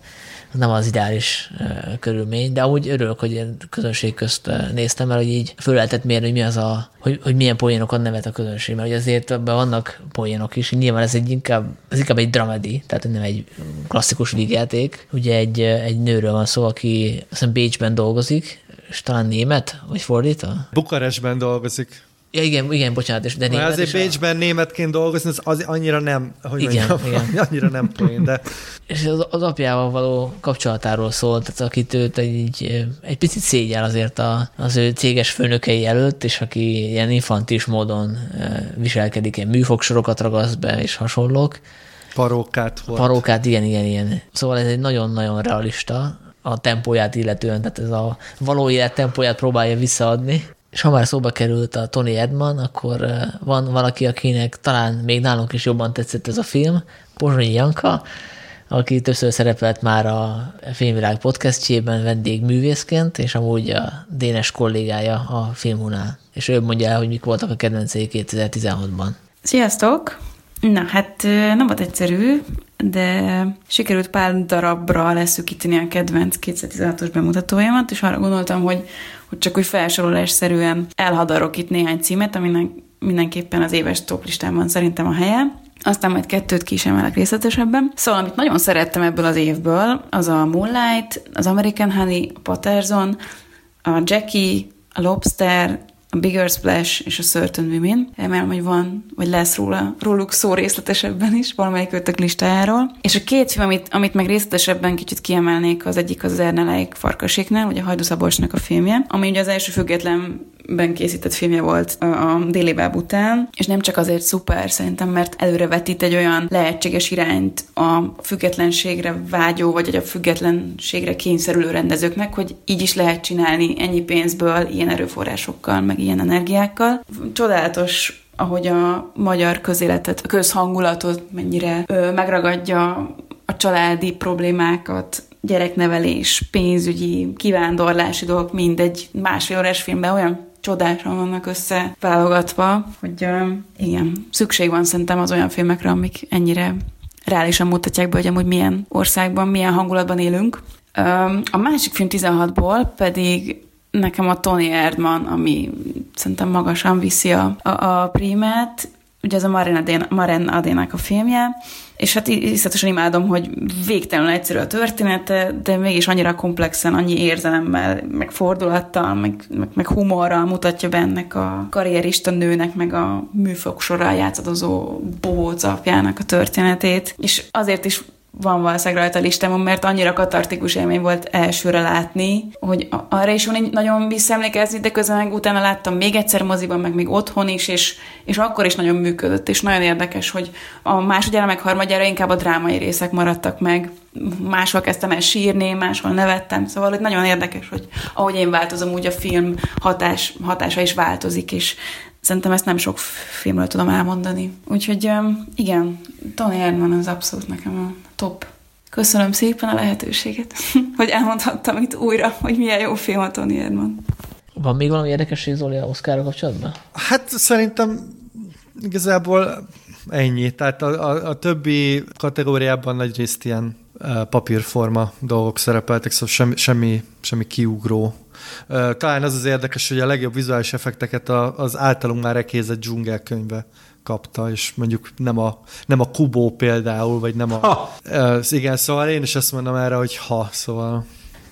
nem az ideális uh, körülmény, de amúgy örülök, hogy ilyen közönség közt uh, néztem, mert hogy így föl lehetett mérni, hogy mi az a, hogy, hogy milyen poénokon nevet a közönség, mert hogy azért ebben vannak poénok is, nyilván ez egy inkább, ez inkább egy dramedi, tehát nem egy klasszikus vígjáték. Ugye egy, egy nőről van szó, aki azt hiszem Bécsben dolgozik, és talán német, vagy fordítva? Bukarestben dolgozik. Ja, igen, igen, bocsánat, és de német. azért és a- Bécsben németként dolgozni, az, az annyira nem, hogy Igen, mondjam, igen. annyira nem poén, de És az, az apjával való kapcsolatáról szólt, tehát akit őt egy, egy picit szégyel azért a, az ő céges főnökei előtt, és aki ilyen infantis módon viselkedik, ilyen műfogsorokat ragaszt be, és hasonlók. parókát volt. Parókát, igen, igen, igen. Szóval ez egy nagyon-nagyon realista a tempóját illetően, tehát ez a való élet tempóját próbálja visszaadni. És ha már szóba került a Tony Edman, akkor van valaki, akinek talán még nálunk is jobban tetszett ez a film, Pozsonyi Janka, aki többször szerepelt már a Filmvilág podcastjében vendégművészként, és amúgy a Dénes kollégája a filmunál. És ő mondja el, hogy mik voltak a kedvencei 2016-ban. Sziasztok! Na, hát nem volt egyszerű, de sikerült pár darabra leszűkíteni a kedvenc 2016-os bemutatójamat, és arra gondoltam, hogy, hogy csak úgy felsorolásszerűen elhadarok itt néhány címet, aminek mindenképpen az éves toplistában szerintem a helye. Aztán majd kettőt ki is emelek részletesebben. Szóval, amit nagyon szerettem ebből az évből, az a Moonlight, az American Honey, a Patterson, a Jackie, a Lobster, a Bigger Splash és a Certain Women. Remélem, hogy van, vagy lesz róla, róluk szó részletesebben is, valamelyik ötök listájáról. És a két film, amit, amit meg részletesebben kicsit kiemelnék, az egyik az Erneleik Farkaséknál, ugye a Hajdu Szabolcsnak a filmje, ami ugye az első függetlenben készített filmje volt a Déli Báb után, és nem csak azért szuper, szerintem, mert előrevetít egy olyan lehetséges irányt a függetlenségre vágyó, vagy a függetlenségre kényszerülő rendezőknek, hogy így is lehet csinálni ennyi pénzből, ilyen erőforrásokkal, meg ilyen energiákkal. Csodálatos ahogy a magyar közéletet, a közhangulatot mennyire ö, megragadja a családi problémákat, gyereknevelés, pénzügyi, kivándorlási dolgok, mindegy másfél órás filmben olyan csodásan vannak összeválogatva, hogy igen, szükség van szerintem az olyan filmekre, amik ennyire reálisan mutatják be, hogy amúgy milyen országban, milyen hangulatban élünk. A másik film 16-ból pedig nekem a Tony Erdman, ami szerintem magasan viszi a, a, a prímát, ugye ez a Maren Adénak a filmje, és hát iszletesen imádom, hogy végtelenül egyszerű a története, de mégis annyira komplexen, annyi érzelemmel, meg fordulattal, meg, meg, meg humorral mutatja be ennek a karrierista nőnek, meg a műfok sorral játszadozó bohóc apjának a történetét, és azért is van valószínűleg rajta a listámon, mert annyira katartikus élmény volt elsőre látni, hogy arra is van nagyon visszaemlékezni, de közben meg utána láttam még egyszer moziban, meg még otthon is, és, és akkor is nagyon működött, és nagyon érdekes, hogy a másodjára, meg harmadjára inkább a drámai részek maradtak meg, máshol kezdtem el sírni, máshol nevettem, szóval hogy nagyon érdekes, hogy ahogy én változom, úgy a film hatás, hatása is változik, és Szerintem ezt nem sok filmről tudom elmondani. Úgyhogy igen, Tony Erdman az abszolút nekem a top. Köszönöm szépen a lehetőséget, hogy elmondhattam itt újra, hogy milyen jó film a Tony Erdman. Van még valami érdekesség Zoli a Oscarra kapcsolatban? Hát szerintem igazából ennyi. Tehát a, a, a többi kategóriában nagy részt ilyen papírforma dolgok szerepeltek, szóval semmi, semmi, semmi kiugró talán az az érdekes, hogy a legjobb vizuális effekteket az általunk már ekézett dzsungelkönyve kapta, és mondjuk nem a, nem a Kubó például, vagy nem a... Ha. Uh, igen, szóval én is azt mondom erre, hogy ha, szóval...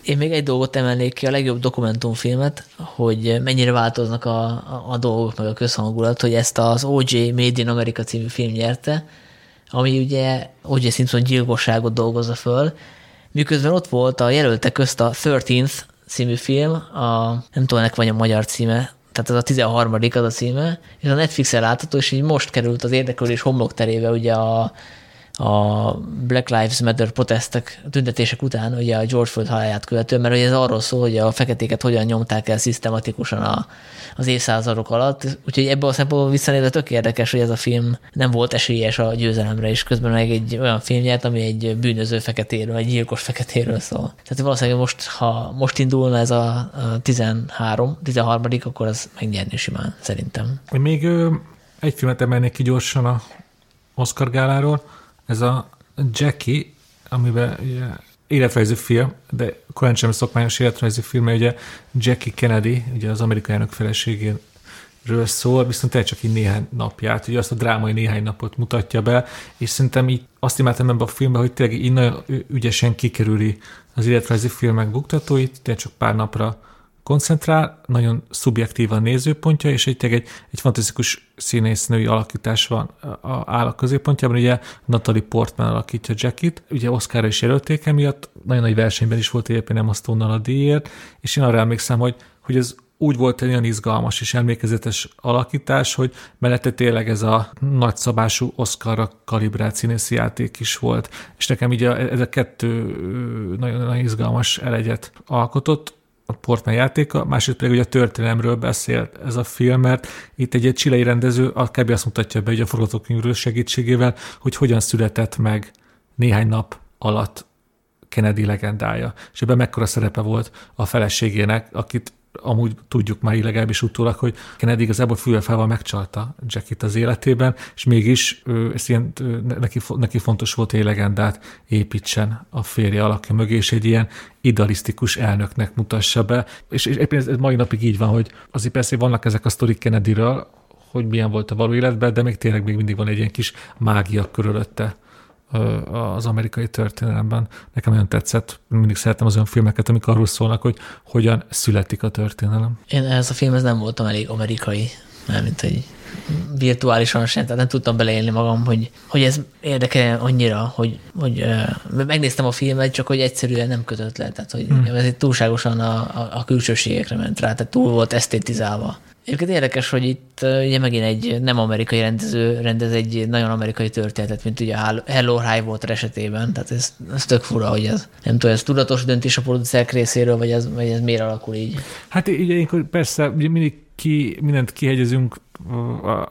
Én még egy dolgot emelnék ki, a legjobb dokumentumfilmet, hogy mennyire változnak a, a, a dolgok, meg a közhangulat, hogy ezt az O.J. Made in America című film nyerte, ami ugye O.J. Simpson gyilkosságot dolgozza föl, miközben ott volt a jelöltek közt a 13th című film, a, nem tudom, ennek vagy a magyar címe, tehát ez a 13. az a címe, és a Netflixen látható, és így most került az érdeklődés homlokterébe ugye a, a Black Lives Matter protestek, tüntetések után, ugye a George Floyd halálját követően, mert ugye ez arról szól, hogy a feketéket hogyan nyomták el szisztematikusan a, az évszázadok alatt, úgyhogy ebből a szempontból visszanézve tök érdekes, hogy ez a film nem volt esélyes a győzelemre, és közben meg egy olyan film nyert, ami egy bűnöző feketéről, egy gyilkos feketéről szól. Tehát valószínűleg most, ha most indulna ez a, a 13, 13 akkor az megnyerni simán, szerintem. Még egy filmet emelnék ki gyorsan a Oscar gáláról. Ez a Jackie, amiben ugye, életrajzi film, de korán sem szokványos életrajzi film, mert ugye Jackie Kennedy, ugye az amerikai elnök feleségén szól, viszont el csak így néhány napját, ugye azt a drámai néhány napot mutatja be, és szerintem így azt imádtam ebben a filmben, hogy tényleg így nagyon ügyesen kikerüli az életrajzi filmek buktatóit, tényleg csak pár napra koncentrál, nagyon szubjektív a nézőpontja, és egy, egy, egy fantasztikus színésznői alakítás van a, áll a középpontjában, ugye Natalie Portman alakítja Jackit, ugye Oscarra is jelölték emiatt, nagyon nagy versenyben is volt egyébként nem a a díjért, és én arra emlékszem, hogy, hogy ez úgy volt egy olyan izgalmas és emlékezetes alakítás, hogy mellette tényleg ez a nagyszabású Oscarra kalibrált színészi játék is volt. És nekem így a, ez a kettő nagyon, nagyon izgalmas elegyet alkotott a Portman játéka, másrészt pedig ugye a történelemről beszélt ez a film, mert itt egy, egy csilei rendező akár azt mutatja be hogy a forgatókönyvről segítségével, hogy hogyan született meg néhány nap alatt Kennedy legendája. És ebben mekkora szerepe volt a feleségének, akit amúgy tudjuk már legalábbis utólag, hogy Kennedy igazából fülfával megcsalta Jackit az életében, és mégis ő, ilyen, neki, neki fontos volt, hogy legendát építsen a férje alakja mögé, és egy ilyen idealisztikus elnöknek mutassa be. És, és ez, ez mai napig így van, hogy azért persze vannak ezek a sztorik Kennedyről, hogy milyen volt a való életben, de még tényleg még mindig van egy ilyen kis mágia körülötte az amerikai történelemben. Nekem nagyon tetszett, mindig szeretem az olyan filmeket, amik arról szólnak, hogy hogyan születik a történelem. Én ez a filmhez nem voltam elég amerikai, mert mint egy virtuálisan sem, tehát nem tudtam beleélni magam, hogy, hogy ez érdekel annyira, hogy, hogy uh, megnéztem a filmet, csak hogy egyszerűen nem kötött le, tehát hogy hmm. ez túlságosan a, a, a külsőségekre ment rá, tehát túl volt esztétizálva. Egyébként érdekes, hogy itt ugye megint egy nem amerikai rendező rendez egy nagyon amerikai történetet, mint ugye a Hello High Water esetében. Tehát ez, ez tök fura, hogy ez nem tudom, ez tudatos döntés a producerek részéről, vagy ez, vagy ez miért alakul így? Hát ugye persze ugye mindig ki, mindent kihegyezünk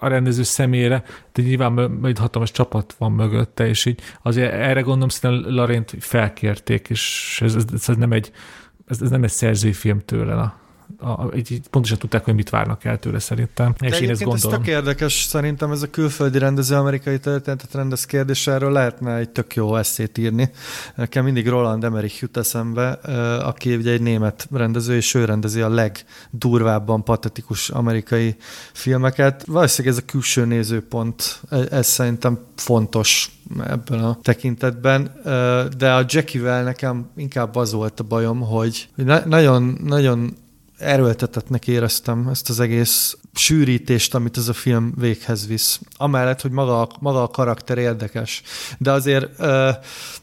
a rendező személyére, de nyilván egy hatalmas csapat van mögötte, és így azért erre gondolom, szerintem Larént felkérték, és ez, ez, ez nem egy ez, ez nem egy szerzői film tőle. Na a, így pontosan tudták, hogy mit várnak el tőle szerintem. De és én ezt gondolom. ez tök érdekes, szerintem ez a külföldi rendező amerikai történetet rendez kérdés, erről lehetne egy tök jó eszét írni. Nekem mindig Roland Emmerich jut eszembe, aki ugye egy német rendező, és ő rendezi a legdurvábban patetikus amerikai filmeket. Valószínűleg ez a külső nézőpont, e, ez szerintem fontos ebben a tekintetben, de a Jackie-vel nekem inkább az volt a bajom, hogy nagyon, nagyon erőltetetnek éreztem ezt az egész sűrítést, amit ez a film véghez visz. Amellett, hogy maga, maga a karakter érdekes. De azért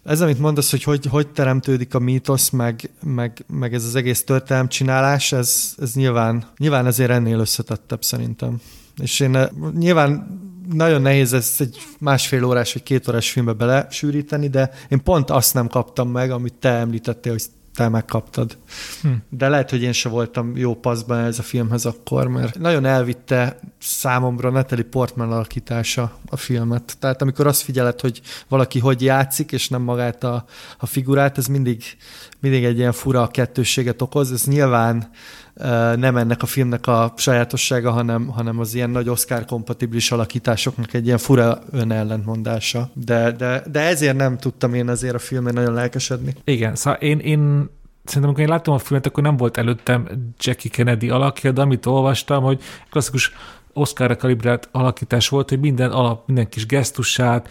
ez, amit mondasz, hogy hogy, hogy teremtődik a mítosz, meg, meg, meg ez az egész csinálás, ez, ez nyilván, nyilván ezért ennél összetettebb szerintem. És én nyilván nagyon nehéz ezt egy másfél órás vagy két órás filmbe belesűríteni, de én pont azt nem kaptam meg, amit te említettél, hogy te megkaptad. Hm. De lehet, hogy én se voltam jó paszban ez a filmhez akkor, mert nagyon elvitte számomra Natalie Portman alakítása a filmet. Tehát amikor azt figyeled, hogy valaki hogy játszik, és nem magát a, a figurát, ez mindig, mindig egy ilyen fura kettősséget okoz. Ez nyilván nem ennek a filmnek a sajátossága, hanem, hanem az ilyen nagy Oscar-kompatibilis alakításoknak egy ilyen fura önellentmondása. De, de, de ezért nem tudtam én azért a filmen nagyon lelkesedni. Igen, szóval én, én szerintem amikor én láttam a filmet, akkor nem volt előttem Jackie Kennedy alakja, de amit olvastam, hogy klasszikus Oscarra kalibrált alakítás volt, hogy minden alap, minden kis gesztusát,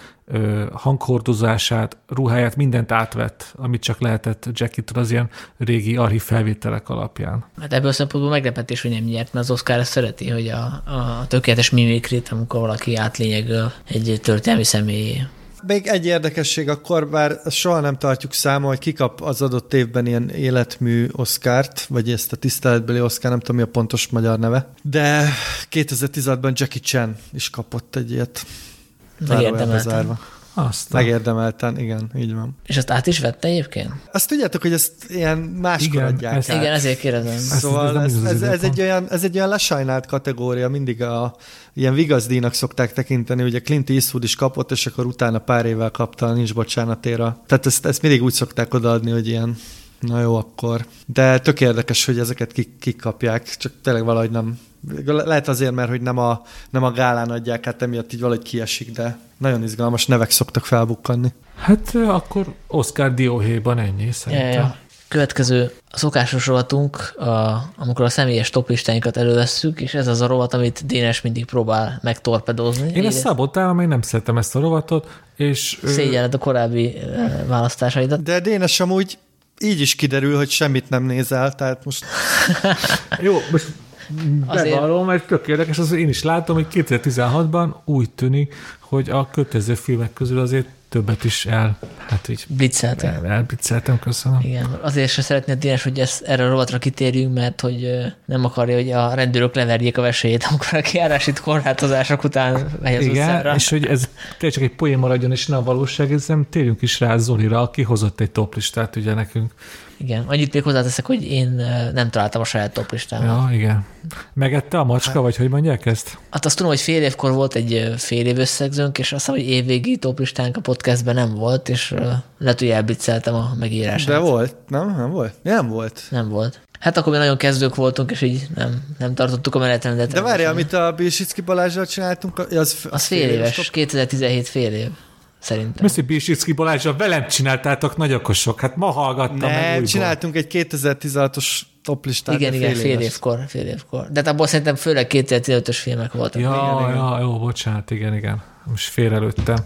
hanghordozását, ruháját, mindent átvett, amit csak lehetett Jackie-től az ilyen régi archív felvételek alapján. Hát ebből a szempontból meglepetés, hogy nem nyert, mert az Oscar szereti, hogy a, a tökéletes mimikrit, amikor valaki átlényegül egy történelmi személyé még egy érdekesség akkor, bár soha nem tartjuk számon, hogy kikap az adott évben ilyen életmű Oscárt, vagy ezt a tiszteletbeli Oscar, nem tudom mi a pontos magyar neve, de 2016-ban Jackie Chan is kapott egy ilyet. Megérdemelten. Azt Megérdemelten, igen, így van. És azt át is vette egyébként? Azt tudjátok, hogy ezt ilyen máskor igen, adják ezt, át. Igen, ezért kérdezem. Szóval ez, ez, ez, ez, egy olyan, ez egy olyan lesajnált kategória, mindig a ilyen vigazdíjnak szokták tekinteni, ugye Clint Eastwood is kapott, és akkor utána pár évvel kapta, nincs bocsánatéra. Tehát ezt, ezt mindig úgy szokták odaadni, hogy ilyen Na jó, akkor. De tök érdekes, hogy ezeket kik, kik kapják, csak tényleg valahogy nem... Lehet azért, mert hogy nem a, nem a gálán adják, hát emiatt így valahogy kiesik, de nagyon izgalmas nevek szoktak felbukkanni. Hát akkor Oscar dióhéjban ennyi Ja, szerintem. ja. Következő a szokásos rovatunk, a, amikor a személyes toplistáinkat elővesszük, és ez az a rovat, amit Dénes mindig próbál megtorpedozni. Én ezt szabotálom, én nem szeretem ezt a rovatot, és... ö, Szégyelled a korábbi választásaidat. De Dénes amúgy így is kiderül, hogy semmit nem nézel, tehát most Jó, most Azért- bevallom, mert tök érdekes, az én is látom, hogy 2016-ban úgy tűnik, hogy a kötelező filmek közül azért többet is el, hát így Blitzeltem. el, elbicceltem, köszönöm. Igen, azért sem szeretné a Dénes, hogy ezt, erre a rovatra kitérjünk, mert hogy nem akarja, hogy a rendőrök leverjék a vesélyét, amikor a kiárási korlátozások után megy az Igen, utcára. és hogy ez tényleg csak egy poén maradjon, és ne a valóság, ezzel térjünk is rá Zolira, aki hozott egy toplistát ugye nekünk. Igen, annyit még hozzáteszek, hogy én nem találtam a saját toplistámat. Ja. Ja, igen. Megette a macska, vagy hogy mondják ezt? Hát azt tudom, hogy fél évkor volt egy fél év összegzőnk, és azt hiszem, hogy évvégi toplistánk a podcastben nem volt, és lehet, hogy elbicceltem a megírását. de volt, nem? Nem volt? Nem volt. Nem volt. Hát akkor mi nagyon kezdők voltunk, és így nem, nem tartottuk a menetrendet. De várjál, amit a Bilsicki Balázsral csináltunk, az, Az fél éves, 2017 fél év, szerintem. Misszi Bisicki Balázsra velem csináltátok nagy okosok, hát ma hallgattam meg Nem, újból. csináltunk egy 2016-os toplistát. Igen, igen, fél éves. évkor, fél évkor. De hát abból szerintem főleg 2015-ös filmek voltak. Ja, Igen, igen. ja, jó, bocsánat, igen, igen. Most félrelőttem.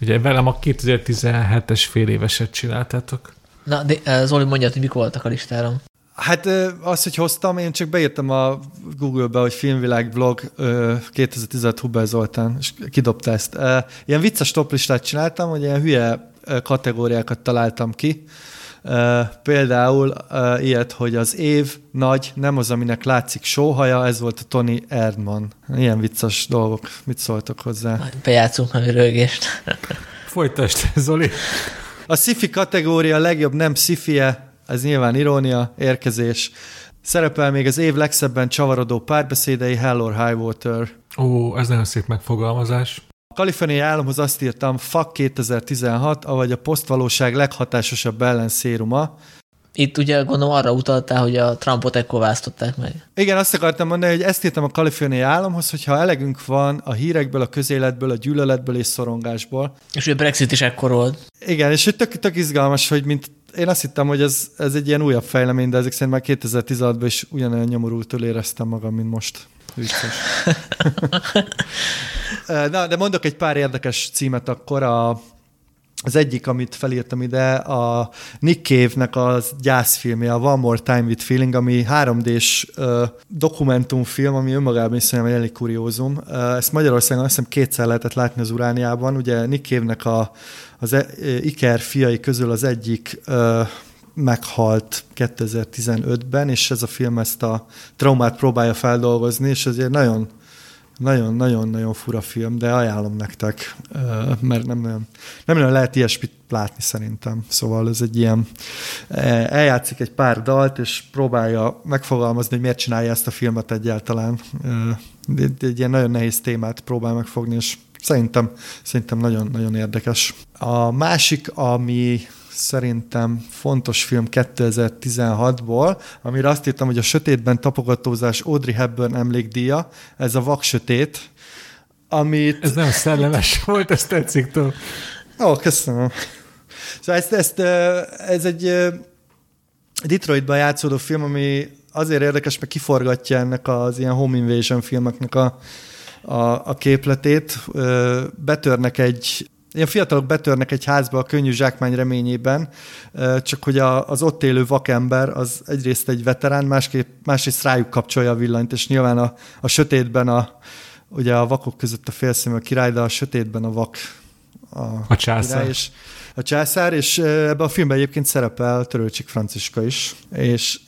Ugye velem a 2017-es fél éveset csináltátok. Na, de eh, Zoli mondja, hogy mik voltak a listáron. Hát az, hogy hoztam, én csak beírtam a Google-be, hogy filmvilág vlog ö, 2016 Huber Zoltán, és kidobta ezt. Ilyen vicces toplistát csináltam, hogy ilyen hülye kategóriákat találtam ki. Például ilyet, hogy az év nagy, nem az, aminek látszik sóhaja, ez volt a Tony Erdman. Ilyen vicces dolgok. Mit szóltok hozzá? Majd bejátszunk valami rögést. Folytasd, Zoli. A sci kategória a legjobb nem sci ez nyilván irónia, érkezés. Szerepel még az év legszebben csavarodó párbeszédei Hell or High Water. Ó, ez nagyon szép megfogalmazás. A kaliforniai államhoz azt írtam, FAK 2016, avagy a posztvalóság leghatásosabb ellenszéruma. Itt ugye gondolom arra utaltál, hogy a Trumpot ekkor választották meg. Igen, azt akartam mondani, hogy ezt írtam a kaliforniai államhoz, hogyha elegünk van a hírekből, a közéletből, a gyűlöletből és szorongásból. És ő Brexit is ekkor volt. Igen, és hogy tök, tök izgalmas, hogy mint én azt hittem, hogy ez, ez egy ilyen újabb fejlemény, de ezek szerint már 2016-ban is ugyanolyan nyomorultól éreztem magam, mint most. Vicces. Na, de mondok egy pár érdekes címet akkor. A, az egyik, amit felírtam ide, a Nick Cave-nek az gyászfilmje, a One More Time with Feeling, ami 3D-s uh, dokumentumfilm, ami önmagában is szerintem egy elég kuriózum. Ezt Magyarországon azt hiszem kétszer lehetett látni az Urániában. Ugye Nick Cave-nek a, az e- Iker fiai közül az egyik meghalt 2015-ben, és ez a film ezt a traumát próbálja feldolgozni, és ezért nagyon nagyon-nagyon-nagyon fura film, de ajánlom nektek, mert nem nagyon, nem nagyon lehet ilyesmit látni szerintem. Szóval ez egy ilyen, eh, eljátszik egy pár dalt, és próbálja megfogalmazni, hogy miért csinálja ezt a filmet egyáltalán. Egy ilyen nagyon nehéz témát próbál megfogni, és szerintem, szerintem nagyon, nagyon érdekes. A másik, ami szerintem fontos film 2016-ból, amire azt írtam, hogy a sötétben tapogatózás Audrey Hepburn emlékdíja, ez a Vak Sötét, amit... Ez nem szellemes volt, ez tetszik tőle. Ó, köszönöm. Szóval ezt, ezt, ez egy Detroitban játszódó film, ami azért érdekes, mert kiforgatja ennek az ilyen home invasion filmeknek a, a, a képletét. Betörnek egy Ilyen fiatalok betörnek egy házba a könnyű zsákmány reményében, csak hogy a, az ott élő vakember az egyrészt egy veterán, másképp, másrészt rájuk kapcsolja a villanyt, és nyilván a, a sötétben a, ugye a vakok között a félszemű a király, de a sötétben a vak a, A császár. és a császár, és ebben a filmben egyébként szerepel Törőcsik Franciska is. És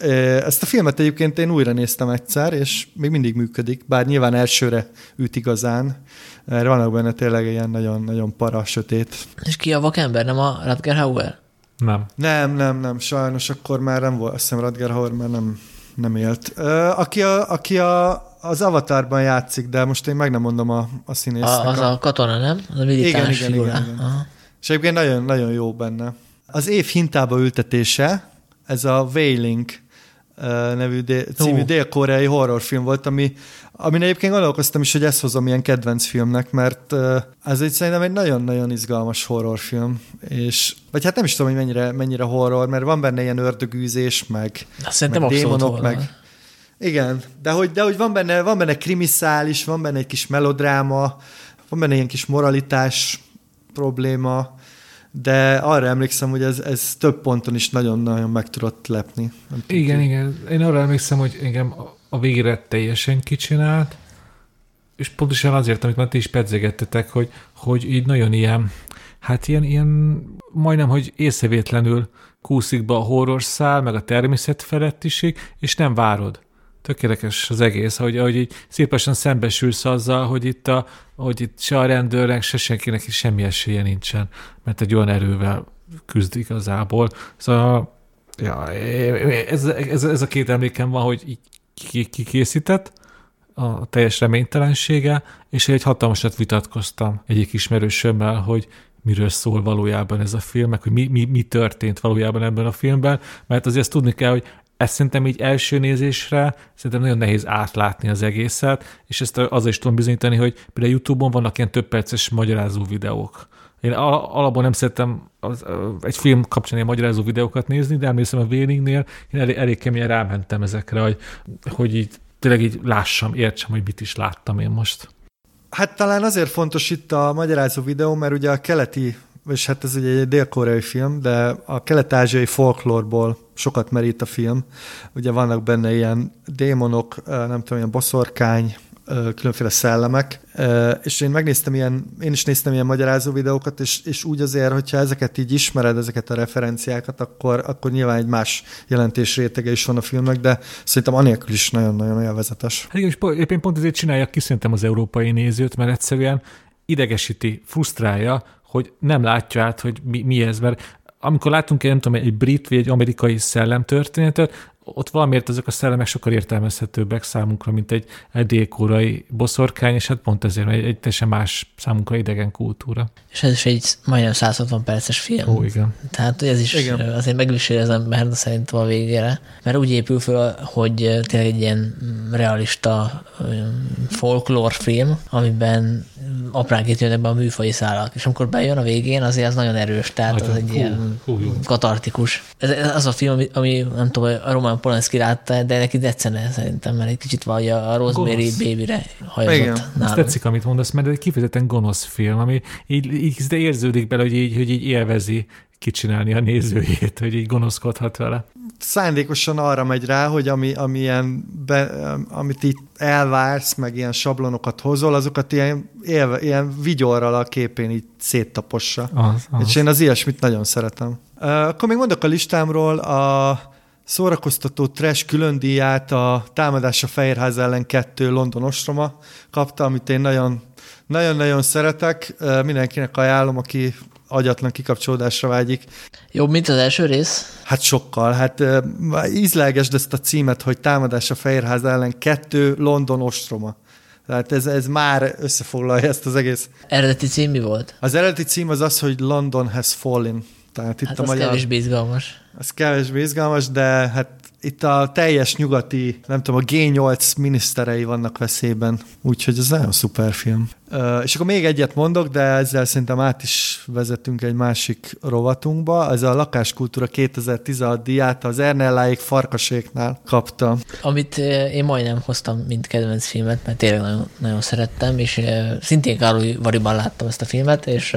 ezt a filmet egyébként én újra néztem egyszer, és még mindig működik, bár nyilván elsőre üt igazán. Erre vannak benne tényleg ilyen nagyon-nagyon para, sötét. És ki a vakember, nem a Rutger Hauer? Nem. Nem, nem, nem, sajnos akkor már nem volt, azt hiszem Radger Hauer már nem, nem élt. Aki a, aki a, az Avatarban játszik, de most én meg nem mondom a, a színésznek. A, az a katona, nem? Az a militáns Igen, igen, igen, igen. Aha. És egyébként nagyon, nagyon jó benne. Az év hintába ültetése, ez a Wailing nevű dél, című dél-koreai horrorfilm volt, ami, amin egyébként gondolkoztam is, hogy ezt hozom ilyen kedvenc filmnek, mert ez egy szerintem egy nagyon-nagyon izgalmas horrorfilm, és vagy hát nem is tudom, hogy mennyire, mennyire horror, mert van benne ilyen ördögűzés, meg, meg démonok, meg igen, de hogy, de hogy van benne, van benne krimiszális, van benne egy kis melodráma, van benne ilyen kis moralitás probléma, de arra emlékszem, hogy ez, ez több ponton is nagyon-nagyon meg tudott lepni. Nem Igen, igen. Én arra emlékszem, hogy engem a- a végére teljesen kicsinált, és pontosan azért, amit már ti is pedzegettetek, hogy, hogy így nagyon ilyen, hát ilyen, ilyen majdnem, hogy észrevétlenül kúszik be a horror szál, meg a természet felettiség, és nem várod. Tökéletes az egész, hogy, hogy így szépesen szembesülsz azzal, hogy itt, a, hogy itt se a rendőrnek, se senkinek is semmi esélye nincsen, mert egy olyan erővel küzd igazából. Szóval Ja, ez, ez, ez a két emlékem van, hogy így ki- kikészített, a teljes reménytelensége, és egy hatalmasat vitatkoztam egyik ismerősömmel, hogy miről szól valójában ez a film, meg hogy mi, mi, mi történt valójában ebben a filmben, mert azért ezt tudni kell, hogy ezt szerintem így első nézésre szerintem nagyon nehéz átlátni az egészet, és ezt azzal is tudom bizonyítani, hogy például YouTube-on vannak ilyen több perces magyarázó videók. Én al- alapból nem szeretem az, egy film kapcsán ilyen magyarázó videókat nézni, de emlékszem a Véningnél, én elég, elég keményen rámentem ezekre, hogy, hogy így tényleg így lássam, értsem, hogy mit is láttam én most. Hát talán azért fontos itt a magyarázó videó, mert ugye a keleti, és hát ez ugye egy dél-koreai film, de a kelet-ázsiai folklórból sokat merít a film. Ugye vannak benne ilyen démonok, nem tudom, ilyen boszorkány, különféle szellemek, és én megnéztem ilyen, én is néztem ilyen magyarázó videókat, és, és úgy azért, hogyha ezeket így ismered, ezeket a referenciákat, akkor, akkor nyilván egy más jelentés rétege is van a filmnek, de szerintem anélkül is nagyon-nagyon élvezetes. Hát igen, és éppen pont ezért csinálják ki az európai nézőt, mert egyszerűen idegesíti, frusztrálja, hogy nem látja át, hogy mi, mi ez, mert amikor látunk nem tudom, egy brit vagy egy amerikai szellemtörténetet, ott valamiért ezek a szellemek sokkal értelmezhetőbbek számunkra, mint egy, dél-koreai boszorkány, és hát pont ezért egy, egy teljesen más számunkra idegen kultúra. És ez is egy majdnem 160 perces film. Ó, igen. Tehát ez is Igen. Azért megviseli az ember szerintem a végére, mert úgy épül föl, hogy tényleg egy ilyen realista folklór film, amiben apránként jönnek be a műfai szálak, és amikor bejön a végén, azért az nagyon erős, tehát az Nagyon. egy Hú, ilyen hú, katartikus. Ez, ez az a film, ami, ami nem tudom, a Roman Polanski látta, de neki tetszene szerintem, mert egy kicsit vagy a Rosemary Gonosz. Baby-re hajozott Igen. Azt tetszik, amit mondasz, mert ez egy kifejezetten gonosz film, ami így, így de érződik bele, hogy így, hogy így élvezi kicsinálni a nézőjét, hogy így gonoszkodhat vele. szándékosan arra megy rá, hogy ami, ami ilyen be, amit itt elvársz, meg ilyen sablonokat hozol, azokat ilyen, élve, ilyen vigyorral a képén így széttapossa. Az, az. És én az ilyesmit nagyon szeretem. Akkor még mondok a listámról a szórakoztató trash külön díját a Támadás a Fehérház ellen 2 London ostroma kapta, amit én nagyon nagyon-nagyon szeretek. Mindenkinek ajánlom, aki agyatlan kikapcsolódásra vágyik. Jobb, mint az első rész? Hát sokkal. Hát ízlelgesd ezt a címet, hogy Támadás a Fehérház ellen 2 London ostroma. Tehát ez, ez már összefoglalja ezt az egész. Eredeti cím mi volt? Az eredeti cím az az, hogy London has fallen. Tehát itt Hát a az magyar... kevésbé izgalmas. Ez kevésbé izgalmas, de hát itt a teljes nyugati, nem tudom, a G8 miniszterei vannak veszélyben, úgyhogy ez nagyon szuper film. És akkor még egyet mondok, de ezzel szerintem át is vezetünk egy másik rovatunkba. Ez a Lakáskultúra 2016 diát az Ernelláék Farkaséknál kapta. Amit én majdnem hoztam, mint kedvenc filmet, mert tényleg nagyon, nagyon szerettem, és szintén Károly Variban láttam ezt a filmet, és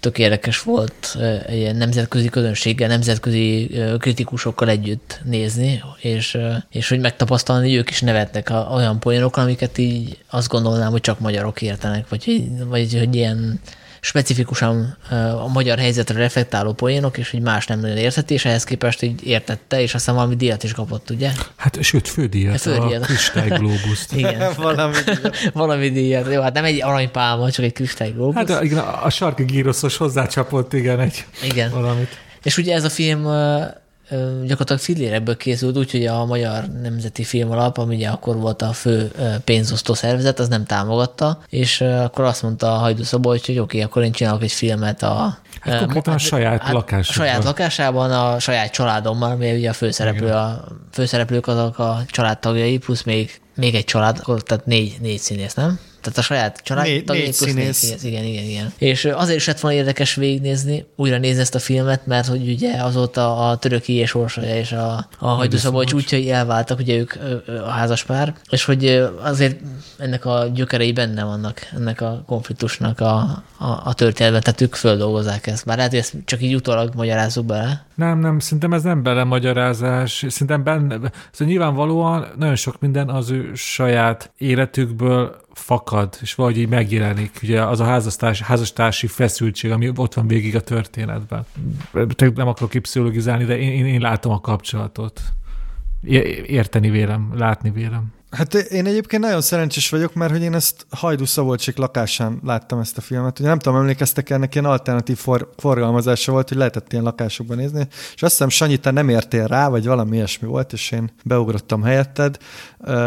tök érdekes volt ilyen nemzetközi közönséggel, nemzetközi kritikusokkal együtt nézni, és, és hogy megtapasztalni, hogy ők is nevetnek olyan poénokon, amiket így azt gondolnám, hogy csak magyarok értenek, vagy, vagy hogy ilyen specifikusan a magyar helyzetre reflektáló poénok, és hogy más nem nagyon értett, és ehhez képest így értette, és aztán valami díjat is kapott, ugye? Hát, sőt, fődíjat, Fődíjat. a Kristályglóbuszt. Igen. Valami. valami díjat. Jó, hát nem egy aranypálma, csak egy kristályglóbusz. Hát a, igen, a, a sarki gíroszos hozzácsapott, igen, egy Igen. valamit. És ugye ez a film gyakorlatilag fillérekből készült, úgyhogy a Magyar Nemzeti Film Alap, ami ugye akkor volt a fő pénzosztó szervezet, az nem támogatta, és akkor azt mondta a Hajdu Szabolcs, hogy oké, okay, akkor én csinálok egy filmet a Hát konkrétan a saját hát, lakásában. A saját lakásában, a saját családommal, mert ugye a főszereplő, a főszereplők azok a családtagjai, plusz még, még egy család, tehát négy, négy színész, nem? Tehát a saját család négy, négy plusz színész. négy színész. Igen, igen, igen. És azért is lett volna érdekes végignézni, újra nézni ezt a filmet, mert hogy ugye azóta a töröki és Orsolya és a, a Hajdúszabolcs útjai elváltak, ugye ők a házaspár, és hogy azért ennek a gyökerei benne vannak, ennek a konfliktusnak a, a, a történetben, tehát ők földolgozzák ezt. Bár lehet, hogy ezt csak így utólag magyarázzuk bele. Nem, nem, szerintem ez nem belemagyarázás. Szerintem benne, szóval nyilvánvalóan nagyon sok minden az ő saját életükből fakad, és valahogy így megjelenik. Ugye az a házastársi, házastársi feszültség, ami ott van végig a történetben. Nem akarok kipszichologizálni, de én, én, én látom a kapcsolatot. Érteni vélem, látni vélem. Hát én egyébként nagyon szerencsés vagyok, mert hogy én ezt Hajdú Szabolcsék lakásán láttam ezt a filmet. Ugye nem tudom, emlékeztek ennek ilyen alternatív for- forgalmazása volt, hogy lehetett ilyen lakásokban nézni, és azt hiszem, Sanyi, te nem értél rá, vagy valami ilyesmi volt, és én beugrottam helyetted,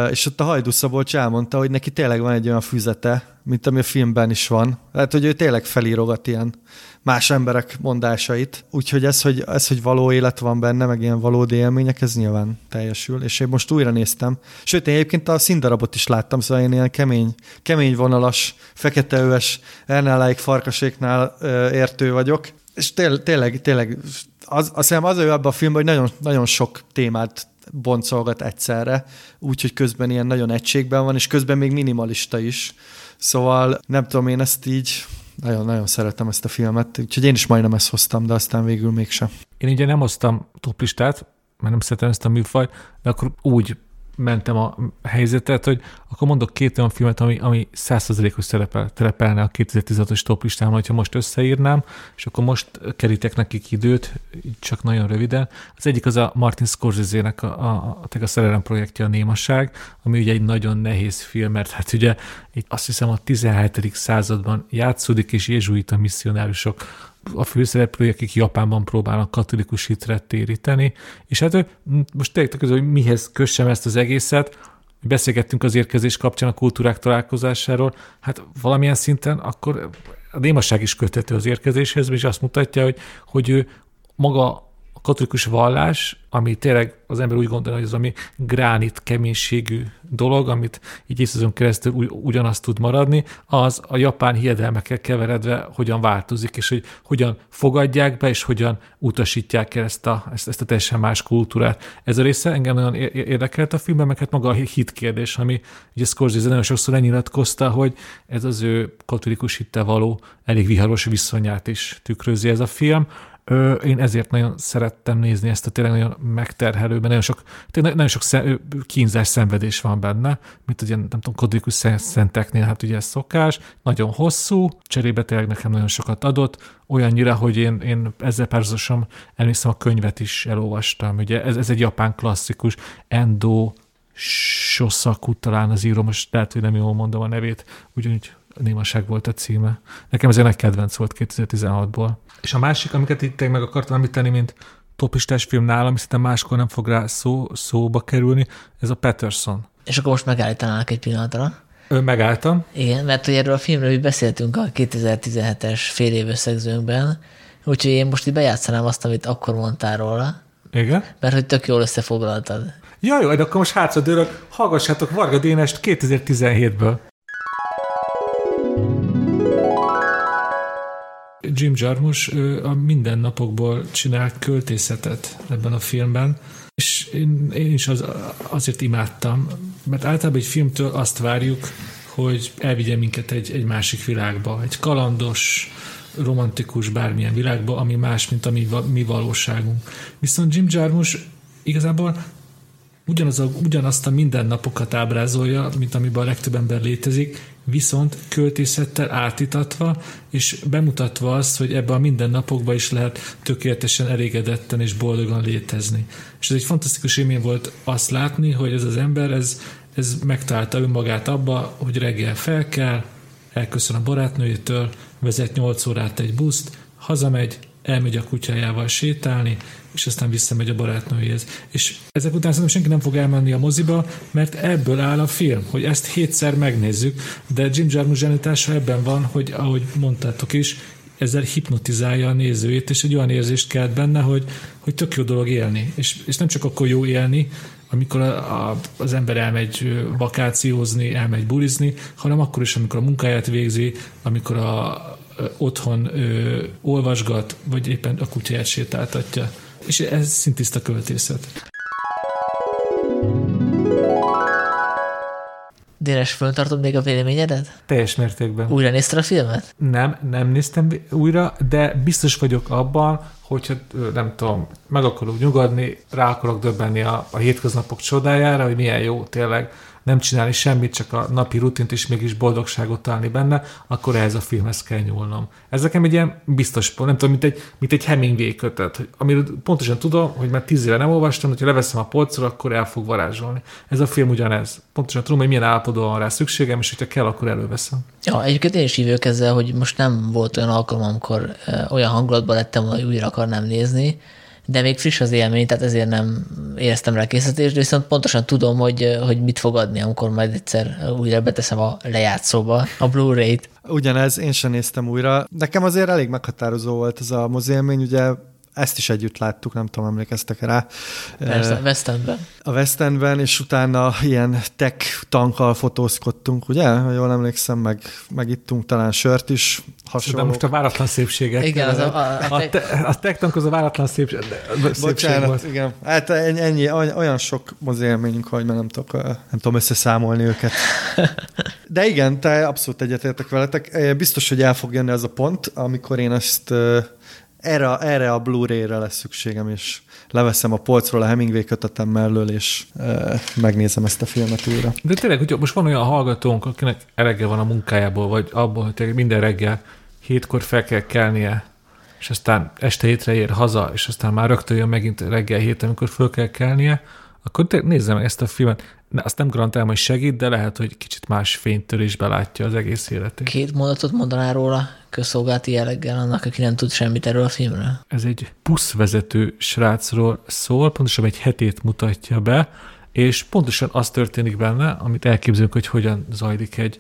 és ott a Hajdú Szabolcs elmondta, hogy neki tényleg van egy olyan füzete, mint ami a filmben is van. Lehet, hogy ő tényleg felírogat ilyen más emberek mondásait. Úgyhogy ez hogy, ez, hogy való élet van benne, meg ilyen valódi élmények, ez nyilván teljesül. És én most újra néztem. Sőt, én egyébként a színdarabot is láttam, szóval én ilyen kemény, kemény vonalas, feketeöves, elnáláig farkaséknál ö, értő vagyok. És tényleg, tényleg, tényleg az, azt hiszem az ő ebben a filmben, hogy nagyon, nagyon sok témát boncolgat egyszerre, úgyhogy közben ilyen nagyon egységben van, és közben még minimalista is. Szóval nem tudom, én ezt így nagyon-nagyon szeretem ezt a filmet, úgyhogy én is majdnem ezt hoztam, de aztán végül mégsem. Én ugye nem hoztam toplistát, mert nem szeretem ezt a műfajt, de akkor úgy mentem a helyzetet, hogy akkor mondok két olyan filmet, ami, ami 100%-os szerepel, szerepelne a 2016-os top listámon, hogyha most összeírnám, és akkor most kerítek nekik időt, csak nagyon röviden. Az egyik az a Martin Scorsese-nek a, a, a, a szerelem projektje, a Némaság, ami ugye egy nagyon nehéz film, mert hát ugye itt azt hiszem a 17. században játszódik, és jezsuita misszionárusok a főszereplői, akik Japánban próbálnak katolikus hitre téríteni, és hát most tényleg közül, hogy mihez kössem ezt az egészet, beszélgettünk az érkezés kapcsán a kultúrák találkozásáról, hát valamilyen szinten akkor a némaság is köthető az érkezéshez, és azt mutatja, hogy, hogy ő maga katolikus vallás, ami tényleg az ember úgy gondolja, hogy az ami gránit keménységű dolog, amit így évszázon keresztül ugyanazt tud maradni, az a japán hiedelmekkel keveredve hogyan változik, és hogy hogyan fogadják be, és hogyan utasítják el ezt a, ezt, ezt a teljesen más kultúrát. Ez a része engem nagyon érdekelt a filmben, meg hát maga a hit kérdés, ami ugye Scorsese nagyon sokszor lenyilatkozta, hogy ez az ő katolikus hittel való elég viharos viszonyát is tükrözi ez a film. Ö, én ezért nagyon szerettem nézni ezt a tényleg nagyon megterhelőben, nagyon sok, tényleg nagyon sok szem, kínzás szenvedés van benne, mint ugye nem tudom, kodikus szenteknél, hát ugye ez szokás, nagyon hosszú, cserébe tényleg nekem nagyon sokat adott, olyannyira, hogy én, én ezzel párhuzamosan elmészem a könyvet is elolvastam, ugye ez, ez egy japán klasszikus, Endo Shosaku talán az író, most lehet, hogy nem jól mondom a nevét, ugyanúgy Némaság volt a címe. Nekem ez egy kedvenc volt 2016-ból. És a másik, amiket itt meg akartam említeni, mint topistás film nálam, szerintem máskor nem fog rá szó, szóba kerülni, ez a Patterson. És akkor most megállítanának egy pillanatra. Ő megálltam. Igen, mert hogy erről a filmről mi beszéltünk a 2017-es fél év összegzőnkben, úgyhogy én most így bejátszanám azt, amit akkor mondtál róla. Igen? Mert hogy tök jól összefoglaltad. Ja, jó, de akkor most hátradőlök, hallgassátok Varga Dénest 2017-ből. Jim Jarmusch a mindennapokból csinált költészetet ebben a filmben, és én, én is az, azért imádtam, mert általában egy filmtől azt várjuk, hogy elvigye minket egy, egy másik világba, egy kalandos, romantikus bármilyen világba, ami más, mint a mi, mi valóságunk. Viszont Jim Jarmusch igazából ugyanaz a, ugyanazt a mindennapokat ábrázolja, mint amiben a legtöbb ember létezik, viszont költészettel átítatva, és bemutatva azt, hogy ebben a mindennapokban is lehet tökéletesen elégedetten és boldogan létezni. És ez egy fantasztikus élmény volt azt látni, hogy ez az ember, ez, ez megtalálta önmagát abba, hogy reggel fel kell, elköszön a barátnőjétől, vezet 8 órát egy buszt, hazamegy, elmegy a kutyájával sétálni, és aztán visszamegy a barátnőjéhez. És ezek után szerintem senki nem fog elmenni a moziba, mert ebből áll a film, hogy ezt hétszer megnézzük, de Jim Jarmusch zsenitása ebben van, hogy ahogy mondtátok is, ezzel hipnotizálja a nézőjét, és egy olyan érzést kelt benne, hogy, hogy tök jó dolog élni. És, és nem csak akkor jó élni, amikor a, a, az ember elmegy vakációzni, elmegy bulizni, hanem akkor is, amikor a munkáját végzi, amikor a, otthon ö, olvasgat, vagy éppen a kutyáját sétáltatja. És ez szintiszta költészet. Dénes, föntartod még a véleményedet? Teljes mértékben. Újra nézted a filmet? Nem, nem néztem újra, de biztos vagyok abban, hogyha nem tudom, meg akarok nyugodni, rá akarok döbbenni a, a hétköznapok csodájára, hogy milyen jó tényleg nem csinálni semmit, csak a napi rutint is mégis boldogságot találni benne, akkor ehhez a filmhez kell nyúlnom. Ez nekem egy ilyen biztos, nem tudom, mint egy, mint egy Hemingway kötet, hogy, amiről pontosan tudom, hogy már tíz éve nem olvastam, hogyha leveszem a polcról, akkor el fog varázsolni. Ez a film ugyanez. Pontosan tudom, hogy milyen állapotban van rá szükségem, és hogyha kell, akkor előveszem. Ja, egyébként én is hívjuk ezzel, hogy most nem volt olyan alkalom, amikor olyan hangulatban lettem, hogy újra akarnám nézni, de még friss az élmény, tehát ezért nem éreztem rá készítést, de viszont pontosan tudom, hogy, hogy mit fog adni, amikor majd egyszer újra beteszem a lejátszóba a Blu-ray-t. Ugyanez, én sem néztem újra. Nekem azért elég meghatározó volt ez a moziélmény, ugye ezt is együtt láttuk, nem tudom, emlékeztek rá. Persze, West Endben. A West Endben, és utána ilyen tech tankkal fotózkodtunk, ugye? Ha jól emlékszem, meg, meg ittunk talán sört is. Hasonlók. De most a váratlan szépségek. Igen, az a, a, a, a, te, a tech tank az a váratlan szépség, szépség Bocsánat, volt. igen. Hát ennyi, olyan sok mozi élményünk, hogy már nem tudok, nem tudom összeszámolni őket. De igen, te abszolút egyetértek veletek. Biztos, hogy el fog jönni az a pont, amikor én ezt erre, erre a Blu-ray-re lesz szükségem, és leveszem a polcról a Hemingway kötetem mellől, és e, megnézem ezt a filmet újra. De tényleg, hogy most van olyan hallgatónk, akinek elege van a munkájából, vagy abból, hogy minden reggel hétkor fel kell kelnie, és aztán este hétre ér haza, és aztán már rögtön jön megint reggel héten, amikor föl kell kelnie, akkor nézzem meg ezt a filmet. Ne, azt nem garantálom, hogy segít, de lehet, hogy kicsit más fénytörésbe látja az egész életét. Két mondatot mondanál róla közszolgálati jelleggel annak, aki nem tud semmit erről a filmről? Ez egy buszvezető srácról szól, pontosan egy hetét mutatja be, és pontosan az történik benne, amit elképzelünk, hogy hogyan zajlik egy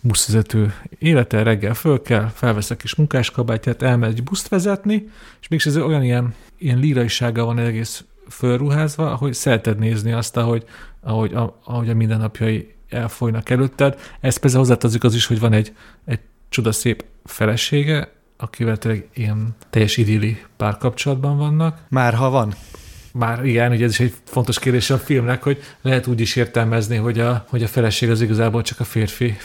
buszvezető élete, reggel föl kell, felvesz a kis munkáskabátját, elmegy egy buszt vezetni, és mégis ez olyan ilyen, ilyen líraisága van egész fölruházva, hogy szereted nézni azt, ahogy, ahogy, a, ahogy a mindennapjai elfolynak előtted. Ez persze hozzátartozik az is, hogy van egy, egy csodaszép felesége, akivel tényleg ilyen teljes idilli párkapcsolatban vannak. Már ha van. Már igen, ugye ez is egy fontos kérdés a filmnek, hogy lehet úgy is értelmezni, hogy a, hogy a feleség az igazából csak a férfi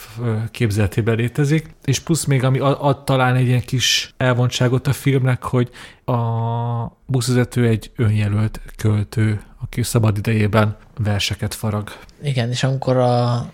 képzeletében létezik. És plusz még, ami ad, talán egy ilyen kis elvontságot a filmnek, hogy a buszvezető egy önjelölt költő, aki szabad idejében verseket farag. Igen, és amikor a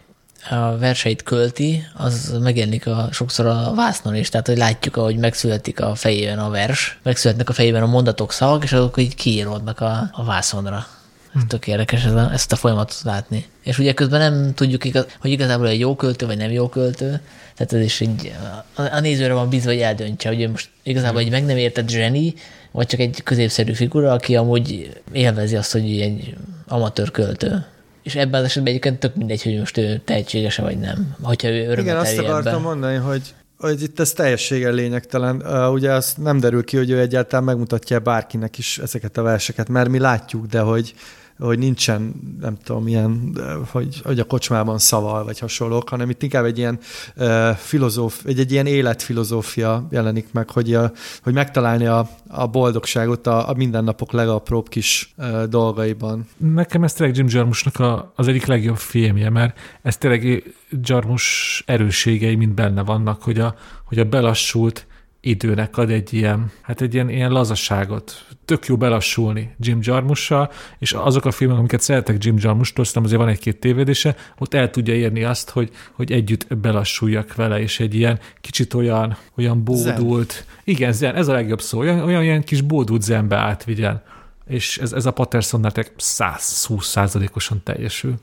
a verseit költi, az megjelenik a, sokszor a vásznon is, tehát hogy látjuk, ahogy megszületik a fejében a vers, megszületnek a fejében a mondatok, szavak, és azok így kiíródnak a, a vászonra. Ez hm. tök érdekes ez a, ezt a folyamatot látni. És ugye közben nem tudjuk, igaz, hogy igazából egy jó költő, vagy nem jó költő, tehát ez is így, a, a nézőre van bízva, hogy eldöntse, hogy most igazából egy meg nem értett zseni, vagy csak egy középszerű figura, aki amúgy élvezi azt, hogy egy amatőr költő és ebben az esetben egyébként tök mindegy, hogy most ő tehetséges vagy nem. Hogyha ő örömet Igen, azt akartam ebben. mondani, hogy hogy itt ez teljességgel lényegtelen. Uh, ugye az nem derül ki, hogy ő egyáltalán megmutatja bárkinek is ezeket a verseket, mert mi látjuk, de hogy hogy nincsen, nem tudom, ilyen, hogy, hogy a kocsmában szaval, vagy hasonlók, hanem itt inkább egy ilyen uh, filozóf, egy, egy ilyen életfilozófia jelenik meg, hogy, a, hogy megtalálni a, a boldogságot a, a mindennapok legapróbb kis uh, dolgaiban. Nekem ez tényleg Jim Jarmusnak a, az egyik legjobb filmje, mert ez tényleg Jarmus erősségei mind benne vannak, hogy a, hogy a belassult időnek ad egy ilyen, hát egy ilyen, ilyen lazaságot. Tök jó belassulni Jim Jarmussal, és azok a filmek, amiket szeretek Jim Jarmustól, szerintem azért van egy-két tévedése, ott el tudja érni azt, hogy, hogy együtt belassuljak vele, és egy ilyen kicsit olyan, olyan bódult, zen. igen, zen, ez a legjobb szó, olyan, olyan ilyen kis bódult zenbe átvigyen. És ez, ez a Pattersonnál 120 százalékosan teljesül.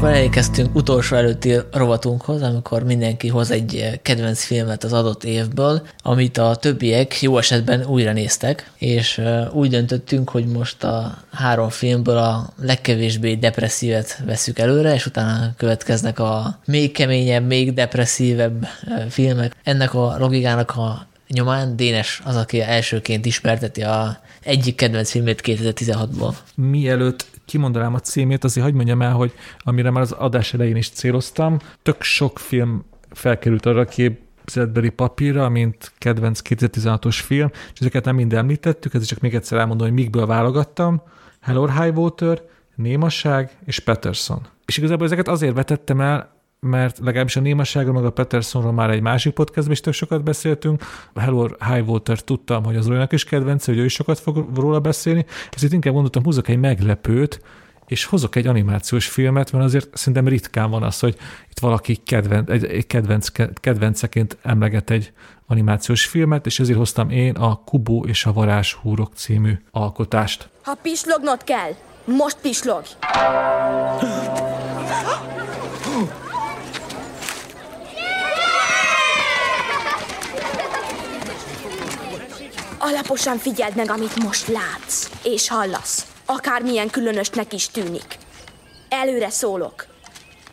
Akkor elérkeztünk utolsó előtti rovatunkhoz, amikor mindenki hoz egy kedvenc filmet az adott évből, amit a többiek jó esetben újra néztek, és úgy döntöttünk, hogy most a három filmből a legkevésbé depresszívet veszük előre, és utána következnek a még keményebb, még depresszívebb filmek. Ennek a logikának a nyomán Dénes az, aki elsőként ismerteti a egyik kedvenc filmét 2016-ból. Mielőtt kimondanám a címét, azért hagyd mondjam el, hogy amire már az adás elején is céloztam, tök sok film felkerült arra a képzetbeli papírra, mint kedvenc 2016-os film, és ezeket nem mind említettük, ezért csak még egyszer elmondom, hogy mikből válogattam. Hello High Water, Némaság és Peterson. És igazából ezeket azért vetettem el, mert legalábbis a némaságról, meg a Petersonról már egy másik podcastban is tök sokat beszéltünk. A Hello Highwater tudtam, hogy az Roynak is kedvence, hogy ő is sokat fog róla beszélni, ezért inkább gondoltam, húzok egy meglepőt, és hozok egy animációs filmet, mert azért szerintem ritkán van az, hogy itt valaki kedven, egy, egy kedvenc, kedvenceként emleget egy animációs filmet, és ezért hoztam én a Kubo és a varázshúrok című alkotást. Ha pislognod kell, most pislog! Alaposan figyeld meg, amit most látsz és hallasz. Akármilyen különösnek is tűnik. Előre szólok.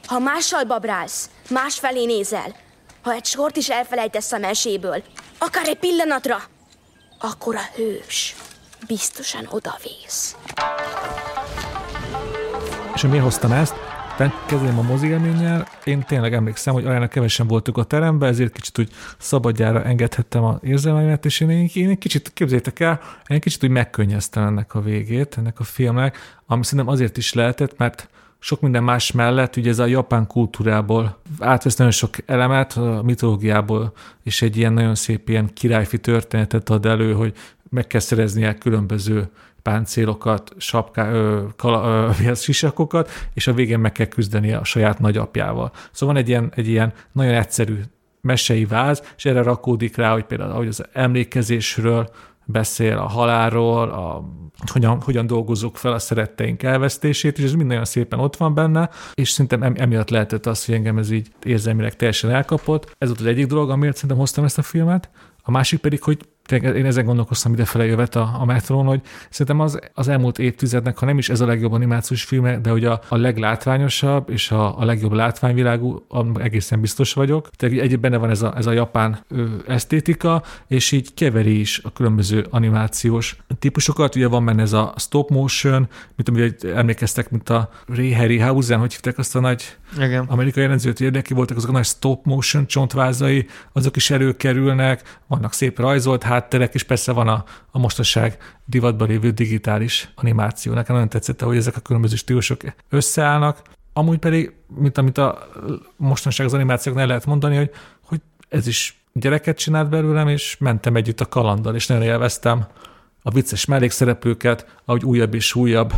Ha mással babrálsz, másfelé nézel, ha egy sort is elfelejtesz a meséből, akár egy pillanatra, akkor a hős biztosan odavész. És miért hoztam ezt? Kezdem a mozi élménnyel. Én tényleg emlékszem, hogy aránylag kevesen voltunk a teremben, ezért kicsit úgy szabadjára engedhettem a érzelmeimet, és én, én, egy kicsit, képzétek el, én kicsit úgy megkönnyeztem ennek a végét, ennek a filmnek, ami szerintem azért is lehetett, mert sok minden más mellett, ugye ez a japán kultúrából átvesz nagyon sok elemet, a mitológiából, és egy ilyen nagyon szép ilyen királyfi történetet ad elő, hogy meg kell szereznie különböző páncélokat, sapká, ö, kala, ö, sisakokat, és a végén meg kell küzdeni a saját nagyapjával. Szóval van egy ilyen, egy ilyen nagyon egyszerű mesei váz, és erre rakódik rá, hogy például ahogy az emlékezésről beszél, a halálról, a, hogyan, hogyan dolgozzuk fel a szeretteink elvesztését, és ez mind nagyon szépen ott van benne, és szerintem emiatt lehetett az, hogy engem ez így érzelmileg teljesen elkapott. Ez volt az egyik dolog, amiért szerintem hoztam ezt a filmet. A másik pedig, hogy én ezen gondolkoztam idefele jövet a, a metrón, hogy szerintem az, az elmúlt évtizednek, ha nem is ez a legjobb animációs film, de hogy a, a leglátványosabb és a, a legjobb látványvilágú, egészen biztos vagyok. Tehát egy benne van ez a, ez a japán ö, esztétika, és így keveri is a különböző animációs típusokat. Ugye van benne ez a stop motion, mint amit emlékeztek, mint a Ray Harryhausen, hogy hívták azt a nagy Igen. amerikai jelenzőt, hogy érdekli voltak azok a nagy stop motion csontvázai, azok is előkerülnek, vannak szép rajzolt hátterek, és persze van a, a mostanság divatban lévő digitális animáció. Nekem nagyon tetszett, hogy ezek a különböző stílusok összeállnak. Amúgy pedig, mint amit a mostanság az animációknál lehet mondani, hogy, hogy ez is gyereket csinált belőlem, és mentem együtt a kalanddal, és nagyon élveztem a vicces mellékszereplőket, ahogy újabb és újabb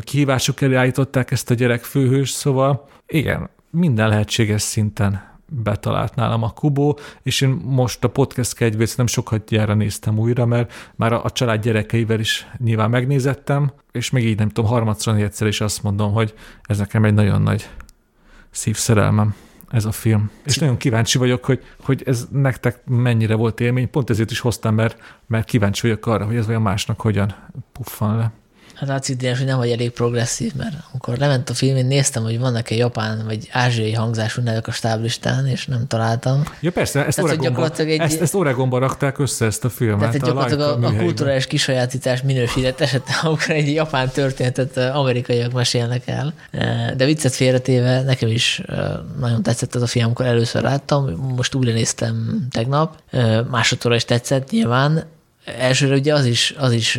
kihívások elé állították ezt a gyerek főhős, szóval igen, minden lehetséges szinten betalált nálam a Kubó, és én most a podcast kedvéért nem sokat gyára néztem újra, mert már a, a család gyerekeivel is nyilván megnézettem, és még így nem tudom, harmadszor egyszer is azt mondom, hogy ez nekem egy nagyon nagy szívszerelmem ez a film. És nagyon kíváncsi vagyok, hogy, hogy ez nektek mennyire volt élmény. Pont ezért is hoztam, mert, mert kíváncsi vagyok arra, hogy ez olyan másnak hogyan puffan le. Hát látszik hogy nem vagy elég progresszív, mert amikor lement a film, én néztem, hogy vannak-e japán vagy ázsiai hangzású nevek a stáblistán, és nem találtam. Ja persze, ezt, Tehát, Oregonba, egy... ezt, ezt Oregonba rakták össze, ezt a filmet. Tehát a gyakorlatilag a, a, a kulturális kisajátítás minősített esetben, amikor egy japán történetet amerikaiak mesélnek el. De viccet félretéve, nekem is nagyon tetszett ez a film, amikor először láttam, most újra néztem tegnap, másodszorra is tetszett nyilván, elsőre ugye az is, az is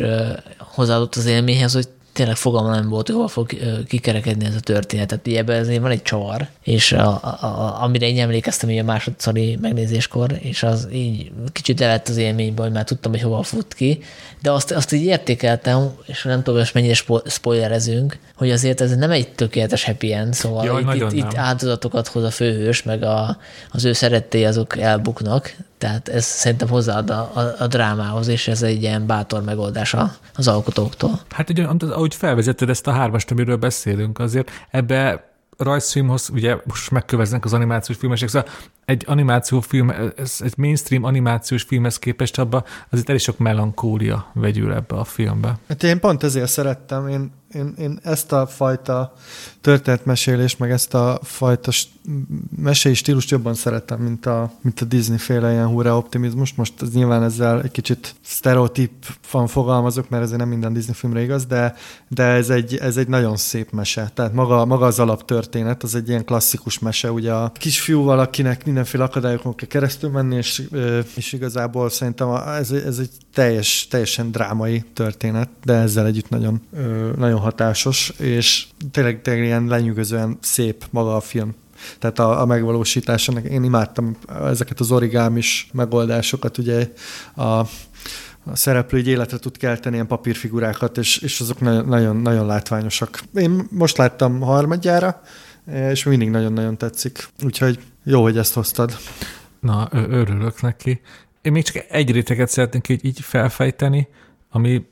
hozzáadott az élményhez, hogy tényleg fogalma nem volt, hogy hol fog kikerekedni ez a történet. Tehát ebben azért van egy csavar, és a, a, amire én emlékeztem így a másodszori megnézéskor, és az így kicsit levett az élményből, már tudtam, hogy hova fut ki, de azt, azt így értékeltem, és nem tudom, hogy mennyire spoilerezünk, hogy azért ez nem egy tökéletes happy end, szóval Jaj, itt, itt, itt áldozatokat hoz a főhős, meg a, az ő szerettély azok elbuknak, tehát ez szerintem hozzáad a, a, a drámához, és ez egy ilyen bátor megoldás az alkotóktól. Hát ugye, ahogy felvezetted ezt a hármast, amiről beszélünk, azért ebbe rajzfilmhoz, ugye most megköveznek az animációs filmesek, szóval egy animációfilm, ez egy mainstream animációs filmhez képest abba azért elég sok melankólia vegyül ebbe a filmbe. Hát én pont ezért szerettem, én én, én ezt a fajta történetmesélést, meg ezt a fajta mesélyi stílust jobban szeretem, mint a, mint a Disney-féle ilyen húra optimizmus. Most ez nyilván ezzel egy kicsit van fogalmazok, mert ez nem minden Disney filmre igaz, de, de ez, egy, ez egy nagyon szép mese. Tehát maga, maga az alaptörténet, az egy ilyen klasszikus mese, ugye a kisfiúval, akinek mindenféle akadályokon kell keresztül menni, és, és igazából szerintem ez, ez egy teljes, teljesen drámai történet, de ezzel együtt nagyon, nagyon hatásos, és tényleg, tényleg ilyen lenyűgözően szép maga a film. Tehát a, a megvalósítása, én imádtam ezeket az origámis megoldásokat, ugye a, a szereplő egy életre tud kelteni ilyen papírfigurákat, és, és azok nagyon, nagyon, nagyon látványosak. Én most láttam harmadjára, és mindig nagyon-nagyon tetszik. Úgyhogy jó, hogy ezt hoztad. Na, örülök neki. Én még csak egy réteget szeretnék így, így felfejteni, ami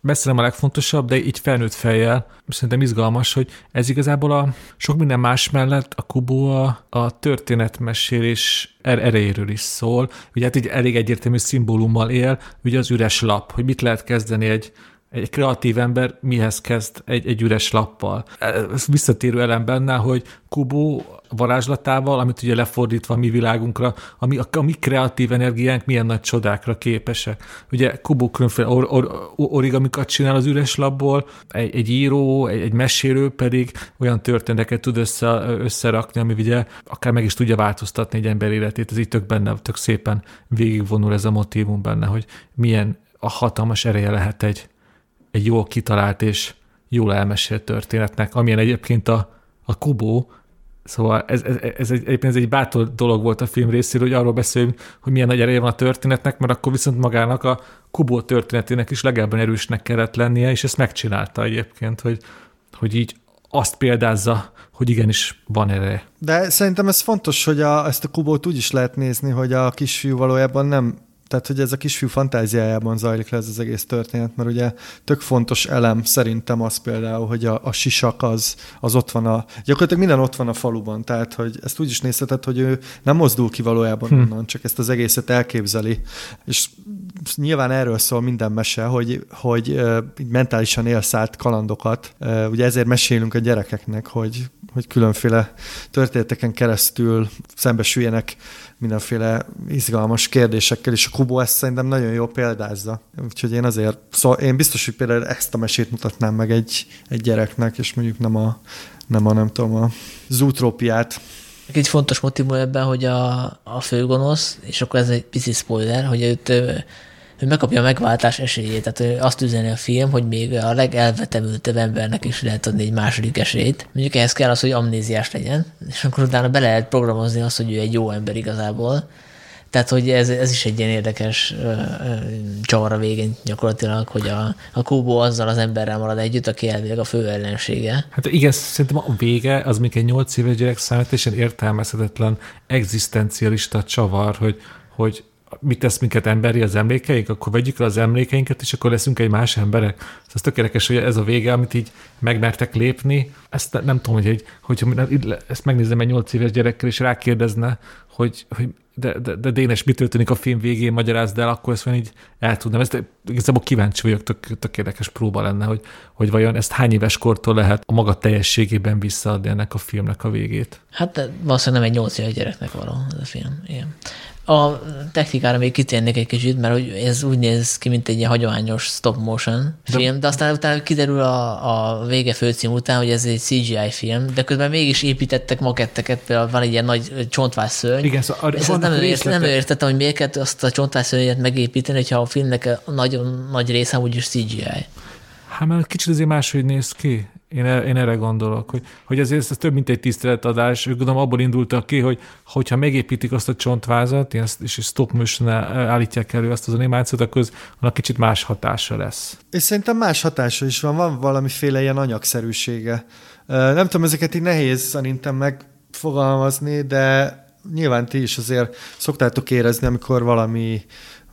messze nem a legfontosabb, de így felnőtt fejjel szerintem izgalmas, hogy ez igazából a sok minden más mellett a Kubo a, a történetmesélés er- erejéről is szól. Ugye hát így elég egyértelmű szimbólummal él, ugye az üres lap, hogy mit lehet kezdeni egy, egy kreatív ember mihez kezd egy, egy üres lappal. Ez visszatérő elem benne, hogy Kubo varázslatával, amit ugye lefordítva a mi világunkra, ami, a, a mi kreatív energiánk milyen nagy csodákra képesek. Ugye Kubo különféle or, or, origamikat csinál az üres labból, egy, egy író, egy, egy mesélő pedig olyan történeteket tud össze, összerakni, ami ugye akár meg is tudja változtatni egy ember életét. Ez így tök benne, tök szépen végigvonul ez a motivum benne, hogy milyen a hatalmas ereje lehet egy, egy jól kitalált és jól elmesélt történetnek, amilyen egyébként a, a Kubo, Szóval ez, ez, ez, egy, egyébként ez egy bátor dolog volt a film részéről, hogy arról beszéljünk, hogy milyen nagy ereje van a történetnek, mert akkor viszont magának a Kubó történetének is legalább erősnek kellett lennie, és ezt megcsinálta egyébként, hogy, hogy így azt példázza, hogy igenis van ereje. De szerintem ez fontos, hogy a, ezt a Kubót úgy is lehet nézni, hogy a kisfiú valójában nem tehát, hogy ez a kisfiú fantáziájában zajlik le ez az egész történet, mert ugye tök fontos elem szerintem az például, hogy a, a sisak az, az ott van a, gyakorlatilag minden ott van a faluban, tehát, hogy ezt úgy is nézheted, hogy ő nem mozdul ki valójában hm. onnan, csak ezt az egészet elképzeli, és nyilván erről szól minden mese, hogy, hogy mentálisan élszált kalandokat, uh, ugye ezért mesélünk a gyerekeknek, hogy, hogy különféle történeteken keresztül szembesüljenek mindenféle izgalmas kérdésekkel, és a Kubo ezt szerintem nagyon jó példázza. Úgyhogy én azért, szóval én biztos, hogy például ezt a mesét mutatnám meg egy, egy gyereknek, és mondjuk nem a, nem a, nem tudom, a zútrópiát. Egy fontos motivum ebben, hogy a, a főgonosz, és akkor ez egy pici spoiler, hogy őt hogy megkapja a megváltás esélyét. Tehát azt üzeni a film, hogy még a legelvetemültebb embernek is lehet adni egy második esélyt. Mondjuk ehhez kell az, hogy amnéziás legyen, és akkor utána be lehet programozni azt, hogy ő egy jó ember igazából. Tehát, hogy ez, ez is egy ilyen érdekes ö, ö, csavar a végén gyakorlatilag, hogy a, a Kubo azzal az emberrel marad együtt, aki elvileg a fő ellensége. Hát igen, szerintem a vége az még egy nyolc éves gyerek számára értelmezhetetlen, egzisztencialista csavar, hogy, hogy mit tesz minket emberi az emlékeink, akkor vegyük el az emlékeinket, és akkor leszünk egy más emberek. Szóval ez tök érdekes, hogy ez a vége, amit így megmertek lépni. Ezt nem, tudom, hogy egy, hogyha ezt megnézem egy nyolc éves gyerekkel, és rákérdezne, hogy, hogy de, de, de Dénes, mi történik a film végén, magyarázd el, akkor ezt így el tudnám. Ezt igazából kíváncsi vagyok, tök, tök érdekes próba lenne, hogy, hogy vajon ezt hány éves kortól lehet a maga teljességében visszaadni ennek a filmnek a végét. Hát valószínűleg nem egy nyolc éves gyereknek való ez a film. Igen. A technikára még kitérnék egy kicsit, mert ez úgy néz ki, mint egy ilyen hagyományos stop motion film, de aztán utána kiderül a, a vége főcím után, hogy ez egy CGI film, de közben mégis építettek maketteket, például van egy ilyen nagy csontvás Igen, szóval ezt nem, ért, nem értettem, hogy miért kell azt a csontvás megépíteni, hogyha a filmnek a nagyon nagy része úgyis CGI. Hát mert kicsit azért máshogy néz ki. Én, én erre gondolok, hogy, hogy ezért ez több, mint egy tiszteletadás. Gondolom abból indultak ki, hogy hogyha megépítik azt a csontvázat, és stop motion állítják elő azt az animációt, akkor az annak kicsit más hatása lesz. És szerintem más hatása is van, van valamiféle ilyen anyagszerűsége. Nem tudom, ezeket így nehéz szerintem megfogalmazni, de nyilván ti is azért szoktátok érezni, amikor valami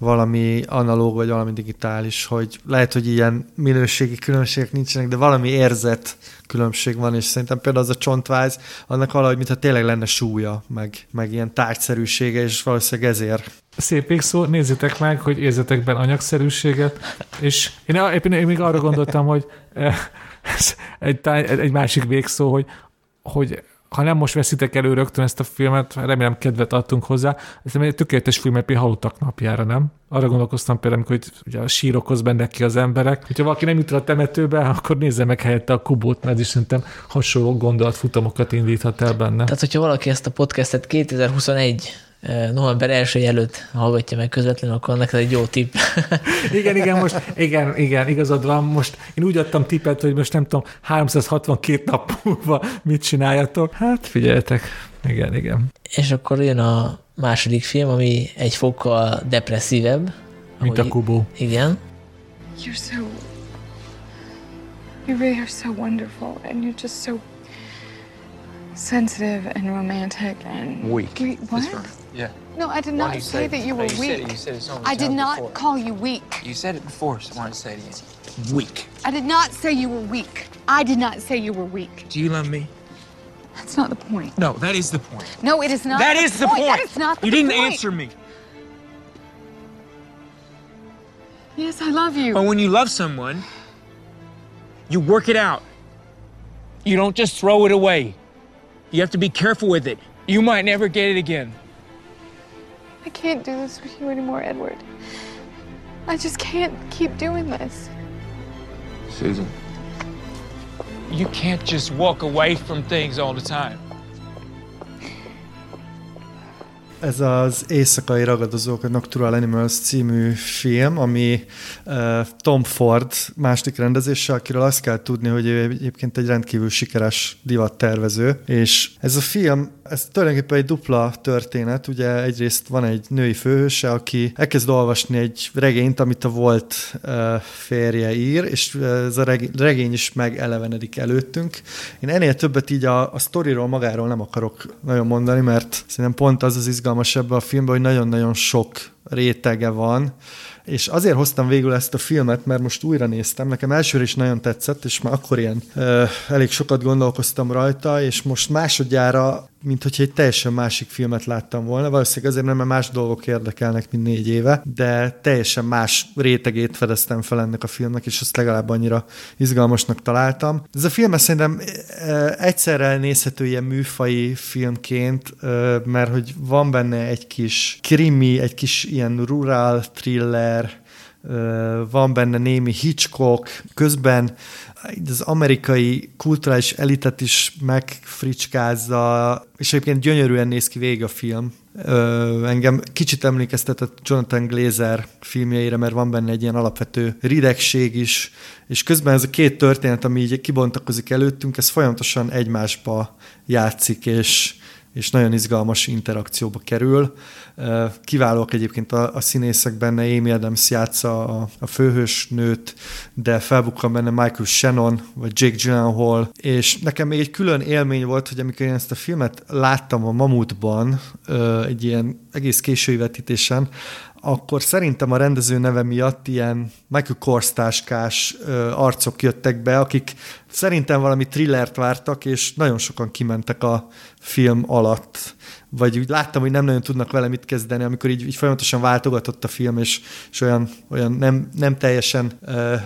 valami analóg, vagy valami digitális, hogy lehet, hogy ilyen minőségi különbségek nincsenek, de valami érzet különbség van, és szerintem például az a csontváz, annak valahogy, mintha tényleg lenne súlya, meg, meg ilyen tárgyszerűsége, és valószínűleg ezért. Szép végszó, nézzétek meg, hogy érzetek benne anyagszerűséget, és én, én, még arra gondoltam, hogy eh, egy, egy másik végszó, hogy, hogy ha nem most veszitek elő rögtön ezt a filmet, remélem kedvet adtunk hozzá, ez egy tökéletes film egy halottak napjára, nem? Arra gondolkoztam például, hogy ugye a sírokhoz bennek ki az emberek. Hogyha valaki nem jut a temetőbe, akkor nézze meg helyette a kubót, mert is szerintem hasonló gondolatfutamokat indíthat el benne. Tehát, hogyha valaki ezt a podcastet 2021 november 1 előtt hallgatja meg közvetlenül, akkor neked egy jó tipp. igen, igen, most, igen, igen, igazad van. Most én úgy adtam tippet, hogy most nem tudom, 362 nap múlva mit csináljatok. Hát figyeljetek, igen, igen. És akkor jön a második film, ami egy fokkal depresszívebb. Mint a Kubo. Igen. You're so... You really are so wonderful, and you're just so sensitive and romantic and weak. Wait, what? Yeah. No, I did not say that you were no, you weak. Said it, you said it so I did not before. call you weak. You said it before, so I want to say it again. Weak. I did not say you were weak. I did not say you were weak. Do you love me? That's not the point. No, that is the point. No, it is not. That is the point. That is not the you didn't point. answer me. Yes, I love you. But when you love someone, you work it out. You don't just throw it away. You have to be careful with it. You might never get it again. I can't do this with you anymore, Edward. I just can't keep doing this. Susan. You can't just walk away from things all the time. Ez az Éjszakai Ragadozók, a Nocturnal Animals című film, ami uh, Tom Ford második rendezése, akiről azt kell tudni, hogy ő egyébként egy rendkívül sikeres divattervező, és ez a film, ez tulajdonképpen egy dupla történet, ugye egyrészt van egy női főhőse, aki elkezd olvasni egy regényt, amit a volt férje ír, és ez a regény is megelevenedik előttünk. Én ennél többet így a, a sztoriról magáról nem akarok nagyon mondani, mert szerintem pont az az izgalmas ebben a filmben, hogy nagyon-nagyon sok rétege van, és azért hoztam végül ezt a filmet, mert most újra néztem, nekem elsőre is nagyon tetszett, és már akkor ilyen ö, elég sokat gondolkoztam rajta, és most másodjára, mint hogyha egy teljesen másik filmet láttam volna, valószínűleg azért mert más dolgok érdekelnek, mint négy éve, de teljesen más rétegét fedeztem fel ennek a filmnek, és azt legalább annyira izgalmasnak találtam. Ez a film szerintem egyszerre nézhető ilyen műfai filmként, mert hogy van benne egy kis krimi, egy kis ilyen rural thriller, van benne némi Hitchcock, közben az amerikai kulturális elitet is megfricskázza, és egyébként gyönyörűen néz ki végig a film. Ö, engem kicsit emlékeztetett Jonathan Glazer filmjeire, mert van benne egy ilyen alapvető ridegség is, és közben ez a két történet, ami így kibontakozik előttünk, ez folyamatosan egymásba játszik, és, és nagyon izgalmas interakcióba kerül. Kiválóak egyébként a, a színészek benne, Amy Adams játsza a, a főhős nőt, de felbukkan benne Michael Shannon, vagy Jake Gyllenhaal, és nekem még egy külön élmény volt, hogy amikor én ezt a filmet láttam a Mamutban, egy ilyen egész késői vetítésen, akkor szerintem a rendező neve miatt ilyen Michael Kors táskás arcok jöttek be, akik szerintem valami thrillert vártak, és nagyon sokan kimentek a film alatt. Vagy úgy láttam, hogy nem nagyon tudnak vele mit kezdeni, amikor így, így folyamatosan váltogatott a film, és, és olyan, olyan nem, nem teljesen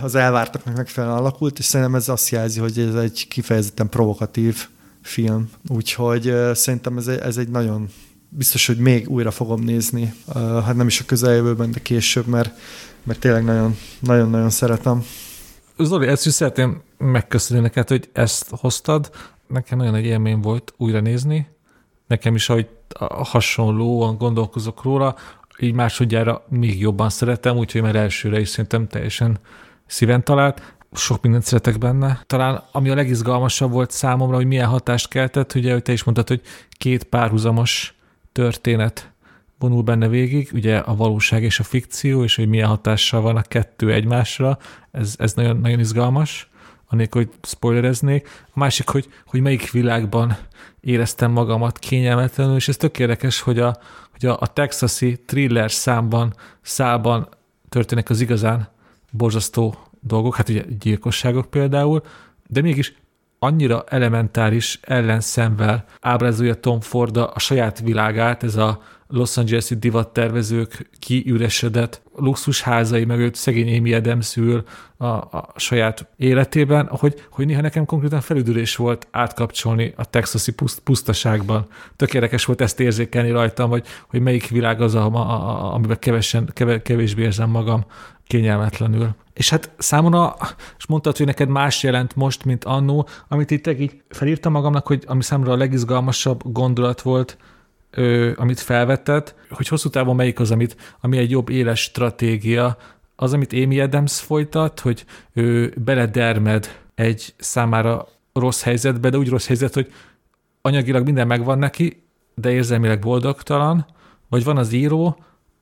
az elvártaknak megfelelően alakult, és szerintem ez azt jelzi, hogy ez egy kifejezetten provokatív film. Úgyhogy szerintem ez ez egy nagyon biztos, hogy még újra fogom nézni, hát nem is a közeljövőben, de később, mert, mert tényleg nagyon-nagyon szeretem. Zoli, ezt is szeretném megköszönni neked, hogy ezt hoztad. Nekem nagyon egy élmény volt újra nézni. Nekem is, ahogy hasonlóan gondolkozok róla, így másodjára még jobban szeretem, úgyhogy már elsőre is szerintem teljesen szíven talált. Sok mindent szeretek benne. Talán ami a legizgalmasabb volt számomra, hogy milyen hatást keltett, ugye, hogy te is mondtad, hogy két párhuzamos történet vonul benne végig, ugye a valóság és a fikció, és hogy milyen hatással van a kettő egymásra, ez, ez nagyon, nagyon izgalmas. anélkül, hogy spoilereznék. A másik, hogy, hogy melyik világban éreztem magamat kényelmetlenül, és ez tök érdekes, hogy a, hogy a, a texasi thriller számban, szában történnek az igazán borzasztó dolgok, hát ugye gyilkosságok például, de mégis annyira elementáris ellenszemvel ábrázolja Tom Ford a saját világát, ez a Los Angeles-i divattervezők kiüresedett luxusházai mögött szegény Amy Adams ül a, a saját életében, hogy, hogy néha nekem konkrétan felüdülés volt átkapcsolni a texasi puszt, pusztaságban. Tök volt ezt érzékelni rajtam, hogy, hogy melyik világ az, a, a, a, amiben kevesen, kevésbé érzem magam kényelmetlenül. És hát számomra, és mondtad, hogy neked más jelent most, mint annó, amit itt így felírtam magamnak, hogy ami számomra a legizgalmasabb gondolat volt, ö, amit felvetett, hogy hosszú távon melyik az, amit, ami egy jobb éles stratégia, az, amit Amy Adams folytat, hogy ő beledermed egy számára rossz helyzetbe, de úgy rossz helyzet, hogy anyagilag minden megvan neki, de érzelmileg boldogtalan, vagy van az író,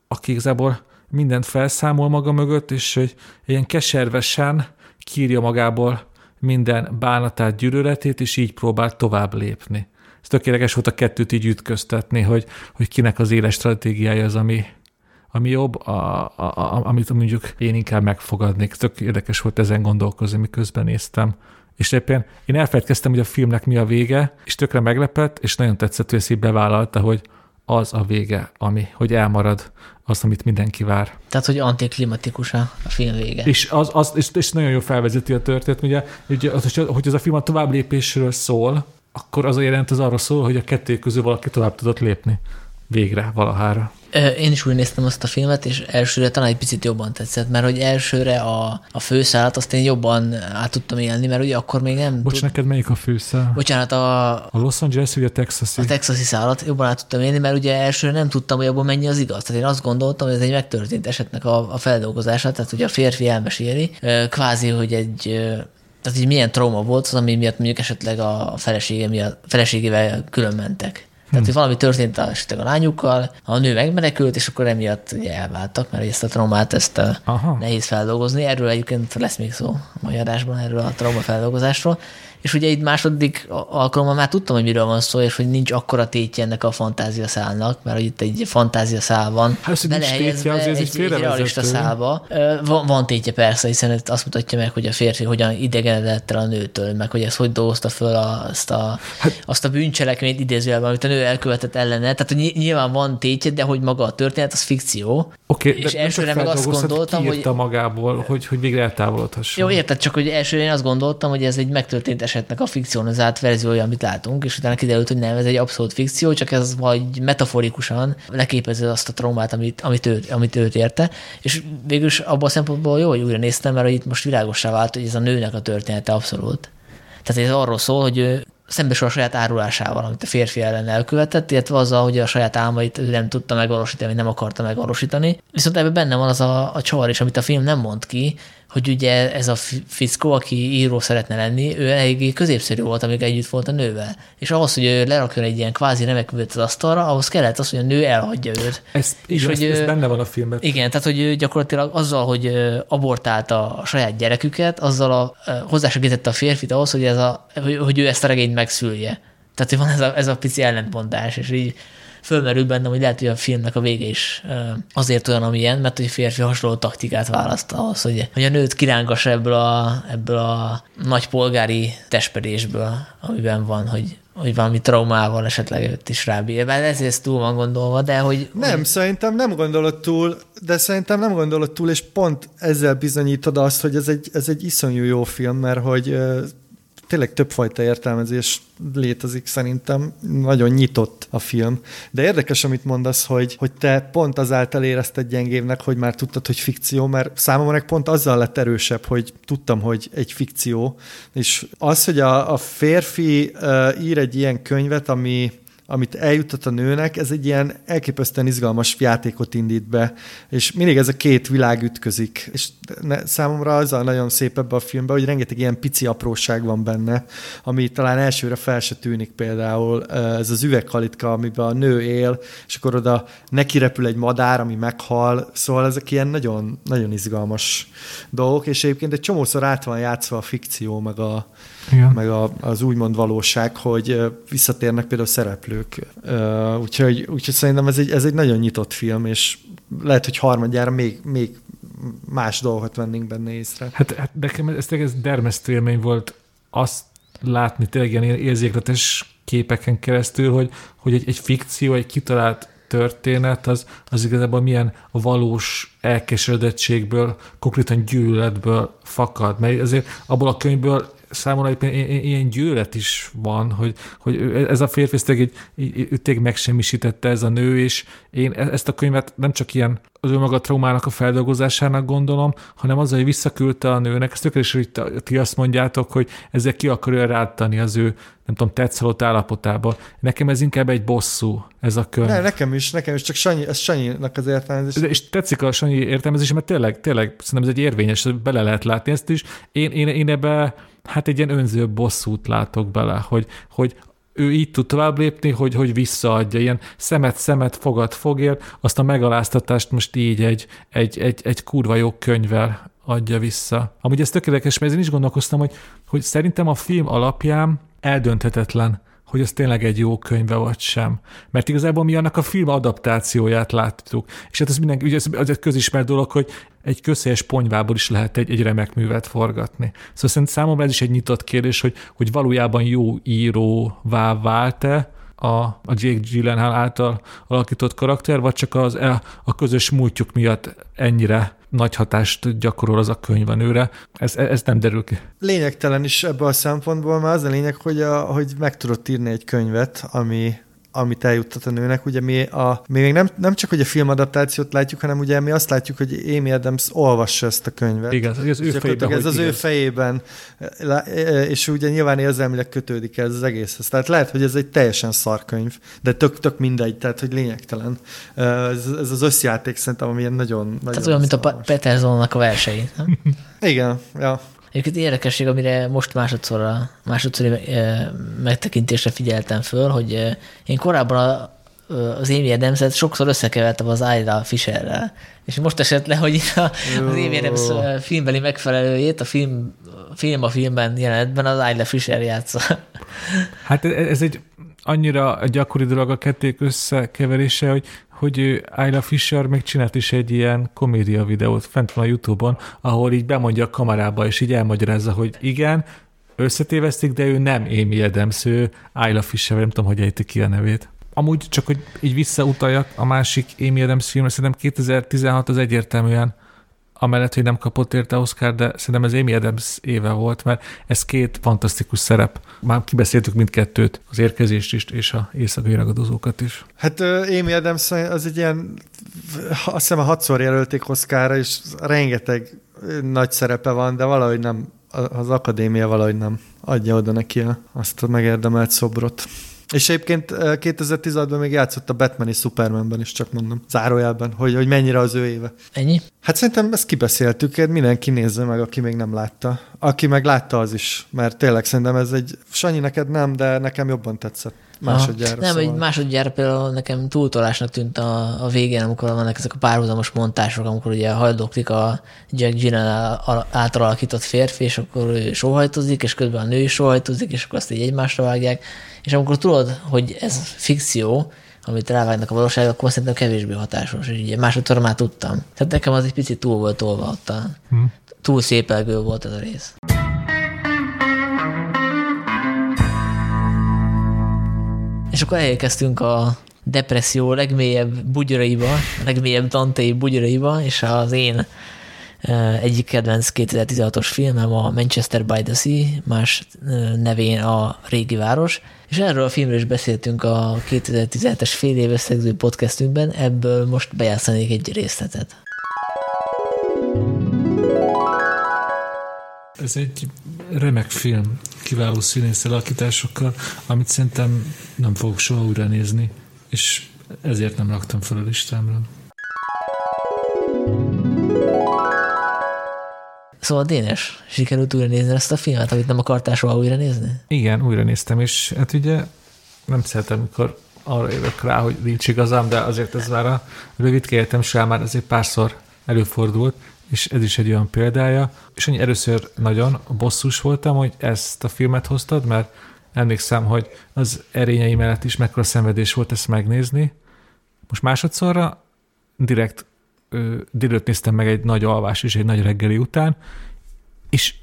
aki igazából mindent felszámol maga mögött, és hogy ilyen keservesen kírja magából minden bánatát, gyűlöletét, és így próbál tovább lépni. Ez tökéletes volt a kettőt így ütköztetni, hogy, hogy kinek az éles stratégiája az, ami, ami jobb, a, a, a, amit mondjuk én inkább megfogadnék. Tök érdekes volt ezen gondolkozni, miközben néztem. És éppen én elfelejtkeztem, hogy a filmnek mi a vége, és tökre meglepett, és nagyon tetszett, hogy ezt így bevállalta, hogy az a vége, ami, hogy elmarad az, amit mindenki vár. Tehát, hogy antiklimatikus a, film vége. És, az, az, és, és nagyon jó felvezeti a történet, ugye, ugye hogy ez a film a tovább lépésről szól, akkor az a jelent az arra szól, hogy a kettő közül valaki tovább tudott lépni. Végre, valahára. Én is úgy néztem azt a filmet, és elsőre talán egy picit jobban tetszett, mert hogy elsőre a, a főszálat azt én jobban át tudtam élni, mert ugye akkor még nem... Bocs, tud... neked melyik a főszál? Bocsánat, a... A Los Angeles, vagy a Texasi? A Texasi szállat jobban át tudtam élni, mert ugye elsőre nem tudtam, hogy abban mennyi az igaz. Tehát én azt gondoltam, hogy ez egy megtörtént esetnek a, a feldolgozása, tehát hogy a férfi elmeséli, kvázi, hogy egy tehát így milyen trauma volt az, ami miatt mondjuk esetleg a felesége miatt, feleségével külön mentek. Tehát, hogy valami történt esetleg a lányukkal, a nő megmenekült, és akkor emiatt ugye elváltak, mert ezt a traumát ezt Aha. nehéz feldolgozni. Erről egyébként lesz még szó a mai adásban, erről a trauma feldolgozásról és ugye itt második alkalommal már tudtam, hogy miről van szó, és hogy nincs akkora tétje ennek a fantázia szálnak, mert hogy itt egy fantázia szál van. Hát, belehelyezve egy, egy, egy realista szálba. Van, van tétje persze, hiszen azt mutatja meg, hogy a férfi hogyan idegenedett el a nőtől, meg hogy ez hogy dolgozta föl azt a, hát, azt a bűncselekményt idézőjelben, amit a nő elkövetett ellene. Tehát hogy nyilván van tétje, de hogy maga a történet, az fikció. Oké, okay, és de elsőre meg azt gondoltam, hogy... magából, hogy, hogy végre eltávolodhasson. Jó, érted, csak hogy elsőre én azt gondoltam, hogy ez egy megtörtént esetnek a fikcionalizált verziója, amit látunk, és utána kiderült, hogy nem, ez egy abszolút fikció, csak ez vagy metaforikusan leképező azt a traumát, amit, amit, ő, amit őt érte, és végül is abban a szempontból jó, hogy újra néztem, mert itt most világosá vált, hogy ez a nőnek a története abszolút. Tehát ez arról szól, hogy szembesül a saját árulásával, amit a férfi ellen elkövetett, illetve azzal, hogy a saját álmait ő nem tudta megvalósítani, nem akarta megvalósítani. Viszont ebben benne van az a, a csavar is, amit a film nem mond ki, hogy ugye ez a fickó, aki író szeretne lenni, ő eléggé középszerű volt, amíg együtt volt a nővel. És ahhoz, hogy ő lerakjon egy ilyen kvázi remekművet az asztalra, ahhoz kellett az, hogy a nő elhagyja őt. Ez, és igen, hogy ez, ez benne van a filmben. Igen, tehát hogy ő gyakorlatilag azzal, hogy abortálta a saját gyereküket, azzal a, hozzásegítette a férfit ahhoz, hogy, ez a, hogy ő ezt a regényt megszülje. Tehát, hogy van ez a, ez a pici ellentmondás, és így fölmerült bennem, hogy lehet, hogy a filmnek a vége is azért olyan, amilyen, mert hogy férfi hasonló taktikát választ ahhoz, hogy, hogy a nőt kirángassa ebből a, ebből a nagy polgári testpedésből, amiben van, hogy hogy valami traumával esetleg őt is rábír. Bár ez ezt túl van gondolva, de hogy... Nem, hogy... szerintem nem gondolod túl, de szerintem nem gondolod túl, és pont ezzel bizonyítod azt, hogy ez egy, ez egy iszonyú jó film, mert hogy tényleg többfajta értelmezés létezik szerintem, nagyon nyitott a film. De érdekes, amit mondasz, hogy, hogy te pont azáltal érezted gyengébbnek, hogy már tudtad, hogy fikció, mert számomra meg pont azzal lett erősebb, hogy tudtam, hogy egy fikció, és az, hogy a, a férfi uh, ír egy ilyen könyvet, ami amit eljuttat a nőnek, ez egy ilyen elképesztően izgalmas játékot indít be, és mindig ez a két világ ütközik. És ne, számomra az a nagyon szép ebbe a filmben, hogy rengeteg ilyen pici apróság van benne, ami talán elsőre fel se tűnik például. Ez az üvegkalitka, amiben a nő él, és akkor oda neki repül egy madár, ami meghal, szóval ezek ilyen nagyon, nagyon izgalmas dolgok, és egyébként egy csomószor át van játszva a fikció, meg, a, Igen. meg a, az úgymond valóság, hogy visszatérnek például szereplők. Úgyhogy, úgyhogy szerintem ez egy, ez egy nagyon nyitott film, és lehet, hogy harmadjára még, még más dolgokat vennénk benne észre. Hát, hát nekem ez, ez dermesztő élmény volt azt látni tényleg ilyen érzékletes képeken keresztül, hogy, hogy egy, egy fikció, egy kitalált történet, az, az igazából milyen valós elkeseredettségből, konkrétan gyűlöletből fakad. Mert azért abból a könyvből számomra ilyen gyűlölet is van, hogy, hogy ez a férfi ezt egy, tényleg megsemmisítette ez a nő, és én e-, ezt a könyvet nem csak ilyen az ő maga traumának a feldolgozásának gondolom, hanem azzal, hogy visszaküldte a nőnek, ezt tökéletes, hogy ti azt mondjátok, hogy ezzel ki akarja rátani az ő, nem tudom, tetszalott állapotába. Nekem ez inkább egy bosszú, ez a könyv. Ne, nekem is, nekem is, csak Sanyi, ez Sanyinak az értelmezés. És tetszik a Sanyi értelmezés, mert tényleg, tényleg szerintem ez egy érvényes, bele lehet látni ezt is. Én, én, én ebbe hát egy ilyen önző bosszút látok bele, hogy, hogy ő így tud tovább lépni, hogy, hogy visszaadja, ilyen szemet-szemet, fogad fogért, azt a megaláztatást most így egy, egy, egy, egy kurva jó könyvvel adja vissza. Amúgy ez tökéletes, mert én is gondolkoztam, hogy, hogy szerintem a film alapján eldönthetetlen, hogy ez tényleg egy jó könyve vagy sem. Mert igazából mi annak a film adaptációját láttuk. És hát ez minden, ugye ez, ez egy közismert dolog, hogy egy közhelyes ponyvából is lehet egy, egy remek művet forgatni. Szóval szerintem számomra ez is egy nyitott kérdés, hogy, hogy valójában jó íróvá vált-e, a, a Jake Gyllenhaal által alakított karakter, vagy csak az, e, a közös múltjuk miatt ennyire nagy hatást gyakorol az a könyv a nőre. Ez, ez nem derül ki. Lényegtelen is ebből a szempontból, mert az a lényeg, hogy, a, hogy meg tudott írni egy könyvet, ami, amit eljuttat a nőnek. Ugye mi, a, mi még nem, nem csak hogy a filmadaptációt látjuk, hanem ugye mi azt látjuk, hogy Amy Adams olvassa ezt a könyvet. Igen, az ő fejében. Ez az ő fejében, és ugye nyilván érzelmileg kötődik ez az egészhez. Tehát lehet, hogy ez egy teljesen szarkönyv, de tök, tök mindegy, tehát hogy lényegtelen. Ez, ez az összjáték szerintem, amilyen nagyon, nagyon Tehát olyan, mint a Petersonnak a versei. Igen, ja. Egyébként érdekesség, amire most másodszorra, másodszori megtekintésre figyeltem föl, hogy én korábban a, az Amy adams sokszor összekevertem az Ida Fisherrel. És most esett le, hogy a, az Amy Adams filmbeli megfelelőjét a film, film a filmben jelenetben az Ida Fisher játsza. Hát ez egy annyira gyakori dolog a kették összekeverése, hogy hogy Ayla Fisher még csinált is egy ilyen komédia videót fent van a Youtube-on, ahol így bemondja a kamerába, és így elmagyarázza, hogy igen, összetévesztik, de ő nem Amy Adams, ő Ayla Fisher, nem tudom, hogy ejti ki a nevét. Amúgy csak, hogy így visszautaljak a másik Amy Adams filmre, szerintem 2016 az egyértelműen amellett, hogy nem kapott érte Oscar, de szerintem ez Amy Adams éve volt, mert ez két fantasztikus szerep. Már kibeszéltük mindkettőt, az érkezést is, és a éjszakai ragadozókat is. Hát Amy Adams az egy ilyen, azt hiszem a hatszor jelölték Oscarra, és rengeteg nagy szerepe van, de valahogy nem, az akadémia valahogy nem adja oda neki azt a megérdemelt szobrot. És egyébként 2016-ban még játszott a Batman és Supermanben is, csak mondom, zárójelben, hogy, hogy mennyire az ő éve. Ennyi? Hát szerintem ezt kibeszéltük, mindenki nézze meg, aki még nem látta. Aki meg látta, az is, mert tényleg szerintem ez egy, Sanyi, neked nem, de nekem jobban tetszett másodjára. Nem, szóval. másodjára például nekem túltolásnak tűnt a, a végén, amikor vannak ezek a párhuzamos montások, amikor ugye haldoklik a Jack Gyllenhaal által alakított férfi, és akkor ő sóhajtozik, és közben a nő is sóhajtozik, és akkor azt így egymásra vágják, és amikor tudod, hogy ez fikció, amit rávágnak a valóság, akkor szerintem kevésbé hatásos, és ugye másodszor már tudtam. Tehát nekem az egy picit túl volt tolva ott a, hmm. túl szépelgő volt ez a rész. És akkor elérkeztünk a depresszió legmélyebb bugyraiba, legmélyebb Dantei bugyraiba, és az én egyik kedvenc 2016-os filmem a Manchester by the Sea, más nevén a Régi Város, és erről a filmről is beszéltünk a 2017-es fél év összegző podcastünkben, ebből most bejátszanék egy részletet. Ez egy remek film. kiváló színész alakításokkal, amit szerintem nem fogok soha újra nézni, és ezért nem raktam fel a listámra. Szóval Dénes, sikerült újra nézni ezt a filmet, amit nem akartál soha újra nézni? Igen, újra néztem, és hát ugye nem szeretem, amikor arra jövök rá, hogy nincs igazam, de azért ez már a rövid életem során már azért párszor előfordult, és ez is egy olyan példája. És annyi először nagyon bosszus voltam, hogy ezt a filmet hoztad, mert emlékszem, hogy az erényei mellett is mekkora szenvedés volt ezt megnézni. Most másodszorra direkt délőtt néztem meg egy nagy alvás és egy nagy reggeli után, és,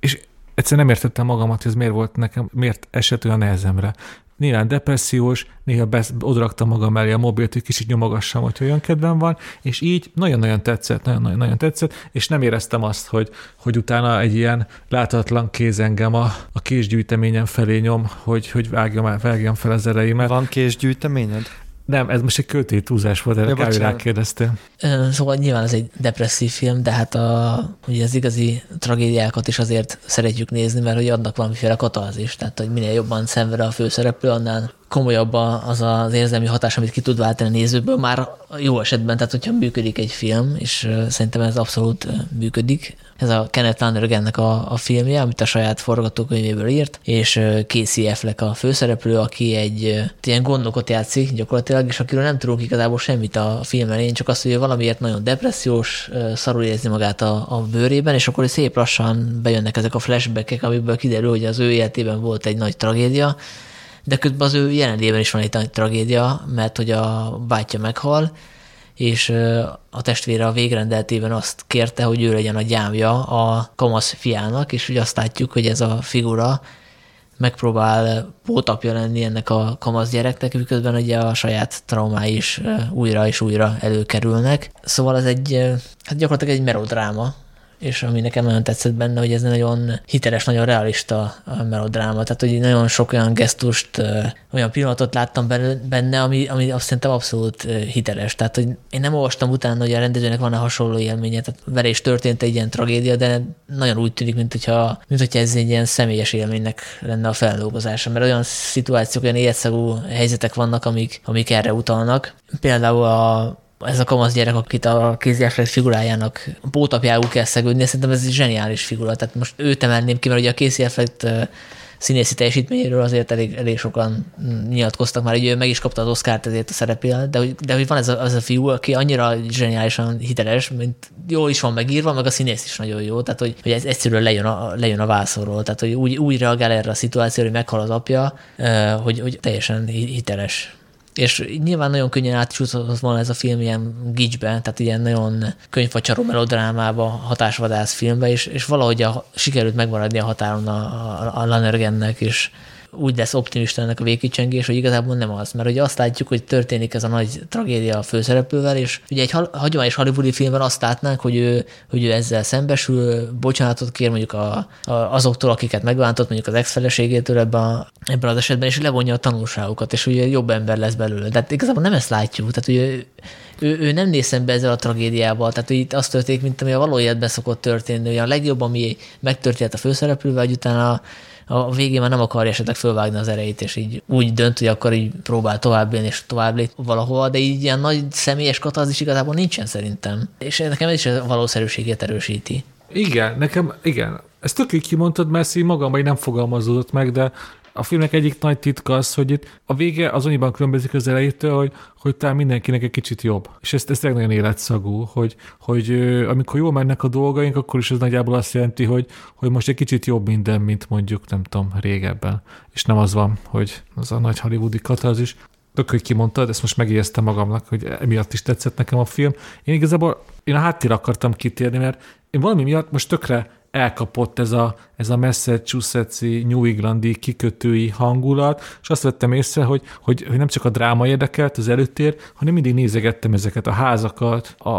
és egyszerűen nem értettem magamat, hogy ez miért volt nekem, miért esett olyan nehezemre néha depressziós, néha odraktam magam elé a mobilt, hogy kicsit nyomogassam, hogy olyan kedvem van, és így nagyon-nagyon tetszett, nagyon-nagyon tetszett, és nem éreztem azt, hogy, hogy utána egy ilyen láthatatlan kéz engem a, a késgyűjteményem felé nyom, hogy, hogy vágjam, vágjam fel az ereimet. Van késgyűjteményed? Nem, ez most egy költői túlzás volt, erre kb. rákérdeztél. Szóval nyilván ez egy depresszív film, de hát a, ugye az igazi tragédiákat is azért szeretjük nézni, mert hogy adnak valamiféle katalzis, tehát hogy minél jobban szenved a főszereplő, annál komolyabb az az érzelmi hatás, amit ki tud váltani a nézőből, már jó esetben, tehát hogyha működik egy film, és szerintem ez abszolút működik. Ez a Kenneth Lonergannek a, a filmje, amit a saját forgatókönyvéből írt, és Casey Affleck a főszereplő, aki egy ilyen gondokot játszik gyakorlatilag, és akiről nem tudunk igazából semmit a film elején, csak azt, hogy valamiért nagyon depressziós, szarul érzi magát a, a bőrében, és akkor szép lassan bejönnek ezek a flashbackek, amiből kiderül, hogy az ő életében volt egy nagy tragédia, de közben az ő jelenlében is van egy tragédia, mert hogy a bátyja meghal, és a testvére a végrendeltében azt kérte, hogy ő legyen a gyámja a kamasz fiának, és ugye azt látjuk, hogy ez a figura megpróbál pótapja lenni ennek a kamasz gyereknek, miközben ugye a saját traumái is újra és újra előkerülnek. Szóval ez egy, hát gyakorlatilag egy melodráma, és ami nekem nagyon tetszett benne, hogy ez nagyon hiteles, nagyon realista a melodráma, tehát hogy nagyon sok olyan gesztust, olyan pillanatot láttam benne, ami, ami azt szerintem abszolút hiteles. Tehát, hogy én nem olvastam utána, hogy a rendezőnek van-e hasonló élménye, tehát vele is történt egy ilyen tragédia, de nagyon úgy tűnik, mint hogyha, mint hogyha ez egy ilyen személyes élménynek lenne a feldolgozása, mert olyan szituációk, olyan életszagú helyzetek vannak, amik, amik erre utalnak. Például a ez a kamasz gyerek, akit a kézjáfrek figurájának pótapjául kell szegődni, szerintem ez egy zseniális figura. Tehát most őt emelném ki, mert ugye a kézjáfrekt színészi teljesítményéről azért elég, elég sokan nyilatkoztak már, hogy ő meg is kapta az Oscar-t ezért a szerepél, de, de hogy van ez a, az a fiú, aki annyira zseniálisan hiteles, mint jól is van megírva, meg a színész is nagyon jó, tehát hogy, hogy ez egyszerűen lejön a, lejön a vászorról, tehát hogy úgy, úgy reagál erre a szituációra, hogy meghal az apja, hogy, hogy teljesen hiteles és nyilván nagyon könnyen átcsúszott volna ez a film ilyen gicsbe, tehát ilyen nagyon könyvfacsaró melodrámába, hatásvadász filmbe, és, és valahogy a, sikerült megmaradni a határon a, a, a Lanergennek, és úgy lesz optimista ennek a végkicsengés, hogy igazából nem az. Mert ugye azt látjuk, hogy történik ez a nagy tragédia a főszereplővel, és ugye egy hagyományos hollywoodi filmben azt látnánk, hogy ő, hogy ő ezzel szembesül, bocsánatot kér mondjuk a, a, azoktól, akiket megbántott, mondjuk az ex-feleségétől ebben, a, ebben az esetben, és levonja a tanulságokat, és ugye jobb ember lesz belőle. De igazából nem ezt látjuk. Tehát ugye ő, ő, nem néz szembe ezzel a tragédiával. Tehát itt az történik, mint ami a való életben szokott történni. Hogy a legjobb, ami megtörtént a főszereplővel, hogy utána a végén már nem akarja esetleg fölvágni az erejét, és így úgy dönt, hogy akkor így próbál tovább élni, és tovább lép valahova, de így ilyen nagy személyes is igazából nincsen szerintem. És nekem ez is a valószerűségét erősíti. Igen, nekem, igen. Ezt tök kimondtad, mert így magamban nem fogalmazódott meg, de a filmnek egyik nagy titka az, hogy itt a vége az annyiban különbözik az elejétől, hogy, hogy talán mindenkinek egy kicsit jobb. És ez, ez nagyon életszagú, hogy, hogy amikor jól mennek a dolgaink, akkor is ez nagyjából azt jelenti, hogy, hogy most egy kicsit jobb minden, mint mondjuk, nem tudom, régebben. És nem az van, hogy az a nagy hollywoodi katarzis. Tök, hogy kimondtad, ezt most megijesztem magamnak, hogy emiatt is tetszett nekem a film. Én igazából én a háttér akartam kitérni, mert én valami miatt most tökre elkapott ez a, ez a Massachusetts-i, New Englandi kikötői hangulat, és azt vettem észre, hogy, hogy, hogy nem csak a dráma érdekelt az előtér, hanem mindig nézegettem ezeket a házakat, a,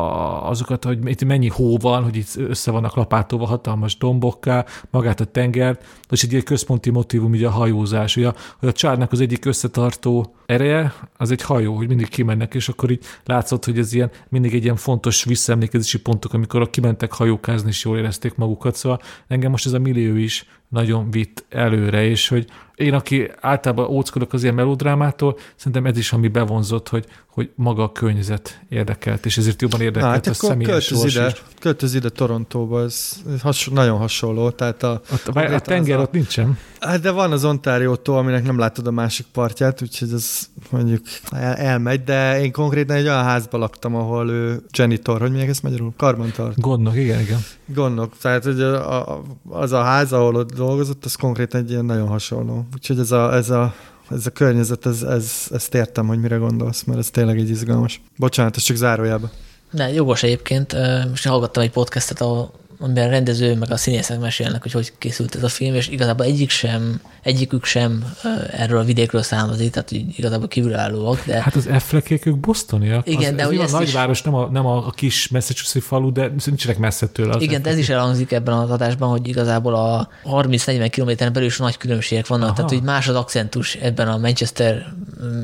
azokat, hogy itt mennyi hó van, hogy itt össze vannak lapátolva hatalmas dombokká, magát a tengert, és egy ilyen központi motivum, ugye a hajózás, hogy a, hogy a csárnak az egyik összetartó ereje, az egy hajó, hogy mindig kimennek, és akkor így látszott, hogy ez ilyen, mindig egy ilyen fontos visszaemlékezési pontok, amikor kimentek hajókázni, és jól érezték magukat, szóval engem most ez a millió is nagyon vitt előre, és hogy én, aki általában óckodok az ilyen melodrámától, szerintem ez is, ami bevonzott, hogy, hogy maga a környezet érdekelt, és ezért jobban érdekelt hát, a személyes költöz ide, költöz ide Torontóba, ez, ez has, nagyon hasonló. Tehát a, a, a tenger a, ott nincsen. Hát de van az ontario aminek nem látod a másik partját, úgyhogy ez mondjuk el, elmegy, de én konkrétan egy olyan házban laktam, ahol ő janitor, hogy még ezt magyarul? Karbantar. Gondnok, igen, igen. Gondnok. Tehát hogy a, a, az a ház, ahol ott dolgozott, az konkrétan egy ilyen nagyon hasonló. Úgyhogy ez a, ez a ez a környezet, ez, ez, ezt értem, hogy mire gondolsz, mert ez tényleg egy izgalmas. Bocsánat, ez csak zárójában. De jogos egyébként, most hallgattam egy podcastet, ahol amiben a rendező meg a színészek mesélnek, hogy hogy készült ez a film, és igazából egyik sem, egyikük sem erről a vidékről származik, tehát hogy igazából kívülállóak. De... Hát az Affleckék, ők bostoniak. Igen, az, de hogy a nagyváros, is... nem, a, nem a, kis Massachusetts falu, de nincsenek messze tőle. Az Igen, de ez is elhangzik ebben az adásban, hogy igazából a 30-40 kilométeren belül is nagy különbségek vannak, Aha. tehát hogy más az akcentus ebben a Manchester,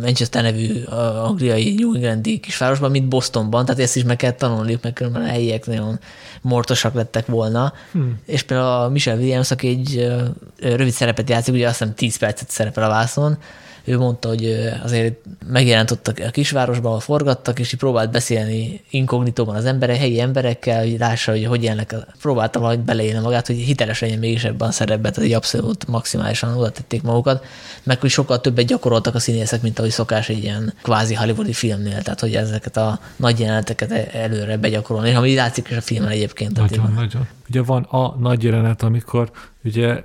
Manchester nevű angliai New Englandi kisvárosban, mint Bostonban, tehát ezt is meg kell tanulniuk, meg különben a helyiek nagyon mortosak lettek volna. Hmm. És például a Michelle Williams, aki egy rövid szerepet játszik, ugye azt hiszem 10 percet szerepel a vászon, ő mondta, hogy azért megjelent ott a kisvárosban, forgattak, és így próbált beszélni inkognitóban az emberek, helyi emberekkel, hogy lássa, hogy hogy élnek, próbálta valahogy beleélni magát, hogy hiteles legyen mégis ebben a szerepben, tehát egy abszolút maximálisan oda tették magukat, meg hogy sokkal többet gyakoroltak a színészek, mint ahogy szokás egy ilyen kvázi hollywoodi filmnél, tehát hogy ezeket a nagy jeleneteket e- előre begyakorolni, ami látszik is a filmen egyébként. Nagyon, nagyon. Ugye van a nagy jelenet, amikor ugye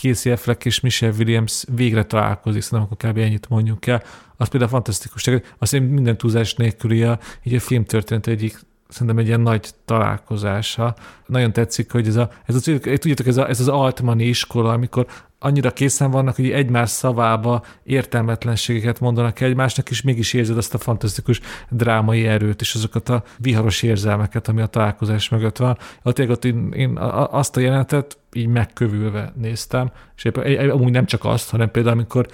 Casey Affleck és Michelle Williams végre találkozik, szerintem akkor kb. ennyit mondjuk el. Az például fantasztikus. Azt én minden túlzás nélküli a, így a film történt egyik szerintem egy ilyen nagy találkozása. Nagyon tetszik, hogy ez, a, ez, a, tudjátok, ez, a, ez az altmani iskola, amikor annyira készen vannak, hogy egymás szavába értelmetlenségeket mondanak egymásnak, és mégis érzed azt a fantasztikus drámai erőt, és azokat a viharos érzelmeket, ami a találkozás mögött van. Ott, ott én, én azt a jelenetet így megkövülve néztem, és éppen, amúgy nem csak azt, hanem például amikor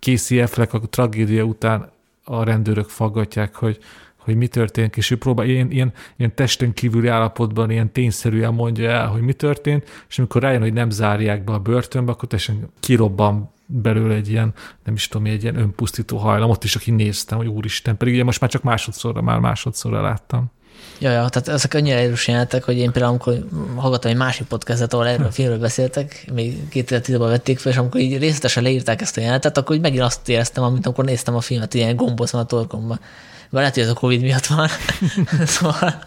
Casey Affleck a tragédia után a rendőrök faggatják, hogy hogy mi történt, és ő próbál ilyen, ilyen, ilyen testen kívüli állapotban ilyen tényszerűen mondja el, hogy mi történt, és amikor rájön, hogy nem zárják be a börtönbe, akkor teljesen kirobban belőle egy ilyen, nem is tudom, egy ilyen önpusztító hajlamot is, aki néztem, hogy úristen, pedig ugye most már csak másodszorra, már másodszorra láttam. Ja, ja, tehát ezek annyira erős jelentek, hogy én például, amikor hallgattam egy másik podcastet, ahol erről a filmről beszéltek, még 2010-ben vették fel, és amikor így részletesen leírták ezt a jelenetet, akkor így megint azt éreztem, amit amikor néztem a filmet, ilyen gomboz van a torkomban bár lehet, hogy ez a Covid miatt van. szóval,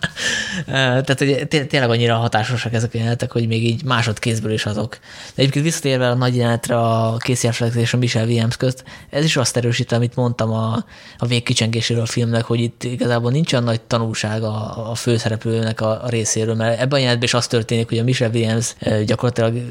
tehát hogy tényleg annyira hatásosak ezek a jelenetek, hogy még így másodkézből is azok. De egyébként visszatérve a nagy jelenetre a Casey Affleck és a Michelle Williams közt, ez is azt erősít, amit mondtam a, a végkicsengéséről a filmnek, hogy itt igazából nincs olyan nagy tanulság a, a főszereplőnek a, a részéről, mert ebben a jelenetben is az történik, hogy a Michelle Williams gyakorlatilag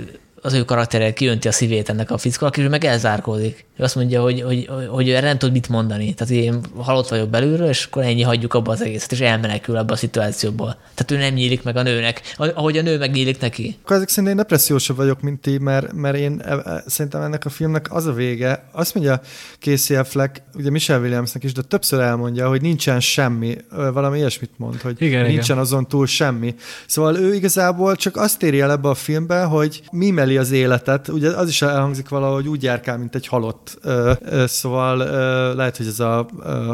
az ő karaktere kiönti a szívét ennek a fickónak, és ő meg elzárkózik. Ő azt mondja, hogy, hogy, hogy, hogy erre nem tud mit mondani. Tehát én halott vagyok belülről, és akkor ennyi hagyjuk abba az egészet, és elmenekül abba a szituációból. Tehát ő nem nyílik meg a nőnek, ahogy a nő megnyílik neki. Akkor ezek szerint én depressziósabb vagyok, mint ti, mert, mert én e, e, szerintem ennek a filmnek az a vége, azt mondja Casey Affleck, ugye Michelle Williamsnek is, de többször elmondja, hogy nincsen semmi, valami ilyesmit mond, hogy igen, nincsen igen. azon túl semmi. Szóval ő igazából csak azt éri el ebbe a filmbe, hogy mimeli az életet, ugye az is elhangzik valahogy úgy járkál, mint egy halott. Szóval lehet, hogy ez a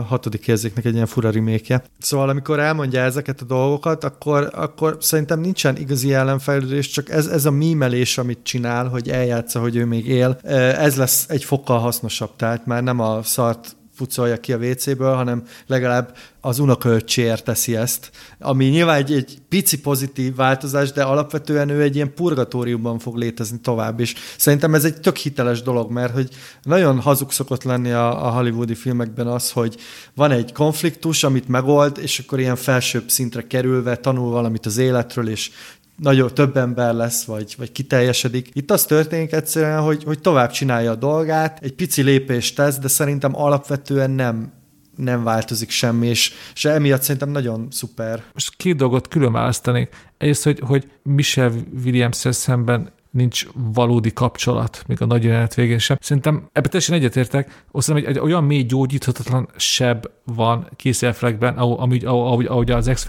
hatodik érzéknek egy ilyen fura rimékje. Szóval amikor elmondja ezeket a dolgokat, akkor, akkor szerintem nincsen igazi ellenfejlődés, csak ez, ez a mímelés, amit csinál, hogy eljátsza, hogy ő még él, ez lesz egy fokkal hasznosabb, tehát már nem a szart pucolja ki a WC-ből, hanem legalább az unokaöccséért teszi ezt, ami nyilván egy, egy pici pozitív változás, de alapvetően ő egy ilyen purgatóriumban fog létezni tovább, és szerintem ez egy tök hiteles dolog, mert hogy nagyon hazug szokott lenni a, a hollywoodi filmekben az, hogy van egy konfliktus, amit megold, és akkor ilyen felsőbb szintre kerülve tanul valamit az életről, és nagyon több ember lesz, vagy, vagy kiteljesedik. Itt az történik egyszerűen, hogy, hogy tovább csinálja a dolgát, egy pici lépést tesz, de szerintem alapvetően nem nem változik semmi, és, és emiatt szerintem nagyon szuper. Most két dolgot külön választanék. Egyrészt, hogy, hogy Michelle williams szemben nincs valódi kapcsolat, még a nagy jelenet végén sem. Szerintem ebben teljesen egyetértek, azt hiszem, egy, egy olyan mély gyógyíthatatlan seb van Casey Affleckben, ahogy, ahogy, ahogy az ex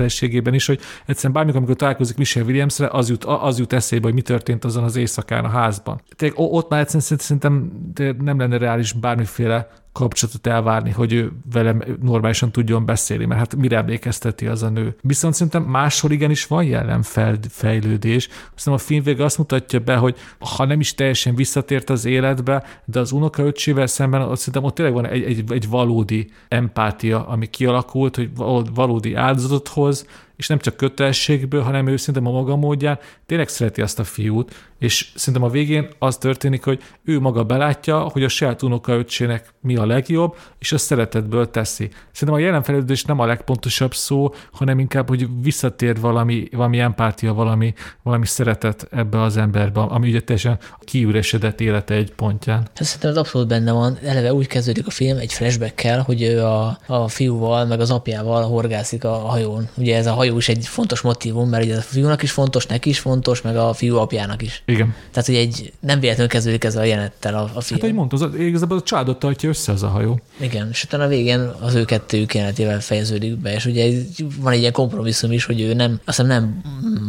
is, hogy egyszerűen bármikor, amikor találkozik Michelle Williamsre, az jut, az jut eszébe, hogy mi történt azon az éjszakán a házban. Tehát ott már egyszerűen szerintem nem lenne reális bármiféle kapcsolatot elvárni, hogy ő velem normálisan tudjon beszélni, mert hát mire emlékezteti az a nő. Viszont szerintem máshol igenis van jelen fejlődés. Aztán a film vége azt mutatja be, hogy ha nem is teljesen visszatért az életbe, de az unokaöccsével szemben azt szerintem ott tényleg van egy, egy, egy valódi empátia, ami kialakult, hogy valódi áldozatot hoz, és nem csak kötelességből, hanem ő szerintem a maga módján tényleg szereti azt a fiút, és szerintem a végén az történik, hogy ő maga belátja, hogy a saját unokaöccsének mi a legjobb, és a szeretetből teszi. Szerintem a jelen fejlődés nem a legpontosabb szó, hanem inkább, hogy visszatér valami, valami empátia, valami, valami szeretet ebbe az emberbe, ami ugye teljesen kiüresedett élete egy pontján. Hát szerintem ez abszolút benne van. Eleve úgy kezdődik a film egy flashbackkel, hogy ő a, a fiúval, meg az apjával horgászik a hajón. Ugye ez a hajó is egy fontos motivum, mert ugye a fiúnak is fontos, neki is fontos, meg a fiú apjának is. Igen. Tehát, hogy egy nem véletlenül kezdődik ez a jelenettel a, a film. Hát, hogy mondta, az, igazából a családot tartja össze az a hajó. Igen, és utána a végén az ő kettőjük jelenetével fejeződik be, és ugye van egy ilyen kompromisszum is, hogy ő nem, azt hiszem nem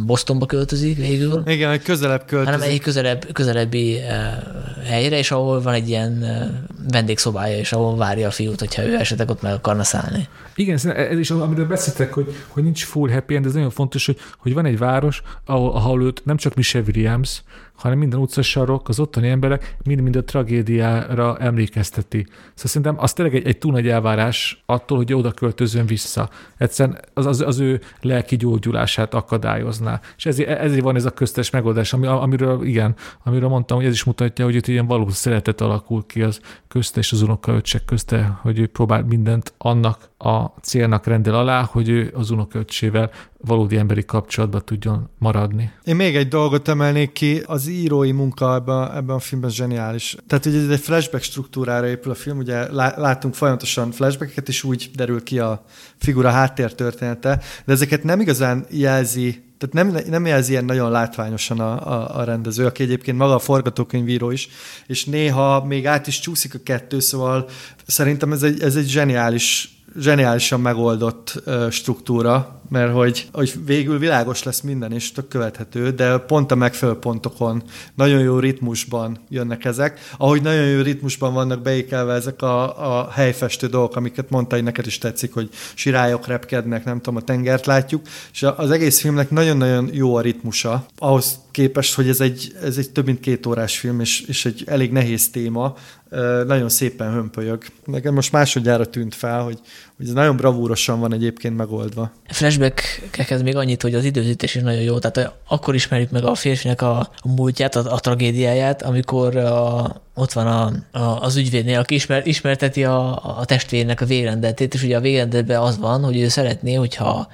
Bostonba költözik végül. Igen, egy közelebb költözik. Hanem egy közelebb, közelebbi uh, helyre, és ahol van egy ilyen uh, vendégszobája, és ahol várja a fiút, hogyha ő esetleg ott meg akarna szállni. Igen, ez is, amiről beszéltek, hogy, hogy nincs full happy end, ez nagyon fontos, hogy, hogy van egy város, ahol, ahol őt nem csak Michelle Williams, hanem minden utcasarok, az ottani emberek mind-mind a tragédiára emlékezteti. Szóval szerintem az tényleg egy, egy túl nagy elvárás attól, hogy oda költözön vissza. Egyszerűen az, az, az ő lelki gyógyulását akadályozná. És ezért, ezért van ez a köztes megoldás, ami, amiről igen, amiről mondtam, hogy ez is mutatja, hogy itt ilyen valós szeretet alakul ki az közte és az unokaöccsek közte, hogy ő próbál mindent annak a célnak rendel alá, hogy ő az unokaöccsével valódi emberi kapcsolatban tudjon maradni. Én még egy dolgot emelnék ki, az írói munka ebben, ebben a filmben zseniális. Tehát ugye ez egy flashback struktúrára épül a film, ugye látunk folyamatosan flashbackeket, és úgy derül ki a figura háttértörténete, de ezeket nem igazán jelzi tehát nem, nem jelzi ilyen nagyon látványosan a, a, a rendező, aki egyébként maga a forgatókönyvíró is, és néha még át is csúszik a kettő, szóval szerintem ez egy, ez egy zseniális zseniálisan megoldott struktúra, mert hogy, hogy végül világos lesz minden, és tök követhető, de pont a megfelelő pontokon, nagyon jó ritmusban jönnek ezek. Ahogy nagyon jó ritmusban vannak beékelve ezek a, a helyfestő dolgok, amiket mondta, hogy neked is tetszik, hogy sirályok repkednek, nem tudom, a tengert látjuk, és az egész filmnek nagyon-nagyon jó a ritmusa, ahhoz képest, hogy ez egy, ez egy több mint két órás film, és, és egy elég nehéz téma, nagyon szépen hömpölyög. Nekem most másodjára tűnt fel, hogy, hogy ez nagyon bravúrosan van egyébként megoldva. Flashback-ekhez még annyit, hogy az időzítés is nagyon jó, tehát akkor ismerjük meg a férfinek a múltját, a, a tragédiáját, amikor a, ott van a, a, az ügyvédnél, aki ismer, ismerteti a, a testvérnek a végrendetét, és ugye a végrendetben az van, hogy ő szeretné, hogyha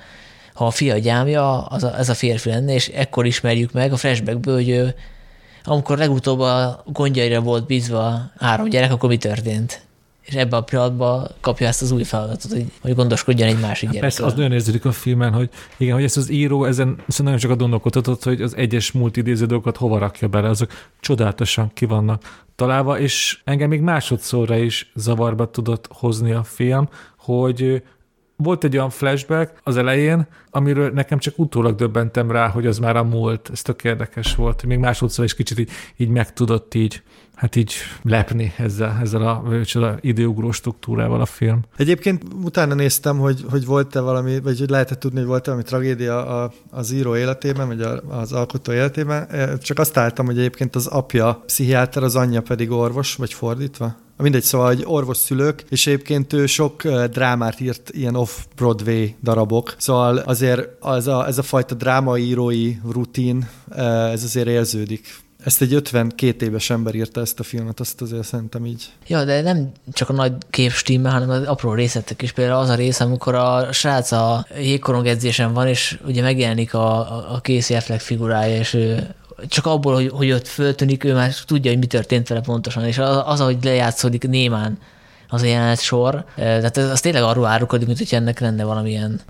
ha a fia gyámja, az a, ez a férfi lenne, és ekkor ismerjük meg a flashbackből, hogy ő amikor legutóbb a gondjaira volt bízva három gyerek, akkor mi történt? És ebben a pillanatban kapja ezt az új feladatot, hogy, hogy gondoskodjon egy másik hát Persze, az nagyon érződik a filmen, hogy igen, hogy ezt az író ezen szóval nagyon sokat gondolkodhatott, hogy az egyes múlt idéző dolgokat hova rakja bele, azok csodálatosan ki vannak találva, és engem még másodszorra is zavarba tudott hozni a film, hogy volt egy olyan flashback az elején, amiről nekem csak utólag döbbentem rá, hogy az már a múlt. Ez tök érdekes volt. Még másodszor is kicsit így, így meg tudott így, hát így lepni ezzel, ezzel a csoda időugró struktúrával a film. Egyébként utána néztem, hogy, hogy volt-e valami, vagy hogy lehetett tudni, hogy volt-e valami tragédia a, az író életében, vagy az alkotó életében. Csak azt álltam, hogy egyébként az apja pszichiáter, az anyja pedig orvos, vagy fordítva. Mindegy, szóval egy orvos szülők, és egyébként ő sok drámát írt, ilyen off-Broadway darabok, szóval azért az a, ez a fajta drámaírói rutin, ez azért érződik. Ezt egy 52 éves ember írta ezt a filmet, azt azért szerintem így. Ja, de nem csak a nagy kép stimmel, hanem az apró részletek is. Például az a rész, amikor a srác a jégkorong edzésen van, és ugye megjelenik a, a Casey Affleck figurája, és ő csak abból, hogy, hogy ott föltűnik, ő már tudja, hogy mi történt vele pontosan, és az, az ahogy lejátszódik némán, az a jelenet sor. Tehát az tényleg arról árulkodik, mint hogy ennek lenne valamilyen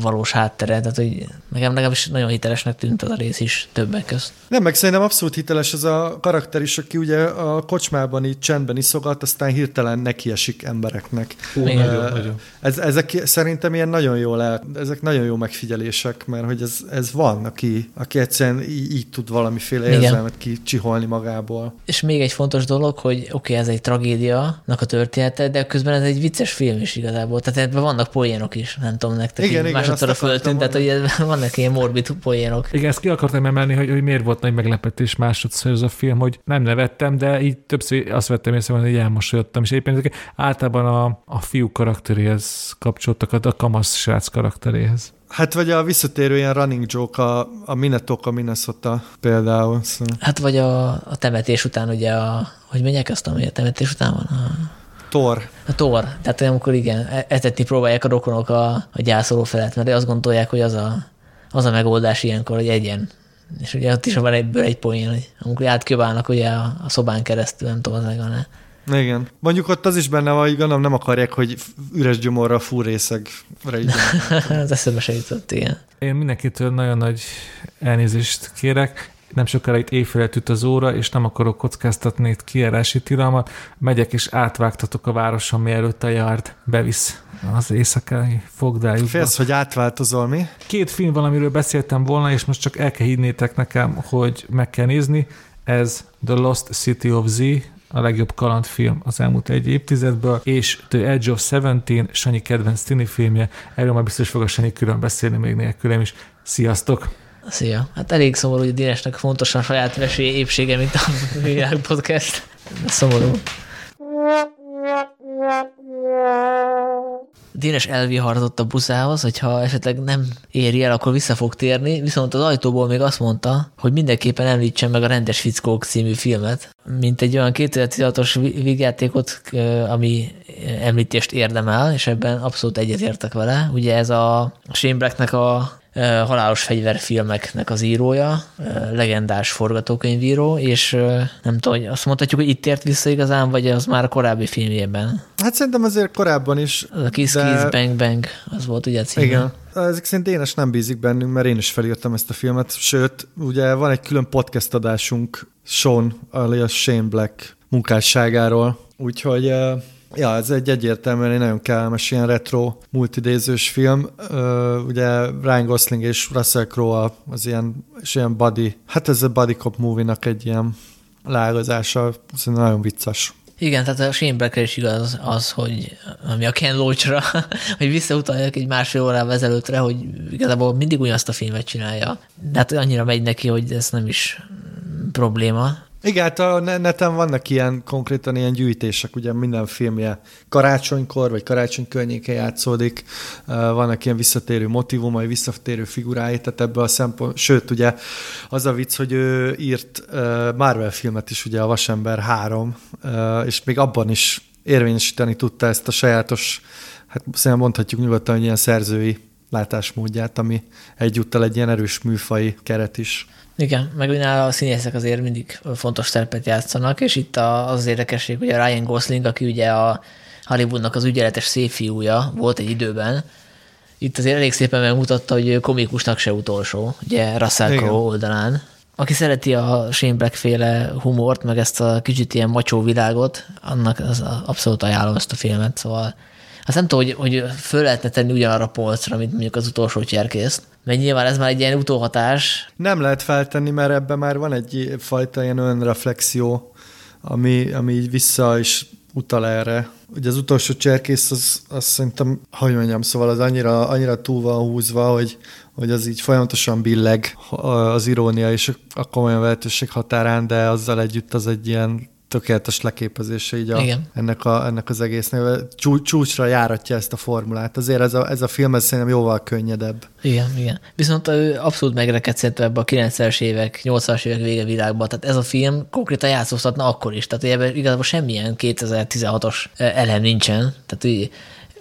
valós háttere. Tehát, hogy nekem legalábbis nagyon hitelesnek tűnt az a rész is többek közt. Nem, meg szerintem abszolút hiteles ez a karakter is, aki ugye a kocsmában így csendben iszogat, aztán hirtelen nekiesik embereknek. Hú, nagyon, nagyon. Ez, ezek szerintem ilyen nagyon jó el, ezek nagyon jó megfigyelések, mert hogy ez, ez van, aki, aki egyszerűen így, így tud valamiféle Igen. érzelmet kicsiholni magából. És még egy fontos dolog, hogy oké, okay, ez egy tragédianak a története, de közben ez egy vicces film is igazából. Tehát ebben vannak poénok is, nem tudom nektek. Igen, igen, másodszorra föltűnt, tehát hogy vannak ilyen morbid poénok. Igen, ezt ki akartam emelni, hogy, hogy miért volt nagy meglepetés másodszor ez a film, hogy nem nevettem, de így többször azt vettem észre, hogy elmosolyodtam, és éppen ezek általában a, a fiú karakteréhez kapcsoltak, a kamasz srác karakteréhez. Hát vagy a visszatérő ilyen running joke, a, a Minnetonka, Minnesota például. Szóval. Hát vagy a, a temetés után ugye a, hogy mondják azt, ami a temetés után van? A, Thor. a tor. Tehát amikor igen, e- etetni próbálják a rokonok a, a gyászoló felett, mert azt gondolják, hogy az a, az a megoldás ilyenkor, hogy egyen. És ugye ott is van egyből egy poén, hogy amikor átköválnak ugye a, a szobán keresztül, nem tudom, az meg van Igen. Mondjuk ott az is benne van, hogy gondolom nem akarják, hogy üres gyomorra fúrészegre így. az eszembe se jutott, igen. Én mindenkitől nagyon nagy elnézést kérek. Nem sokára itt éjfélet üt az óra, és nem akarok kockáztatni itt kiárási tilalmat. Megyek és átvágtatok a városon, mielőtt a yard bevisz az éjszakai fogdájukba. Félsz, hogy átváltozol mi? Két film van, amiről beszéltem volna, és most csak el kell hinnétek nekem, hogy meg kell nézni. Ez The Lost City of Z, a legjobb kalandfilm az elmúlt egy évtizedből, és The Edge of Seventeen, Sanyi kedvenc tini filmje. Erről már biztos fog a Sanyi külön beszélni még nélkülem is. Sziasztok! Szia. Hát elég szomorú, hogy Dénesnek fontosan a saját vesély épsége, mint a Világ Podcast. Szomorú. Dénes elviharzott a buszához, hogyha esetleg nem éri el, akkor vissza fog térni, viszont az ajtóból még azt mondta, hogy mindenképpen említsen meg a Rendes Fickók című filmet, mint egy olyan 2016-os vígjátékot, ami említést érdemel, és ebben abszolút egyetértek vele. Ugye ez a Shane Blacknek a halálos fegyverfilmeknek az írója, legendás forgatókönyvíró, és nem tudom, hogy azt mondhatjuk, hogy itt ért vissza igazán, vagy az már a korábbi filmjében. Hát szerintem azért korábban is. Az a Kiss de- Kiss Bang Bang, az volt ugye a címe. Igen. Ezek szerint Dénes nem bízik bennünk, mert én is felírtam ezt a filmet. Sőt, ugye van egy külön podcast adásunk Sean, alias Shane Black munkásságáról. Úgyhogy ja, ez egy egyértelműen egy nagyon kellemes ilyen retro multidézős film. Ugye Ryan Gosling és Russell Crowe az ilyen, és ilyen buddy, hát ez a buddy cop movie-nak egy ilyen lágazása, szerintem nagyon vicces. Igen, tehát a Shane Blackre is igaz az, hogy ami a Ken Loachra, hogy visszautaljak egy másfél órával ezelőttre, hogy igazából mindig ugyanazt a filmet csinálja. De hát annyira megy neki, hogy ez nem is probléma. Igen, hát a ne- neten vannak ilyen konkrétan ilyen gyűjtések, ugye minden filmje karácsonykor, vagy karácsony környéke játszódik, vannak ilyen visszatérő motivumai, visszatérő figurái, tehát ebből a szempont, sőt, ugye az a vicc, hogy ő írt Marvel filmet is, ugye a Vasember 3, uh, és még abban is érvényesíteni tudta ezt a sajátos, hát szerintem mondhatjuk nyugodtan, hogy ilyen szerzői látásmódját, ami egyúttal egy ilyen erős műfai keret is. Igen, meg ugye a színészek azért mindig fontos szerepet játszanak, és itt az, az érdekesség, hogy a Ryan Gosling, aki ugye a Hollywoodnak az ügyeletes szép fiúja volt egy időben, itt azért elég szépen megmutatta, hogy komikusnak se utolsó, ugye Russell. Crowe oldalán. Aki szereti a Shane Black féle humort, meg ezt a kicsit ilyen macsó világot, annak az abszolút ajánlom ezt a filmet, szóval azt nem tudom, hogy, hogy föl lehetne tenni ugyanarra a polcra, mint mondjuk az utolsó cserkészt, mert nyilván ez már egy ilyen utóhatás, Nem lehet feltenni, mert ebben már van egy fajta ilyen önreflexió, ami, ami így vissza is utal erre. Ugye az utolsó cserkész, az, az szerintem, hogy mondjam, szóval az annyira, annyira túl van húzva, hogy, hogy az így folyamatosan billeg az irónia és a komolyan vehetőség határán, de azzal együtt az egy ilyen tökéletes leképezése így a, Igen. ennek, a, ennek az egésznek. Csú, csúcsra járatja ezt a formulát. Azért ez a, ez a film ez szerintem jóval könnyedebb. Igen, igen. Viszont ő abszolút megrekedt szerintem ebbe a 90-es évek, 80-as évek vége világban. Tehát ez a film konkrétan játszóztatna akkor is. Tehát ebben igazából semmilyen 2016-os elem nincsen. Tehát így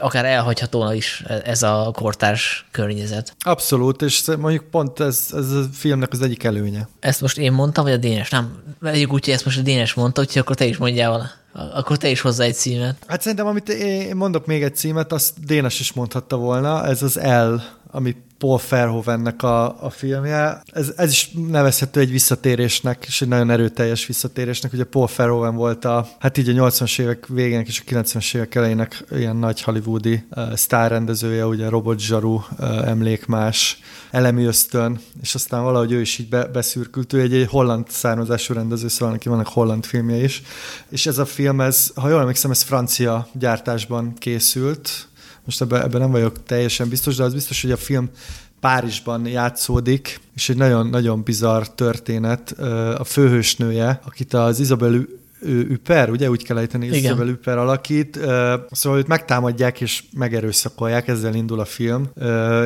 akár elhagyható is ez a kortárs környezet. Abszolút, és mondjuk pont ez, ez a filmnek az egyik előnye. Ezt most én mondtam, vagy a Dénes? Nem, vegyük úgy, hogy ezt most a Dénes mondta, úgyhogy akkor te is mondjál vala. Akkor te is hozzá egy címet. Hát szerintem, amit én mondok még egy címet, azt Dénes is mondhatta volna, ez az L, ami Paul Verhoevennek a, a filmje. Ez, ez is nevezhető egy visszatérésnek, és egy nagyon erőteljes visszatérésnek. Ugye Paul Verhoeven volt a, hát így a 80-as évek végének és a 90-es évek elejének ilyen nagy hollywoodi uh, sztárrendezője, ugye Robot Zsaru, uh, Emlékmás, Elemi Ösztön, és aztán valahogy ő is így be, beszürkült. Ő egy, egy holland származású rendező, szóval neki vannak holland filmje is. És ez a film, ez, ha jól emlékszem, ez francia gyártásban készült, most ebben, ebben nem vagyok teljesen biztos, de az biztos, hogy a film Párizsban játszódik, és egy nagyon-nagyon bizarr történet. A főhősnője, akit az Isabel Üper, ugye? Úgy kell ejteni, Isabel Üper alakít, szóval őt megtámadják és megerőszakolják, ezzel indul a film,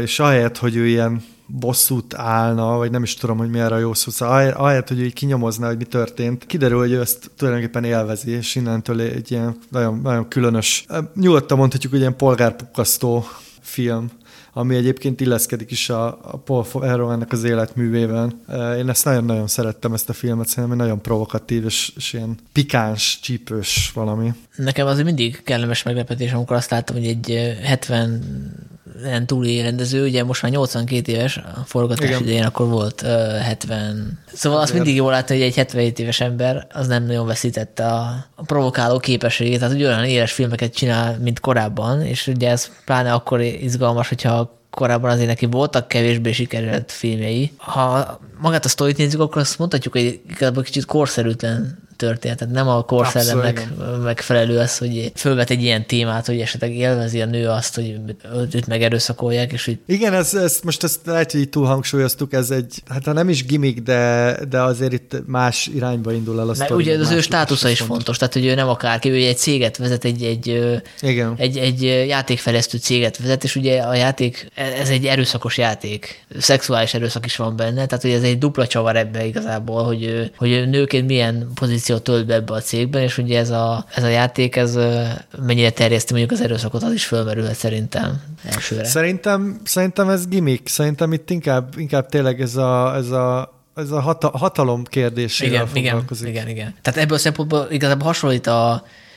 és ahelyett, hogy ő ilyen bosszút állna, vagy nem is tudom, hogy mi erre a jó szó, szóval ahelyett, hogy ő így kinyomozna, hogy mi történt, kiderül, hogy ő ezt tulajdonképpen élvezi, és innentől egy ilyen nagyon, nagyon különös, nyugodtan mondhatjuk, hogy ilyen polgárpukasztó film ami egyébként illeszkedik is a, a Paul Verhoevennek az életművében. Én ezt nagyon-nagyon szerettem, ezt a filmet, szerintem nagyon provokatív, és, és ilyen pikáns, csípős valami. Nekem az mindig kellemes meglepetés, amikor azt láttam, hogy egy 70 en túli rendező, ugye most már 82 éves, a forgatás Igen. idején akkor volt uh, 70. Szóval azt mindig jól látni, hogy egy 77 éves ember az nem nagyon veszítette a, a provokáló képességét, tehát ugye olyan éles filmeket csinál, mint korábban, és ugye ez pláne akkor izgalmas, hogyha korábban azért neki voltak kevésbé sikerült filmjei. Ha magát a sztorit nézzük, akkor azt mondhatjuk, hogy igazából kicsit korszerűtlen történet. Tehát nem a korszellemnek megfelelő az, hogy fölvet egy ilyen témát, hogy esetleg élvezi a nő azt, hogy őt megerőszakolják, és hogy... Igen, ez, ez, most ezt lehet, hogy túl hangsúlyoztuk, ez egy, hát ha nem is gimmick, de, de azért itt más irányba indul el a sztori. Ugye az ő státusza is fontos. fontos, tehát hogy ő nem akárki, ő egy céget vezet, egy, egy, Igen. egy, egy játékfejlesztő céget vezet, és ugye a játék, ez egy erőszakos játék, szexuális erőszak is van benne, tehát hogy ez egy dupla csavar ebbe igazából, hogy, hogy nőként milyen pozíció pozíciót tölt be ebbe a cégben, és ugye ez a, ez a játék, ez mennyire terjeszti mondjuk az erőszakot, az is fölmerülhet szerintem elsőre. Szerintem, szerintem ez gimmick, szerintem itt inkább, inkább tényleg ez a, ez a ez a hata, hatalom kérdésével igen, foglalkozik. Igen, igen, igen. Tehát ebből a szempontból igazából hasonlít a,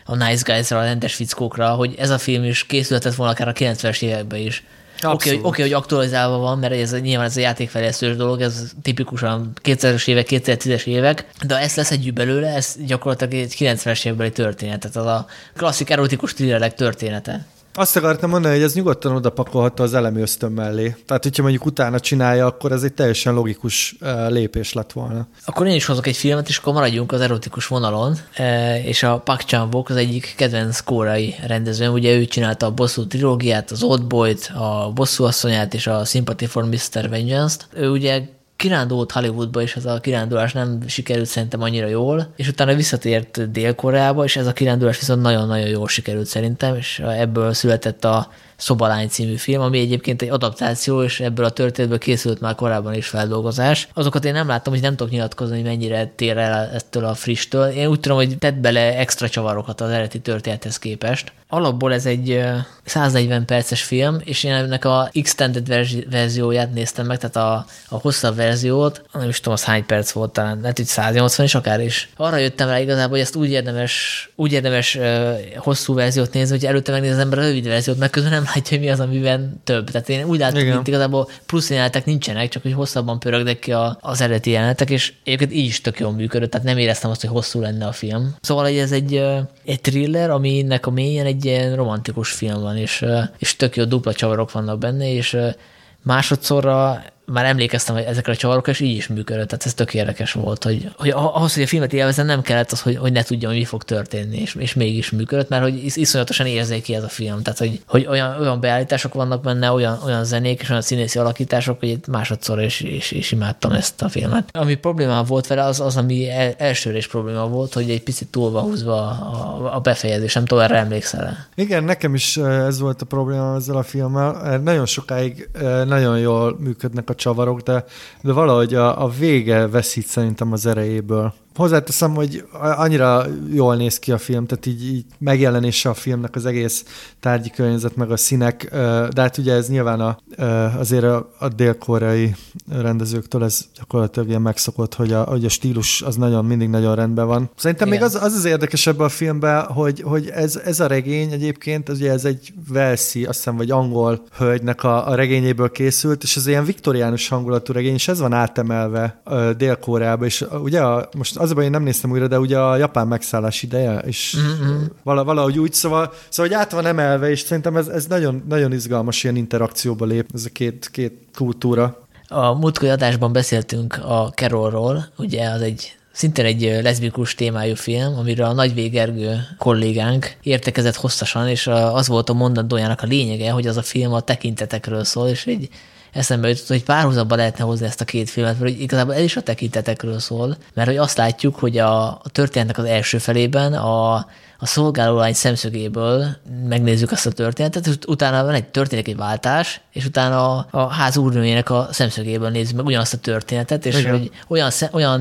a Nice Guys-ra, a rendes fickókra, hogy ez a film is készülhetett volna akár a 90-es években is. Oké, okay, hogy, okay, hogy aktualizálva van, mert ez nyilván ez a játékfejlesztős dolog, ez tipikusan 2000-es évek, 2010-es évek, de ezt leszedjük belőle, ez gyakorlatilag egy 90-es évekbeli történet, tehát az a klasszik erotikus thrillerek története. Azt akartam mondani, hogy ez nyugodtan oda pakolhatta az elemi ösztön mellé. Tehát, hogyha mondjuk utána csinálja, akkor ez egy teljesen logikus lépés lett volna. Akkor én is hozok egy filmet, és akkor maradjunk az erotikus vonalon. És a Park chan az egyik kedvenc kórai rendező. Ugye ő csinálta a bosszú trilógiát, az Old Boy-t, a bosszú asszonyát és a Sympathy for Mr. Vengeance-t. Ő ugye kirándult Hollywoodba, és ez a kirándulás nem sikerült szerintem annyira jól, és utána visszatért Dél-Koreába, és ez a kirándulás viszont nagyon-nagyon jól sikerült szerintem, és ebből született a Szobalány című film, ami egyébként egy adaptáció, és ebből a történetből készült már korábban is feldolgozás. Azokat én nem láttam, hogy nem tudok nyilatkozni, hogy mennyire tér el ettől a frisstől. Én úgy tudom, hogy tett bele extra csavarokat az eredeti történethez képest. Alapból ez egy 140 perces film, és én ennek a extended verzióját néztem meg, tehát a, a hosszabb verziót, nem is tudom, az hány perc volt talán, lehet, hogy 180 is akár is. Arra jöttem rá igazából, hogy ezt úgy érdemes, úgy érdemes hosszú verziót nézni, hogy előtte megnéz az ember a rövid verziót, mert közben nem látja, hogy mi az, amiben több. Tehát én úgy látom, hogy igazából plusz jelenetek nincsenek, csak hogy hosszabban pörögnek ki a, az eredeti jelenetek, és egyébként így is tök jól működött, tehát nem éreztem azt, hogy hosszú lenne a film. Szóval hogy ez egy, egy thriller, aminek a mélyen egy ilyen romantikus film van, és, és tök jó dupla csavarok vannak benne, és másodszorra már emlékeztem hogy ezekre a csavarokra, és így is működött. Tehát ez tök érdekes volt, hogy, hogy ahhoz, hogy a filmet élvezzen, nem kellett az, hogy, hogy ne tudjam, hogy mi fog történni, és, és mégis működött, mert hogy iszonyatosan érzéki ez a film. Tehát, hogy, hogy olyan, olyan beállítások vannak benne, olyan, olyan zenék és olyan színészi alakítások, hogy másodszor is, is, is imádtam ezt a filmet. Ami problémám volt vele, az az, ami el, elsőre is probléma volt, hogy egy picit túl van húzva a, a befejezés, nem tudom, erre emlékszel Igen, nekem is ez volt a probléma ezzel a filmmel. Nagyon sokáig nagyon jól működnek a csavarok, de, de valahogy a, a vége veszít szerintem az erejéből. Hozzáteszem, hogy annyira jól néz ki a film, tehát így, így megjelenése a filmnek az egész tárgyi környezet, meg a színek, de hát ugye ez nyilván a, azért a, a dél-koreai rendezőktől ez gyakorlatilag ilyen megszokott, hogy a, hogy a stílus az nagyon, mindig nagyon rendben van. Szerintem Igen. még az, az az érdekesebb a filmben, hogy, hogy ez, ez a regény egyébként, az ugye ez egy Velszi, azt hiszem, vagy angol hölgynek a, a regényéből készült, és ez ilyen viktoriánus hangulatú regény, és ez van átemelve Dél-Koreába, és ugye a, most az a én nem néztem újra, de ugye a japán megszállás ideje, és mm-hmm. valahogy úgy, szóval, szóval hogy át van emelve, és szerintem ez, ez nagyon, nagyon izgalmas ilyen interakcióba lép ez a két, két kultúra. A múltkori adásban beszéltünk a Carolról, ugye az egy szintén egy leszbikus témájú film, amiről a Nagy Végergő kollégánk értekezett hosszasan, és az volt a mondandójának a lényege, hogy az a film a tekintetekről szól, és egy eszembe jutott, hogy párhuzamba lehetne hozni ezt a két filmet, mert igazából ez is a tekintetekről szól, mert hogy azt látjuk, hogy a, a történetnek az első felében a, a szolgálólány szemszögéből megnézzük azt a történetet, és utána van egy történik egy váltás, és utána a, a ház úrnőjének a szemszögéből nézzük meg ugyanazt a történetet, és Igen. hogy olyan, olyan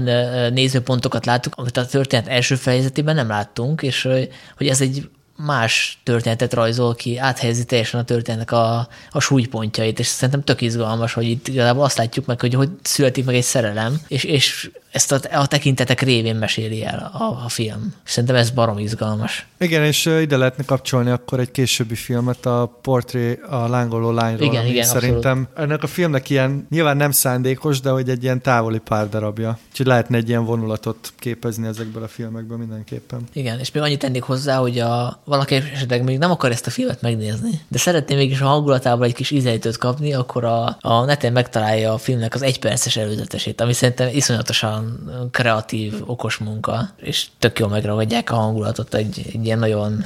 nézőpontokat láttuk, amit a történet első fejezetében nem láttunk, és hogy ez egy más történetet rajzol ki, áthelyezi teljesen a történetnek a, a súlypontjait, és szerintem tök izgalmas, hogy itt igazából azt látjuk meg, hogy hogy születik meg egy szerelem, és, és ezt a, a tekintetek révén meséli el a, a film. Szerintem ez barom izgalmas. Igen, és ide lehetne kapcsolni akkor egy későbbi filmet, a Portré a lángoló lányról. Igen, igen, Szerintem abszolút. ennek a filmnek ilyen, nyilván nem szándékos, de hogy egy ilyen távoli pár darabja. Úgyhogy lehetne egy ilyen vonulatot képezni ezekből a filmekből mindenképpen. Igen, és még annyit tennék hozzá, hogy a, valaki esetleg még nem akar ezt a filmet megnézni, de szeretné mégis a hangulatában egy kis ízelítőt kapni, akkor a, a neten megtalálja a filmnek az egyperces előzetesét, ami szerintem iszonyatosan kreatív, okos munka, és tök jól megragadják a hangulatot egy, egy ilyen nagyon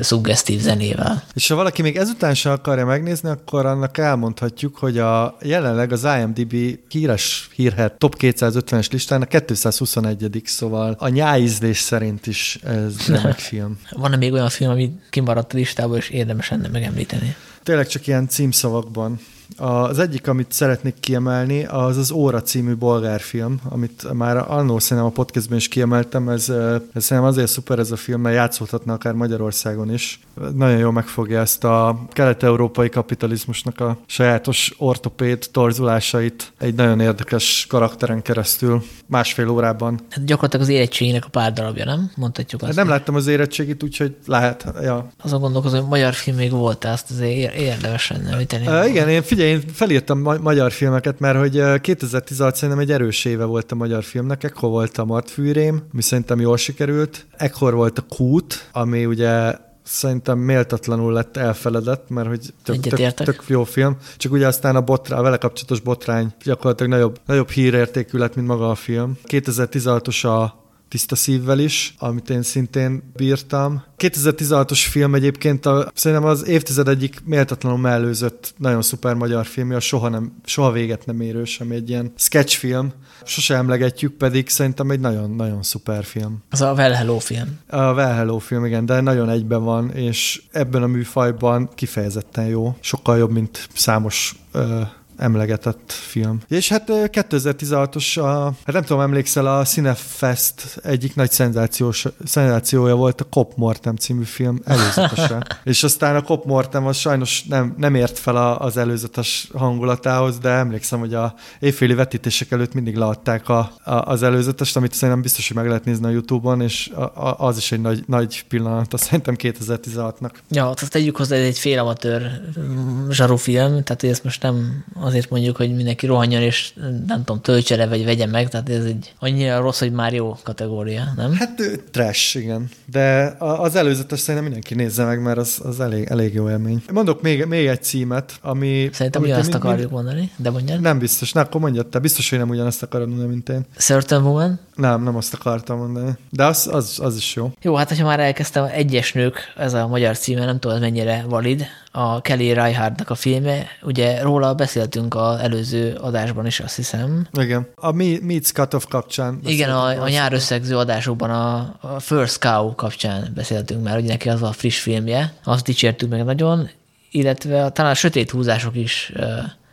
szuggesztív zenével. És ha valaki még ezután se akarja megnézni, akkor annak elmondhatjuk, hogy a jelenleg az IMDb híres hírhet top 250-es listán a 221 szóval a nyáízlés szerint is ez remek film. Van-e még olyan film, ami kimaradt a listából, és érdemes lenne megemlíteni? Tényleg csak ilyen címszavakban. Az egyik, amit szeretnék kiemelni, az az Óra című bolgárfilm, amit már annó szerintem a podcastben is kiemeltem, ez, ez szerintem azért szuper ez a film, mert játszódhatna akár Magyarországon is. Nagyon jól megfogja ezt a kelet-európai kapitalizmusnak a sajátos ortopéd torzulásait egy nagyon érdekes karakteren keresztül, másfél órában. Hát gyakorlatilag az érettségének a pár darabja, nem? Mondhatjuk azt. Hát nem láttam az érettségit, úgyhogy lehet. Ja. Azon gondolkozom, hogy magyar film még volt, azt azért érdemes lenne Uh, igen, én figyelj, én felírtam ma- magyar filmeket, mert hogy 2016 szerintem egy erős éve volt a magyar filmnek, ekkor volt a Martfűrém, ami szerintem jól sikerült, ekkor volt a Kút, ami ugye szerintem méltatlanul lett elfeledett, mert hogy tök, tök, tök jó film, csak ugye aztán a, botrá, a vele kapcsolatos botrány gyakorlatilag nagyobb, nagyobb hírértékű lett, mint maga a film. 2016-os a tiszta szívvel is, amit én szintén bírtam. 2016-os film egyébként a, szerintem az évtized egyik méltatlanul mellőzött nagyon szuper magyar filmje, soha, nem, soha véget nem érő, ami egy ilyen sketchfilm. Sose emlegetjük, pedig szerintem egy nagyon-nagyon szuper film. Az a Well Hello film. A Well Hello film, igen, de nagyon egyben van, és ebben a műfajban kifejezetten jó. Sokkal jobb, mint számos uh, emlegetett film. És hát 2016-os, a, hát nem tudom, emlékszel, a Cinefest egyik nagy szenzációs, szenzációja volt a Cop Mortem című film előzetesen. és aztán a Cop Mortem az sajnos nem, nem ért fel a, az előzetes hangulatához, de emlékszem, hogy a évféli vetítések előtt mindig leadták a, a, az előzetest, amit szerintem biztos, hogy meg lehet nézni a Youtube-on, és a, a, az is egy nagy, nagy pillanat, azt szerintem 2016-nak. Ja, azt tegyük hozzá, ez egy félamatőr mm, zsarufilm, tehát ezt most nem azért mondjuk, hogy mindenki rohanjon, és nem tudom, töltse le, vagy vegye meg, tehát ez egy annyira rossz, hogy már jó kategória, nem? Hát trash, igen. De az előzetes szerintem mindenki nézze meg, mert az, az elég, elég jó élmény. Mondok még, még egy címet, ami... Szerintem ugyanazt akarjuk mondani, de mondjad. Nem biztos, na akkor mondjad te, biztos, hogy nem ugyanazt akarod mondani, mint én. Certain Woman? Nem, nem azt akartam mondani. De az, az, az is jó. Jó, hát ha már elkezdtem, Egyes nők, ez a magyar címe, nem tudom, mennyire valid, a Kelly Reichardt-nak a filmje, ugye róla beszéltünk az előző adásban is, azt hiszem. Igen. A Meets Cut-off kapcsán. Igen, a, a nyár összegző adásokban a, a First Cow kapcsán beszéltünk már, hogy neki az a friss filmje, azt dicsértük meg nagyon, illetve talán a sötét húzások is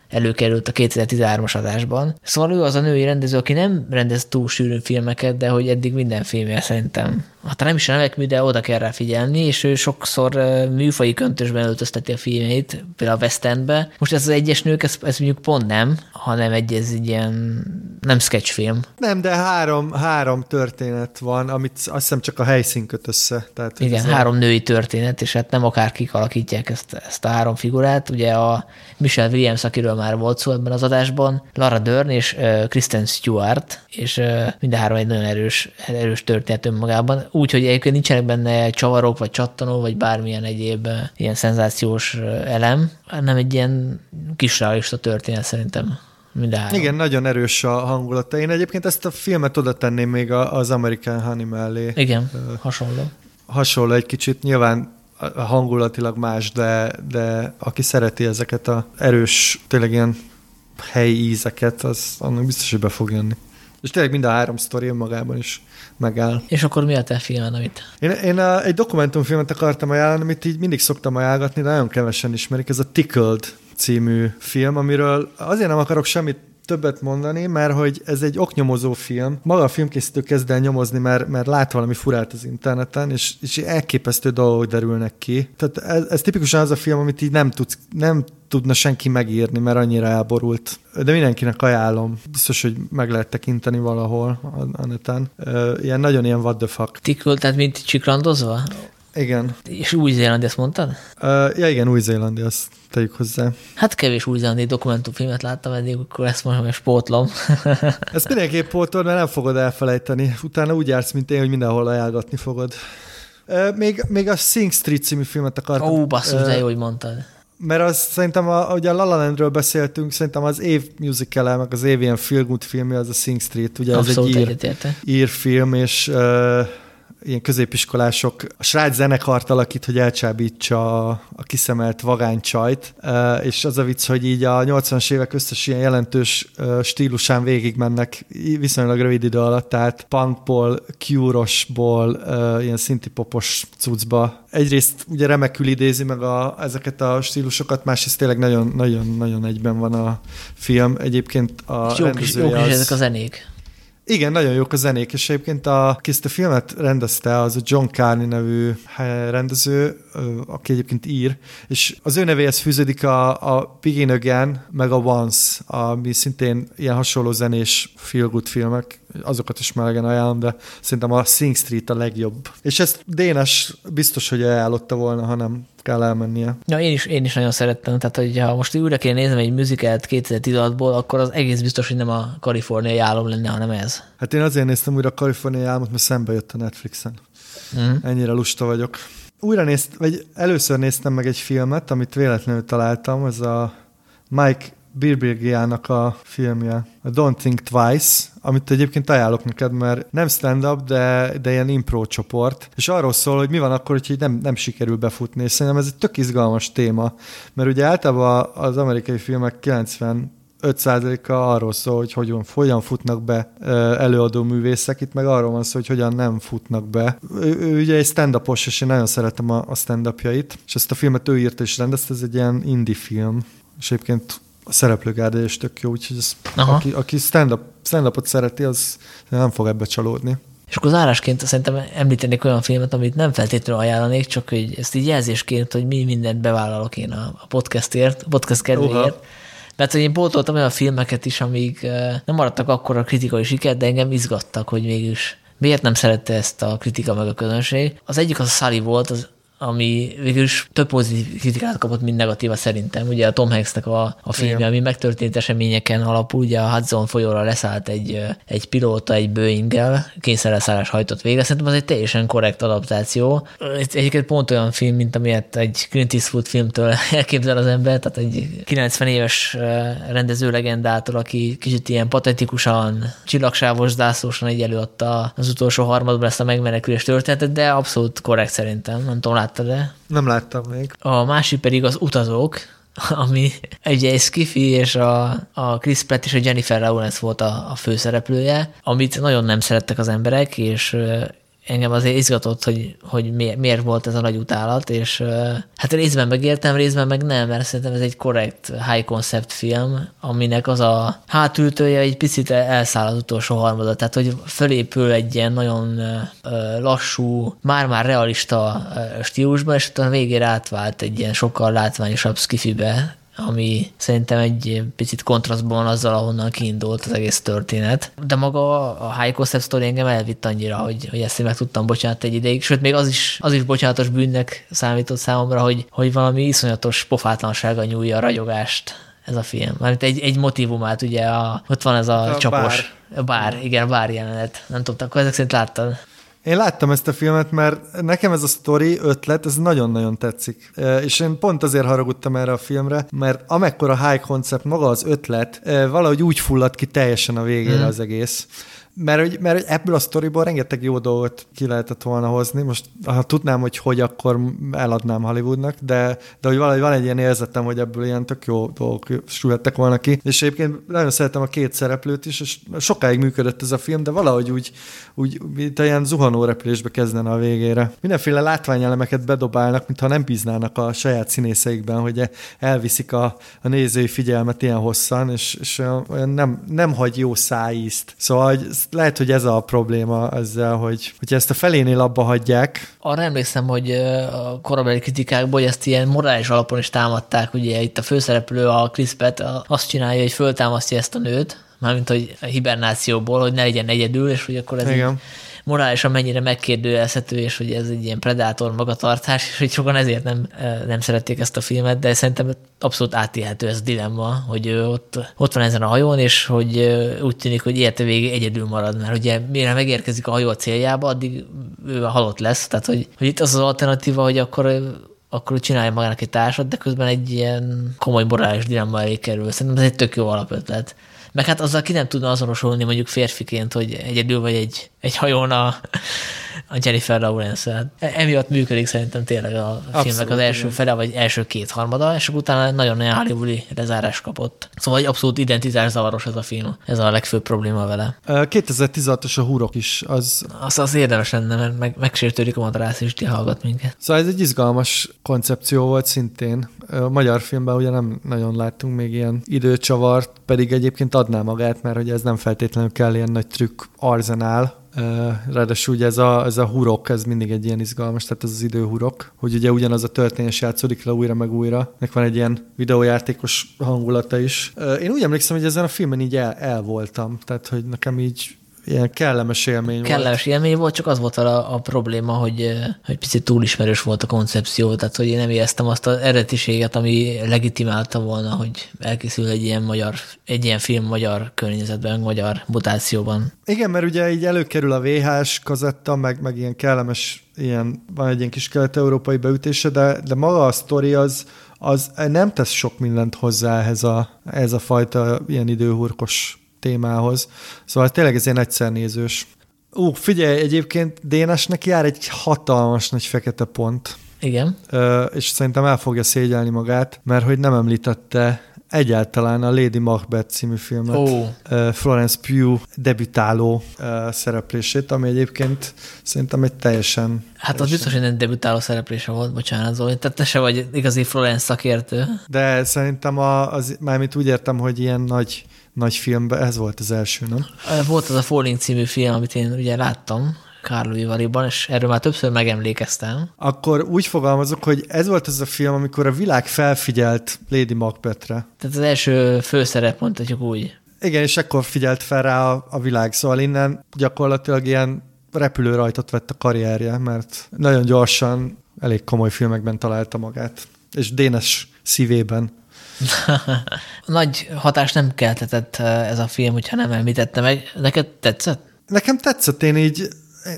előkerült a 2013-as adásban. Szóval ő az a női rendező, aki nem rendez túl sűrűn filmeket, de hogy eddig minden filmje szerintem hát nem is a nevek mű, de oda kell rá figyelni, és ő sokszor műfai köntösben öltözteti a filmeit, például a West Endbe. Most ez az egyes nők, ez, ez mondjuk pont nem, hanem egy ez egy ilyen nem sketchfilm. Nem, de három, három történet van, amit azt hiszem csak a helyszín köt össze. Tehát, Igen, három a... női történet, és hát nem akárkik alakítják ezt, ezt a három figurát. Ugye a Michelle Williams, akiről már volt szó ebben az adásban, Lara Dern és uh, Kristen Stewart, és uh, mind a három egy nagyon erős, erős történet önmagában úgy, hogy egyébként nincsenek benne csavarok, vagy csattanó, vagy bármilyen egyéb ilyen szenzációs elem, hanem egy ilyen kis realista történet szerintem. Minden Igen, nagyon erős a hangulata. Én egyébként ezt a filmet oda tenném még az American Honey mellé. Igen, hasonló. Hasonló egy kicsit, nyilván hangulatilag más, de, de aki szereti ezeket a erős, tényleg ilyen helyi ízeket, az annak biztos, hogy be fog jönni. És tényleg mind a három sztori önmagában is megáll. És akkor mi a te filmed, amit? Én, én a, egy dokumentumfilmet akartam ajánlani, amit így mindig szoktam ajánlatni, de nagyon kevesen ismerik. Ez a Tickled című film, amiről azért nem akarok semmit többet mondani, mert hogy ez egy oknyomozó film. Maga a filmkészítő kezd el nyomozni, mert, mert lát valami furát az interneten, és, és elképesztő dolgok derülnek ki. Tehát ez, ez tipikusan az a film, amit így nem, tudsz, nem tudna senki megírni, mert annyira elborult. De mindenkinek ajánlom. Biztos, hogy meg lehet tekinteni valahol a, neten. Ilyen nagyon ilyen what the fuck. Tikül, tehát mint csikrandozva? Igen. És új-zélandi, ezt mondtad? Uh, ja, igen, új-zélandi, azt tegyük hozzá. Hát kevés új-zélandi dokumentumfilmet láttam eddig, akkor ezt mondom, hogy spótlom. ezt mindenképp pótol, mert nem fogod elfelejteni. Utána úgy jársz, mint én, hogy mindenhol ajánlatni fogod. Uh, még, még a Sing Street című filmet akartam. Ó, basszus, uh, de jó, hogy mondtad. Mert az szerintem, a, ugye a La La Landről beszéltünk, szerintem az év musical meg az év ilyen feel good filmje az a Sing Street, ugye Abszolút ez egy ír, ír film, és uh, ilyen középiskolások a srác zenekart alakít, hogy elcsábítsa a kiszemelt csajt, és az a vicc, hogy így a 80-as évek összes ilyen jelentős stílusán végigmennek viszonylag rövid idő alatt, tehát punkból, cure ilyen szintipopos cuccba. Egyrészt ugye remekül idézi meg a, ezeket a stílusokat, másrészt tényleg nagyon-nagyon egyben van a film. Egyébként a jók is, jók is ezek a zenék. Igen, nagyon jók a zenék, és egyébként a, aki ezt a filmet rendezte, az a John Carney nevű rendező, aki egyébként ír, és az ő nevéhez fűződik a, a Begin Again, meg a Once, ami szintén ilyen hasonló zenés feel good filmek, azokat is melegen ajánlom, de szerintem a Sing Street a legjobb. És ezt Dénes biztos, hogy ajánlotta volna, ha nem kell elmennie. Ja, én is, én is nagyon szerettem, tehát hogy ha most újra kéne néznem egy műzikelt 2016-ból, akkor az egész biztos, hogy nem a kaliforniai álom lenne, hanem ez. Hát én azért néztem újra a kaliforniai álmot, mert szembe jött a Netflixen. Mm. Ennyire lusta vagyok. Újra nézt, vagy először néztem meg egy filmet, amit véletlenül találtam, ez a Mike Birbirgiának a filmje, a Don't Think Twice, amit egyébként ajánlok neked, mert nem stand-up, de, de ilyen impro csoport, és arról szól, hogy mi van akkor, hogy nem, nem sikerül befutni, és szerintem ez egy tök izgalmas téma, mert ugye általában az amerikai filmek 90 5%-a arról szól, hogy hogyan, hogyan futnak be előadó művészek, itt meg arról van szó, hogy hogyan nem futnak be. Ő, ő ugye egy stand és én nagyon szeretem a, a stand-upjait, és ezt a filmet ő írt és rendezte, ez egy ilyen indie film, és egyébként a szereplőgárda is tök jó, úgyhogy ez, aki, aki stand-up, stand-upot szereti, az nem fog ebbe csalódni. És akkor zárásként szerintem említenék olyan filmet, amit nem feltétlenül ajánlanék, csak hogy ezt így jelzésként, hogy mi mindent bevállalok én a podcastért, a podcast kedvéért. Mert hogy én pótoltam olyan filmeket is, amik nem maradtak akkor a kritikai sikert, de engem izgattak, hogy mégis miért nem szerette ezt a kritika meg a közönség. Az egyik az a Sully volt, az ami végül is több pozitív kritikát kapott, mint negatíva szerintem. Ugye a Tom Hanksnek a, a filmje, Igen. ami megtörtént eseményeken alapul, ugye a Hudson folyóra leszállt egy, egy pilóta egy Boeing-gel, kényszerleszállás hajtott végre. Szerintem az egy teljesen korrekt adaptáció. Egyébként pont olyan film, mint amilyet egy Clint Eastwood filmtől elképzel az ember, tehát egy 90 éves rendező legendától, aki kicsit ilyen patetikusan, csillagsávos zászlósan egy előadta az utolsó harmadban ezt a megmenekülés történetet, de abszolút korrekt szerintem. Nem tudom, láttad-e? Nem láttam még. A másik pedig az utazók, ami ugye egy Skiffy és a, a Chris Pratt és a Jennifer Lawrence volt a, a főszereplője, amit nagyon nem szerettek az emberek, és engem azért izgatott, hogy, hogy miért, miért volt ez a nagy utálat, és hát részben megértem, részben meg nem, mert szerintem ez egy korrekt high concept film, aminek az a hátültője egy picit elszáll az utolsó harmada, tehát hogy fölépül egy ilyen nagyon lassú, már-már realista stílusba, és utána végére átvált egy ilyen sokkal látványosabb skifibe, ami szerintem egy picit kontrasztban van azzal, ahonnan kiindult az egész történet. De maga a High Concept Story engem elvitt annyira, hogy, hogy ezt én meg tudtam bocsánat egy ideig, sőt még az is, az is bocsánatos bűnnek számított számomra, hogy, hogy valami iszonyatos pofátlansága nyúlja a ragyogást ez a film. Mert egy, egy motivumát, ugye a, ott van ez a, a csapos, bár. bár, igen, bár jelenet. Nem tudtam, akkor ezek szerint láttad. Én láttam ezt a filmet, mert nekem ez a sztori ötlet, ez nagyon-nagyon tetszik. És én pont azért haragudtam erre a filmre, mert amekkora high concept maga az ötlet, valahogy úgy fulladt ki teljesen a végére mm. az egész mert, hogy, mert ebből a sztoriból rengeteg jó dolgot ki lehetett volna hozni. Most, ha tudnám, hogy hogy, akkor eladnám Hollywoodnak, de, de hogy valahogy van egy ilyen érzetem, hogy ebből ilyen tök jó dolgok sülhettek volna ki. És egyébként nagyon szeretem a két szereplőt is, és sokáig működött ez a film, de valahogy úgy, úgy mint ilyen zuhanó repülésbe kezdene a végére. Mindenféle látványelemeket bedobálnak, mintha nem bíznának a saját színészeikben, hogy elviszik a, a nézői figyelmet ilyen hosszan, és, és olyan nem, nem hagy jó szájízt. Szóval hogy lehet, hogy ez a probléma ezzel, hogy, hogy ezt a felénél abba hagyják. Arra emlékszem, hogy a korabeli kritikákból, hogy ezt ilyen morális alapon is támadták, ugye itt a főszereplő, a Pratt azt csinálja, hogy föltámasztja ezt a nőt, mármint hogy a hibernációból, hogy ne legyen egyedül, és hogy akkor ez Igen. Így morálisan mennyire megkérdőjelezhető, és hogy ez egy ilyen predátor magatartás, és hogy sokan ezért nem, nem szerették ezt a filmet, de szerintem abszolút átélhető ez a dilemma, hogy ott, ott van ezen a hajón, és hogy úgy tűnik, hogy érte végig egyedül marad, mert ugye mire megérkezik a hajó a céljába, addig ő halott lesz, tehát hogy, hogy itt az az alternatíva, hogy akkor akkor csinálja magának egy társat, de közben egy ilyen komoly morális dilemma elé kerül. Szerintem ez egy tök jó alapötlet. Meg hát azzal ki nem tudna azonosulni mondjuk férfiként, hogy egyedül vagy egy, egy hajón a, a Jennifer lawrence -el. Emiatt működik szerintem tényleg a Abszolút, filmnek az első igen. fele, vagy első két harmada, és utána nagyon-nagyon hollywoodi lezárás kapott. Szóval egy abszolút identitás zavaros ez a film. Ez a legfőbb probléma vele. 2016-os a húrok is. Az... Az, az érdemes lenne, mert meg, megsértődik a madarász, és hallgat minket. Szóval ez egy izgalmas koncepció volt szintén. A magyar filmben ugye nem nagyon láttunk még ilyen időcsavart, pedig egyébként adná magát, mert hogy ez nem feltétlenül kell ilyen nagy trükk arzenál, Ráadásul ugye ez a, ez a hurok, ez mindig egy ilyen izgalmas, tehát ez az időhurok, hogy ugye ugyanaz a történés játszódik le újra meg újra. Nek van egy ilyen videójátékos hangulata is. Én úgy emlékszem, hogy ezen a filmen így el, el voltam, tehát hogy nekem így ilyen kellemes élmény kellemes volt. élmény volt, csak az volt a, a probléma, hogy, hogy picit túlismerős volt a koncepció, tehát hogy én nem éreztem azt az eredetiséget, ami legitimálta volna, hogy elkészül egy ilyen magyar, egy ilyen film magyar környezetben, magyar mutációban. Igen, mert ugye így előkerül a VHS kazetta, meg, meg ilyen kellemes, ilyen, van egy ilyen kis kelet-európai beütése, de, de maga a sztori az, az nem tesz sok mindent hozzá ehhez a, ehhez a fajta ilyen időhurkos témához. Szóval tényleg ez ilyen egyszer nézős. Ú, figyelj, egyébként Dénesnek jár egy hatalmas nagy fekete pont. Igen. Ö, és szerintem el fogja szégyelni magát, mert hogy nem említette egyáltalán a Lady Macbeth című filmet, oh. Florence Pugh debütáló szereplését, ami egyébként szerintem egy teljesen... Hát az biztos, hogy nem debütáló szereplése volt, bocsánat Zoli, tehát te se vagy igazi Florence szakértő. De szerintem a, az, mármint úgy értem, hogy ilyen nagy nagy filmben, ez volt az első, nem? Volt az a Falling című film, amit én ugye láttam, Carlo Ivariban, és erről már többször megemlékeztem. Akkor úgy fogalmazok, hogy ez volt az a film, amikor a világ felfigyelt Lady Macbethre. Tehát az első főszerep, mondhatjuk úgy. Igen, és ekkor figyelt fel rá a, a világ, szóval innen gyakorlatilag ilyen repülőrajtot vett a karrierje, mert nagyon gyorsan elég komoly filmekben találta magát, és Dénes szívében. Nagy hatást nem keltetett eh, ez a film, hogyha nem említette meg. Neked tetszett? Nekem tetszett, én így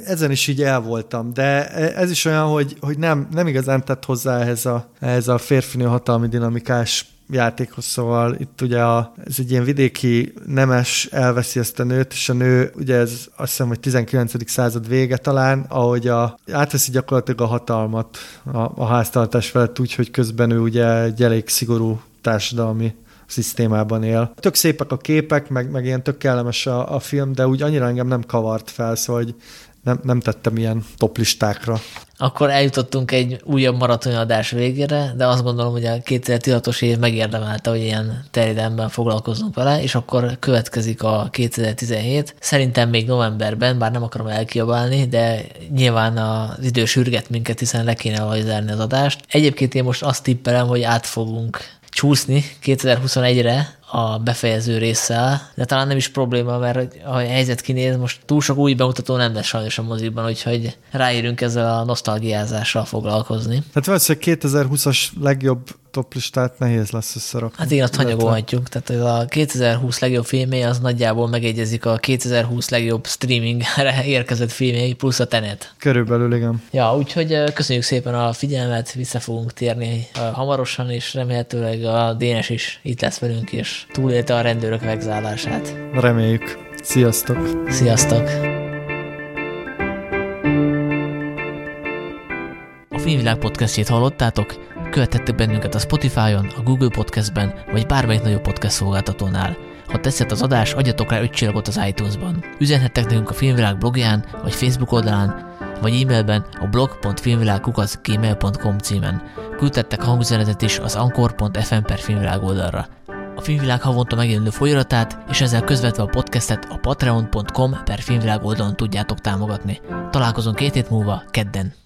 ezen is így el voltam, de ez is olyan, hogy, hogy nem, nem igazán tett hozzá ehhez a, ehhez a férfinő hatalmi dinamikás játékhoz, szóval itt ugye a, ez egy ilyen vidéki nemes elveszi ezt a nőt, és a nő, ugye ez azt hiszem, hogy 19. század vége talán, ahogy a, átveszi gyakorlatilag a hatalmat a, a háztartás felett úgy, hogy közben ő ugye egy elég szigorú társadalmi szisztémában él. Tök szépek a képek, meg, meg ilyen tök kellemes a, a film, de úgy annyira engem nem kavart fel, szóval hogy nem, nem tettem ilyen toplistákra. Akkor eljutottunk egy újabb maratonadás végére, de azt gondolom, hogy a 2016-os év megérdemelte, hogy ilyen terjedelemben foglalkozunk vele, és akkor következik a 2017. Szerintem még novemberben, bár nem akarom elkiabálni, de nyilván az idő sürget minket, hiszen le kéne lajzárni az adást. Egyébként én most azt tippelem, hogy át fogunk csúszni 2021-re, a befejező résszel, de talán nem is probléma, mert ha a helyzet kinéz, most túl sok új bemutató nem lesz sajnos a moziban, úgyhogy ráérünk ezzel a nosztalgiázással foglalkozni. Hát valószínűleg 2020-as legjobb toplistát nehéz lesz összerakni. Hát én azt hanyagolhatjuk, tehát a 2020 legjobb filmé az nagyjából megegyezik a 2020 legjobb streamingre érkezett filmjei plusz a Tenet. Körülbelül, igen. Ja, úgyhogy köszönjük szépen a figyelmet, vissza fogunk térni hamarosan, és remélhetőleg a Dénes is itt lesz velünk, és túlélte a rendőrök megzálását. Reméljük. Sziasztok! Sziasztok! A Filmvilág podcastjét hallottátok? Követhettek bennünket a Spotify-on, a Google Podcastben, vagy bármelyik nagyobb podcast szolgáltatónál. Ha tetszett az adás, adjatok rá 5 csillagot az iTunes-ban. Üzenhettek nekünk a Filmvilág blogján, vagy Facebook oldalán, vagy e-mailben a blog.filmvilágkukac.gmail.com címen. Küldtettek hangüzenetet is az anchor.fm per filmvilág oldalra. A Filmvilág havonta megjelenő folyamatát, és ezzel közvetve a podcastet a patreon.com per filmvilág oldalon tudjátok támogatni. Találkozunk két hét múlva, kedden!